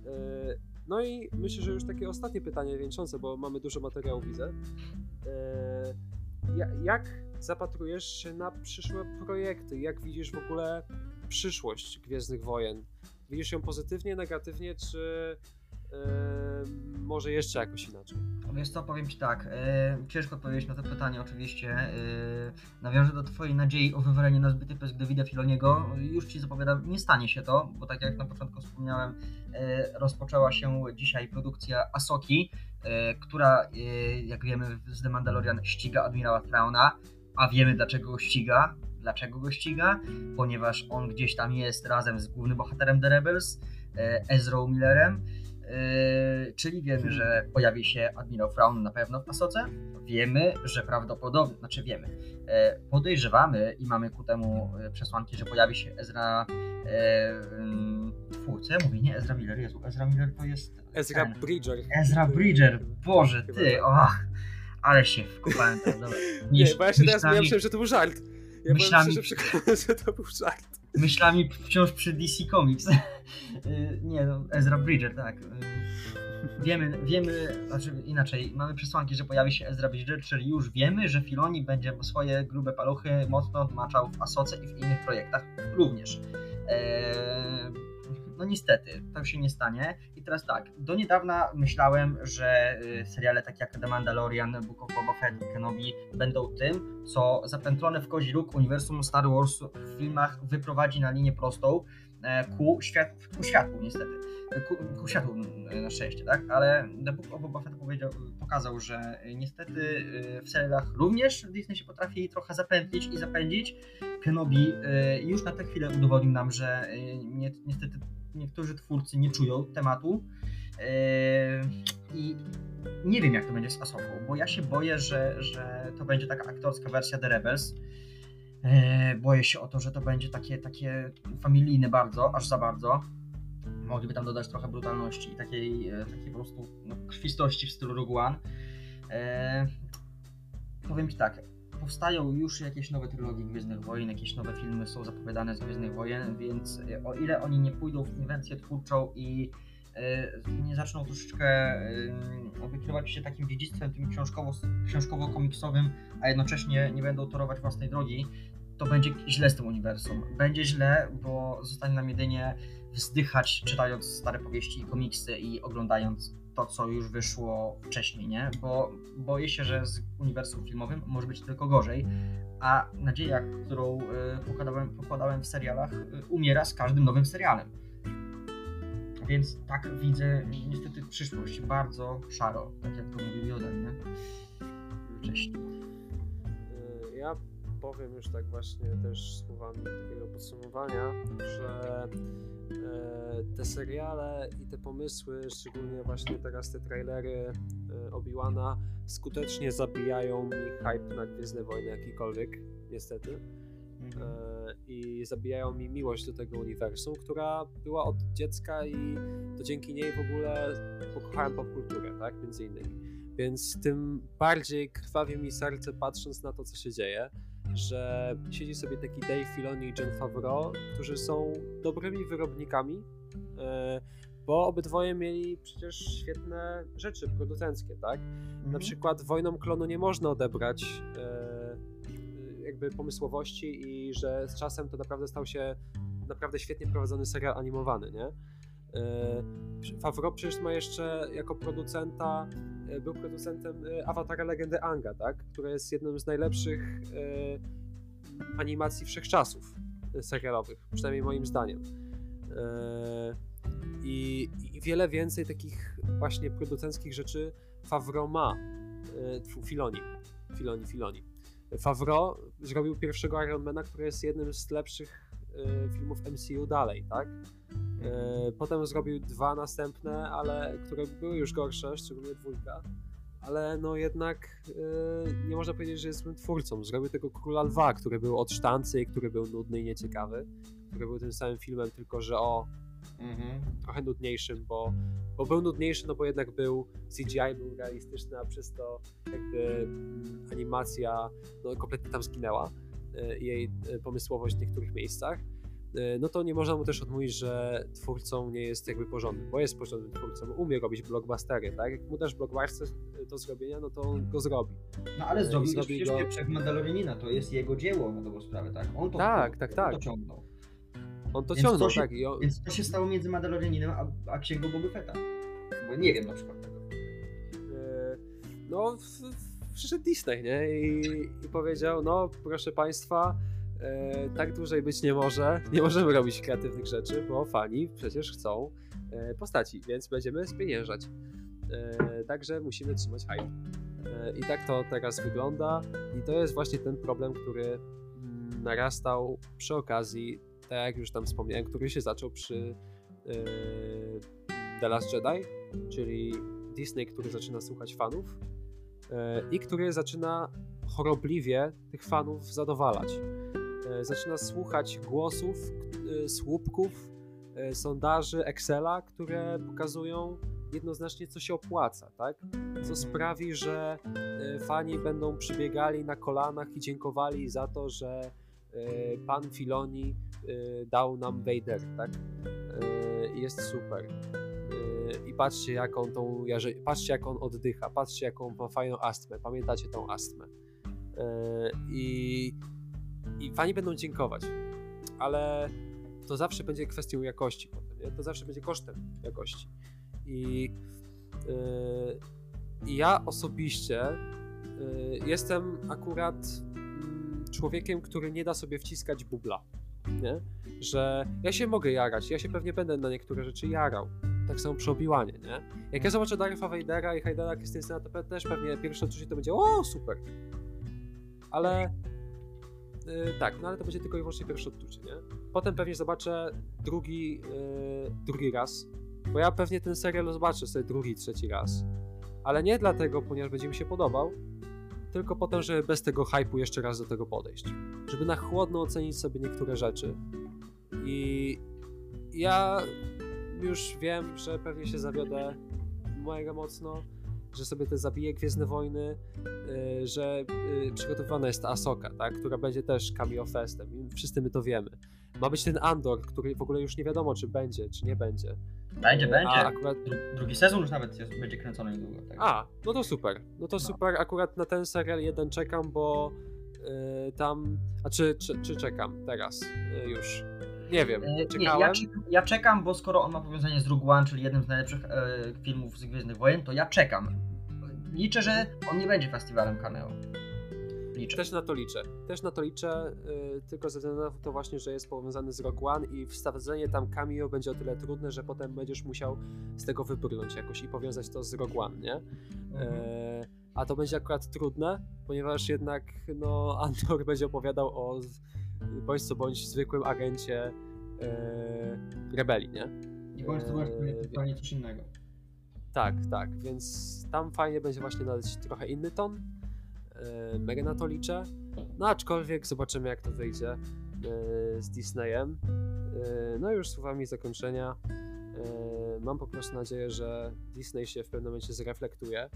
E, No i myślę, że już takie ostatnie pytanie wieńczące, bo mamy dużo materiału, widzę. E, jak zapatrujesz się na przyszłe projekty? Jak widzisz w ogóle przyszłość Gwiezdnych Wojen? Widzisz ją pozytywnie, negatywnie, czy może jeszcze jakoś inaczej? Wiesz co, powiem Ci tak, yy, ciężko odpowiedzieć na to pytanie oczywiście. Yy, nawiążę do Twojej nadziei o wywalenie na zbyty przez Davida Filoniego. Już Ci zapowiadam, nie stanie się to, bo tak jak na początku wspomniałem, yy, rozpoczęła się dzisiaj produkcja Asoki, która, jak wiemy, z The Mandalorian ściga admirała Trauna, a wiemy dlaczego go ściga. Dlaczego go ściga? Ponieważ on gdzieś tam jest razem z głównym bohaterem The Rebels, Ezra Millerem Yy, czyli wiemy, że pojawi się admirał Fraun na pewno w Asoce. Wiemy, że prawdopodobnie, znaczy wiemy, yy, podejrzewamy i mamy ku temu yy, przesłanki, że pojawi się Ezra. Fu, co ja mówię? Nie Ezra Miller, Jezu, Ezra Miller to jest. Ezra ten. Bridger. Ezra Bridger, Boże, ty, o, ale się wkopałem tam, dobra. Nie, bo ja się teraz myślałem, że to był żart. Ja myślami... szczerze że to był żart. Myślami wciąż przy DC Comics. Y, nie, no, Ezra Bridger, tak. Y, wiemy, wiemy, znaczy inaczej, mamy przesłanki, że pojawi się Ezra Bridger, czyli już wiemy, że Filoni będzie swoje grube paluchy mocno odmaczał w Asoce i w innych projektach również. Eee, no niestety, tak się nie stanie. I teraz tak, do niedawna myślałem, że y, seriale takie jak The Mandalorian, Book of Boba Fett Kenobi będą tym, co zapętlone w kozi róg uniwersum Star Wars w filmach wyprowadzi na linię prostą e, ku, świat, ku światłu niestety. Ku, ku światłu e, na szczęście, tak? Ale The Book of Boba Fett powiedział, pokazał, że niestety w serialach również Disney się potrafi trochę zapętlić i zapędzić. Kenobi już na tę chwilę udowodnił nam, że niestety niektórzy twórcy nie czują tematu. Yy, I nie wiem, jak to będzie z Asoką, bo ja się boję, że, że to będzie taka aktorska wersja The Rebels. Yy, boję się o to, że to będzie takie, takie familijne bardzo, aż za bardzo. Mogliby tam dodać trochę brutalności i takiej, e, takiej po prostu no, krwistości w stylu Rogue One. Powiem Ci tak, powstają już jakieś nowe trylogie Gwiezdnych Wojen, jakieś nowe filmy są zapowiadane z Gwiezdnych Wojen, więc e, o ile oni nie pójdą w inwencję twórczą i e, nie zaczną troszeczkę wykrywać się takim dziedzictwem tym książkowo, książkowo-komiksowym, a jednocześnie nie będą torować własnej drogi, to będzie źle z tym uniwersum. Będzie źle, bo zostanie nam jedynie wzdychać czytając stare powieści i komiksy i oglądając to, co już wyszło wcześniej, nie? Bo boję się, że z uniwersum filmowym może być tylko gorzej, a nadzieja, którą y, pokładałem, pokładałem w serialach, y, umiera z każdym nowym serialem. Więc tak widzę niestety przyszłość, bardzo szaro, tak jak to mówił Joda, nie? Wcześniej. Ja powiem już tak właśnie też słowami takiego podsumowania, że E, te seriale i te pomysły, szczególnie właśnie teraz te trailery e, Obi-Wana, skutecznie zabijają mi hype na Gwiezdne Wojny jakikolwiek, niestety. Mhm. E, I zabijają mi miłość do tego uniwersum, która była od dziecka i to dzięki niej w ogóle pokochałem popkulturę, tak, między innymi. Więc tym bardziej krwawi mi serce patrząc na to, co się dzieje że siedzi sobie taki Dave Filoni i John Favreau, którzy są dobrymi wyrobnikami, e, bo obydwoje mieli przecież świetne rzeczy producenckie, tak? Na mhm. przykład Wojną Klonu nie można odebrać e, jakby pomysłowości i że z czasem to naprawdę stał się naprawdę świetnie prowadzony serial animowany, nie? E, Favreau przecież ma jeszcze jako producenta był producentem e, Awatara Legendy Anga, tak? która jest jedną z najlepszych e, animacji wszechczasów serialowych, przynajmniej moim zdaniem. I, I, wiele więcej takich właśnie producenckich rzeczy Favreau ma. Filoni. Filoni, Filoni. Favreau zrobił pierwszego Ironmana, który jest jednym z lepszych filmów MCU dalej, tak? E, potem zrobił dwa następne, ale które były już gorsze, szczególnie dwójka. Ale no jednak yy, nie można powiedzieć, że jest złym twórcą. Zrobił tego Króla Lwa, który był od sztancy i który był nudny i nieciekawy. Który był tym samym filmem, tylko że o mhm. trochę nudniejszym, bo, bo był nudniejszy, no bo jednak był CGI, był realistyczny, a przez to jakby mm, animacja no, kompletnie tam zginęła. Yy, jej pomysłowość w niektórych miejscach. e, no to nie można mu też odmówić, że twórcą nie jest jakby porządny, bo jest porządnym twórcą, umie robić blockbustery, tak? Jak mu też blockbuster do zrobienia, no to on go zrobi. No ale zrobił zrobi przecież go... Mandalorianina, to jest jego dzieło na dobrą sprawę, tak? On to, tak, tak, tak. to ciągnął. On to więc ciągnął, to się, tak. On... Więc to się stało między Mandalorianinem a, a Księgą Boba Fetta. Bo nie wiem na przykład tego. E, no, przyszedł Disney, nie? I, I, powiedział, no proszę Państwa, e, tak dłużej być nie może, nie możemy robić kreatywnych rzeczy, bo fani przecież chcą e, postaci, więc będziemy spieniężać. E, także musimy trzymać hype. I tak to teraz wygląda i to jest właśnie ten problem, który mm, narastał przy okazji, tak jak już tam wspomniałem, który się zaczął przy e, The Last Jedi, czyli Disney, który zaczyna słuchać fanów i który zaczyna chorobliwie tych fanów zadowalać. E, zaczyna słuchać głosów, e, słupków, sondaży, Excela, które pokazują jednoznacznie, co się opłaca, tak? Co mhm. sprawi, że fani będą przybiegali na kolanach i dziękowali za to, że pan Filoni dał nam Vader, tak? Jest super i patrzcie jak on tą, patrzcie jak on oddycha, patrzcie jaką ma fajną astmę, pamiętacie tą astmę. E, I, i fani będą dziękować, ale to zawsze będzie kwestią jakości to zawsze będzie kosztem jakości. I, yy, ja osobiście yy, jestem akurat yy, człowiekiem, który nie da sobie wciskać bubla, nie? że ja się mogę jarać, ja się pewnie będę na niektóre rzeczy jarał, tak samo przy Obi-Wanie, nie? Jak ja zobaczę Darfa Vadera i Haydara Christensena, to też pewnie pierwsze odczucie to będzie o, super. Ale yy, tak, no ale to będzie tylko i wyłącznie pierwsze odczucie, nie? Potem pewnie zobaczę drugi, yy, drugi raz, bo ja pewnie ten serial zobaczę sobie drugi, trzeci raz. Ale nie dlatego, ponieważ będzie mi się podobał, tylko potem, żeby bez tego hypu jeszcze raz do tego podejść. Żeby na chłodno ocenić sobie niektóre rzeczy. I ja już wiem, że pewnie się zawiodę mega mocno, że sobie te zabije Gwiezdne Wojny, yy, że yy, przygotowana jest ta Asoka, tak, która będzie też cameo festem i wszyscy my to wiemy. Ma być ten Andor, który w ogóle już nie wiadomo, czy będzie, czy nie będzie. Będzie, będzie. A akurat... Drugi sezon już nawet jest, będzie kręcony niedługo. Tak. A, no to super. No to no. super. Akurat na ten serial jeden czekam, bo yy, tam. A czy, czy, czy czekam teraz yy, już? Nie wiem, czekałem. Nie, ja, ja, czekam, bo skoro on ma powiązanie z Rogue One, czyli jednym z najlepszych e, filmów z Gwiezdnych Wojen, to ja czekam. Liczę, że on nie będzie festiwalem cameo. Liczę. Też na to liczę. Też na to liczę, yy, tylko ze względu na to właśnie, że jest powiązany z Rogue One i wstawdzenie tam cameo będzie o tyle trudne, że potem będziesz musiał z tego wybrnąć jakoś i powiązać to z Rogue One, nie? Yy, a to będzie akurat trudne, ponieważ jednak no, Andor będzie opowiadał o bądź co bądź zwykłym agencie e, rebelii, nie? I bądź co bądź zupełnie coś innego. Tak, tak, więc tam fajnie będzie właśnie nadać trochę inny ton. E, mega na to liczę. No aczkolwiek zobaczymy jak to wyjdzie e, z Disneyem. E, no już słowami zakończenia. E, mam po prostu nadzieję, że Disney się w pewnym momencie zreflektuje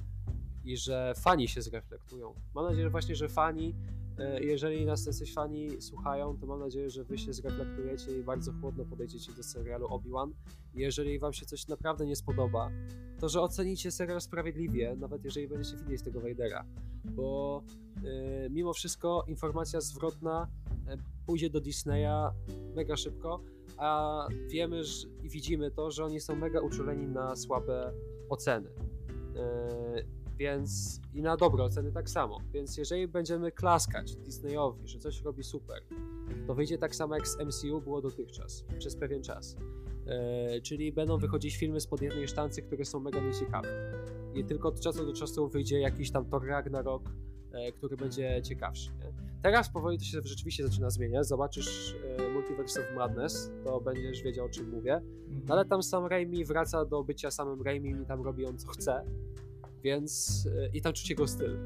i że fani się zreflektują. Mam nadzieję że właśnie, że fani E, jeżeli nas jacyś fani słuchają, to mam nadzieję, że wy się zreflektujecie i bardzo chłodno podejdziecie do serialu Obi-Wan. Jeżeli wam się coś naprawdę nie spodoba, to że ocenicie serial sprawiedliwie, nawet jeżeli będziecie widzieć tego Vadera. Bo yy, mimo wszystko informacja zwrotna yy, pójdzie do Disneya mega szybko, a wiemy że, i widzimy to, że oni są mega uczuleni na słabe oceny. Yy, więc i na dobre oceny tak samo. Więc jeżeli będziemy klaskać Disneyowi, że coś robi super, to wyjdzie tak samo jak z MCU było dotychczas, przez pewien czas. E, czyli będą wychodzić filmy spod jednej sztancy, które są mega nieciekawe. I tylko od czasu do czasu wyjdzie jakiś tam Thor Ragnarok, e, który będzie ciekawszy. Nie? Teraz powoli to się rzeczywiście zaczyna zmieniać. Zobaczysz e, Multiverse of Madness, to będziesz wiedział o czym mówię. No ale tam sam Raimi wraca do bycia samym Raimi i tam robi on co chce. Więc e, i tam czuć jego styl.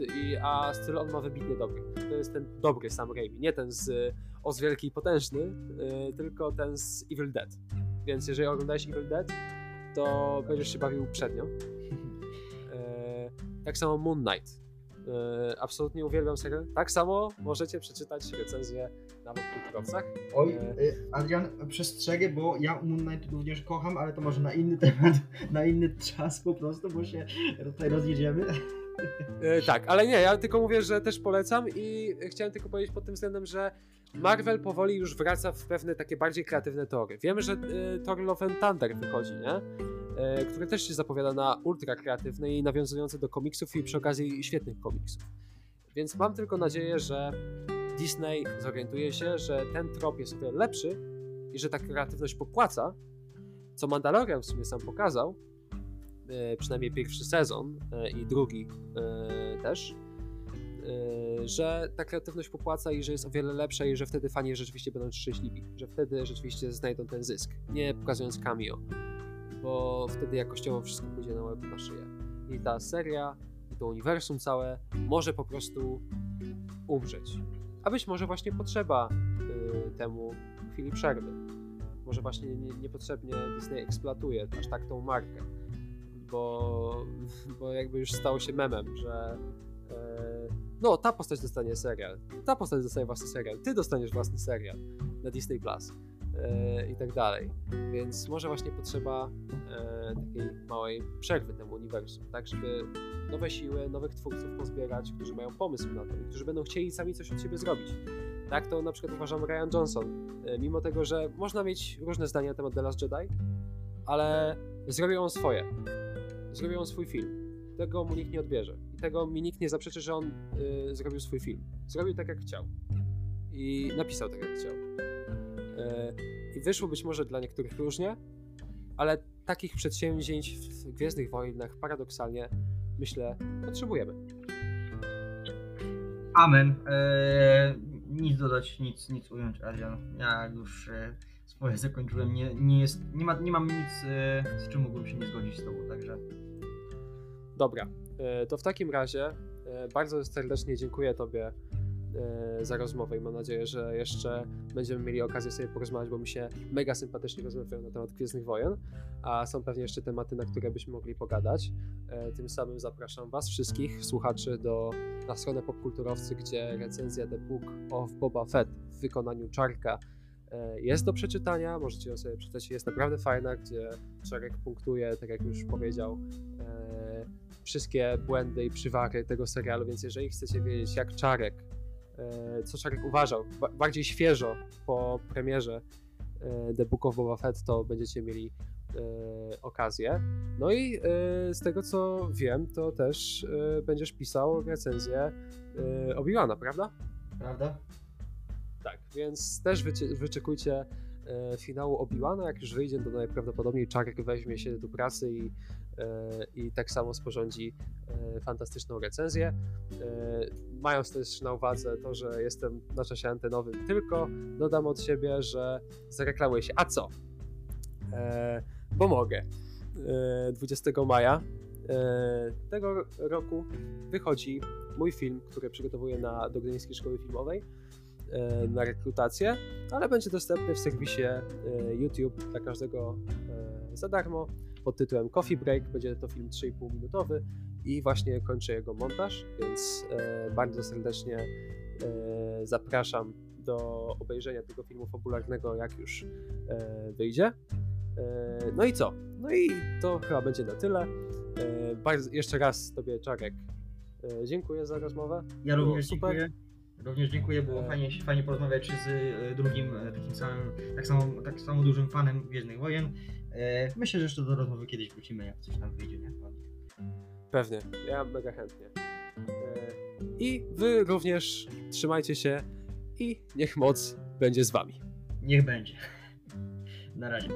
I, a styl on ma wybitnie dobry. To jest ten dobry Sam Raimi, nie ten z Oz Wielki i Potężny, yy, tylko ten z Evil Dead. Więc jeżeli oglądałeś Evil Dead, to będziesz się bawił przednio. Tak samo Moon Knight. E, absolutnie uwielbiam serial. Tak samo możecie przeczytać recenzję na kulturowcach. Oj, e, Adrian, przestrzegę, bo ja Moon Knight również kocham, ale to może na inny temat, na inny czas po prostu, bo się tutaj rozjedziemy. E, tak, ale nie, ja tylko mówię, że też polecam i chciałem tylko powiedzieć pod tym względem, że Marvel powoli już wraca w pewne takie bardziej kreatywne tory. Wiemy, że y, Thor Love and Thunder wychodzi, nie? Y, też się zapowiada na ultra kreatywny i nawiązujący do komiksów i przy okazji świetnych komiksów. Więc mam tylko nadzieję, że Disney zorientuje się, że ten trop jest o wiele lepszy i że ta kreatywność popłaca, co Mandalorian w sumie sam pokazał, y, przynajmniej pierwszy sezon y, i drugi y, też, że ta kreatywność popłaca i że jest o wiele lepsza i że wtedy fani rzeczywiście będą szczęśliwi, że wtedy rzeczywiście znajdą ten zysk, nie pokazując cameo, bo wtedy jakościowo wszystko pójdzie na łeb na szyję. I ta seria, i to uniwersum całe może po prostu umrzeć. A być może właśnie potrzeba y, temu chwili przerwy. Może właśnie nie, niepotrzebnie Disney eksploatuje aż tak tą markę, bo, bo jakby już stało się memem, że no, ta postać dostanie serial, ta postać dostanie własny serial, ty dostaniesz własny serial na Disney Plus e, i tak dalej. Więc może właśnie potrzeba e, takiej małej przerwy temu uniwersum, tak, żeby nowe siły, nowych twórców pozbierać, którzy mają pomysł na to i którzy będą chcieli sami coś od siebie zrobić. Tak to na przykład uważam Ryan Johnson. E, mimo tego, że można mieć różne zdania na temat The Last Jedi, ale zrobił on swoje. Zrobił on swój film. Tego mu nikt nie odbierze tego mi nikt nie zaprzeczy, że on y, zrobił swój film. Zrobił tak, jak chciał. I napisał tak, jak chciał. Y, I wyszło być może dla niektórych różnie, ale takich przedsięwzięć w Gwiezdnych Wojnach paradoksalnie, myślę, potrzebujemy. Amen. Eee, nic dodać, nic, nic ująć, Adrian. Ja już e, swoje zakończyłem. Nie, nie, jest, nie, ma, nie mam nic, e, z czym mógłbym się nie zgodzić z Tobą, także. Dobra, to w takim razie e, bardzo serdecznie dziękuję Tobie e, za rozmowę i mam nadzieję, że jeszcze będziemy mieli okazję sobie porozmawiać, bo mi się mega sympatycznie rozmawiają na temat Gwiezdnych Wojen, a są pewnie jeszcze tematy, na które byśmy mogli pogadać. Tym samym zapraszam Was wszystkich, słuchaczy, do, na stronę Popkulturowcy, gdzie recenzja The Book of Boba Fett w wykonaniu Czarka jest do przeczytania, możecie ją sobie przeczytać, jest naprawdę fajna, gdzie Czarek punktuje, tak jak już powiedział, wszystkie błędy i przywary tego serialu, więc jeżeli chcecie wiedzieć, jak Czarek, e, co Czarek uważał, bardziej świeżo po premierze e, The Book of Boba Fett, to będziecie mieli e, okazję. No i z tego co wiem, to też będziesz pisał recenzję Obi-Wana, prawda? Prawda? Tak, więc też wyczekujcie finału Obi-Wana, jak już wyjdzie, to najprawdopodobniej Czarek weźmie się do pracy i i tak samo sporządzi e, fantastyczną recenzję. E, mając też na uwadze to, że jestem na czasie antenowym, tylko dodam od siebie, że zareklamuję się. A co? Bo mogę. 20 maja tego roku wychodzi mój film, który przygotowuję na do Gdyńskiej Szkoły Filmowej na rekrutację, ale będzie dostępny w serwisie YouTube dla każdego za darmo pod tytułem Coffee Break. Będzie to film 3,5 minutowy i właśnie kończę jego montaż, więc e, bardzo serdecznie e, zapraszam do obejrzenia tego filmu fabularnego, jak już e, wyjdzie. No i co? No i to chyba będzie na tyle. Bardzo, jeszcze raz Tobie, Czarek, dziękuję za rozmowę. Ja również super. dziękuję. Również dziękuję, było fajnie, fajnie porozmawiać z drugim takim samym, tak samo, tak samo dużym fanem Gwiezdnych Wojen. E, myślę, że jeszcze do rozmowy kiedyś wrócimy, jak coś tam wyjdzie, nie? Pewnie, ja mega chętnie. E, I wy również trzymajcie się i niech moc będzie z wami. Niech będzie. Na razie.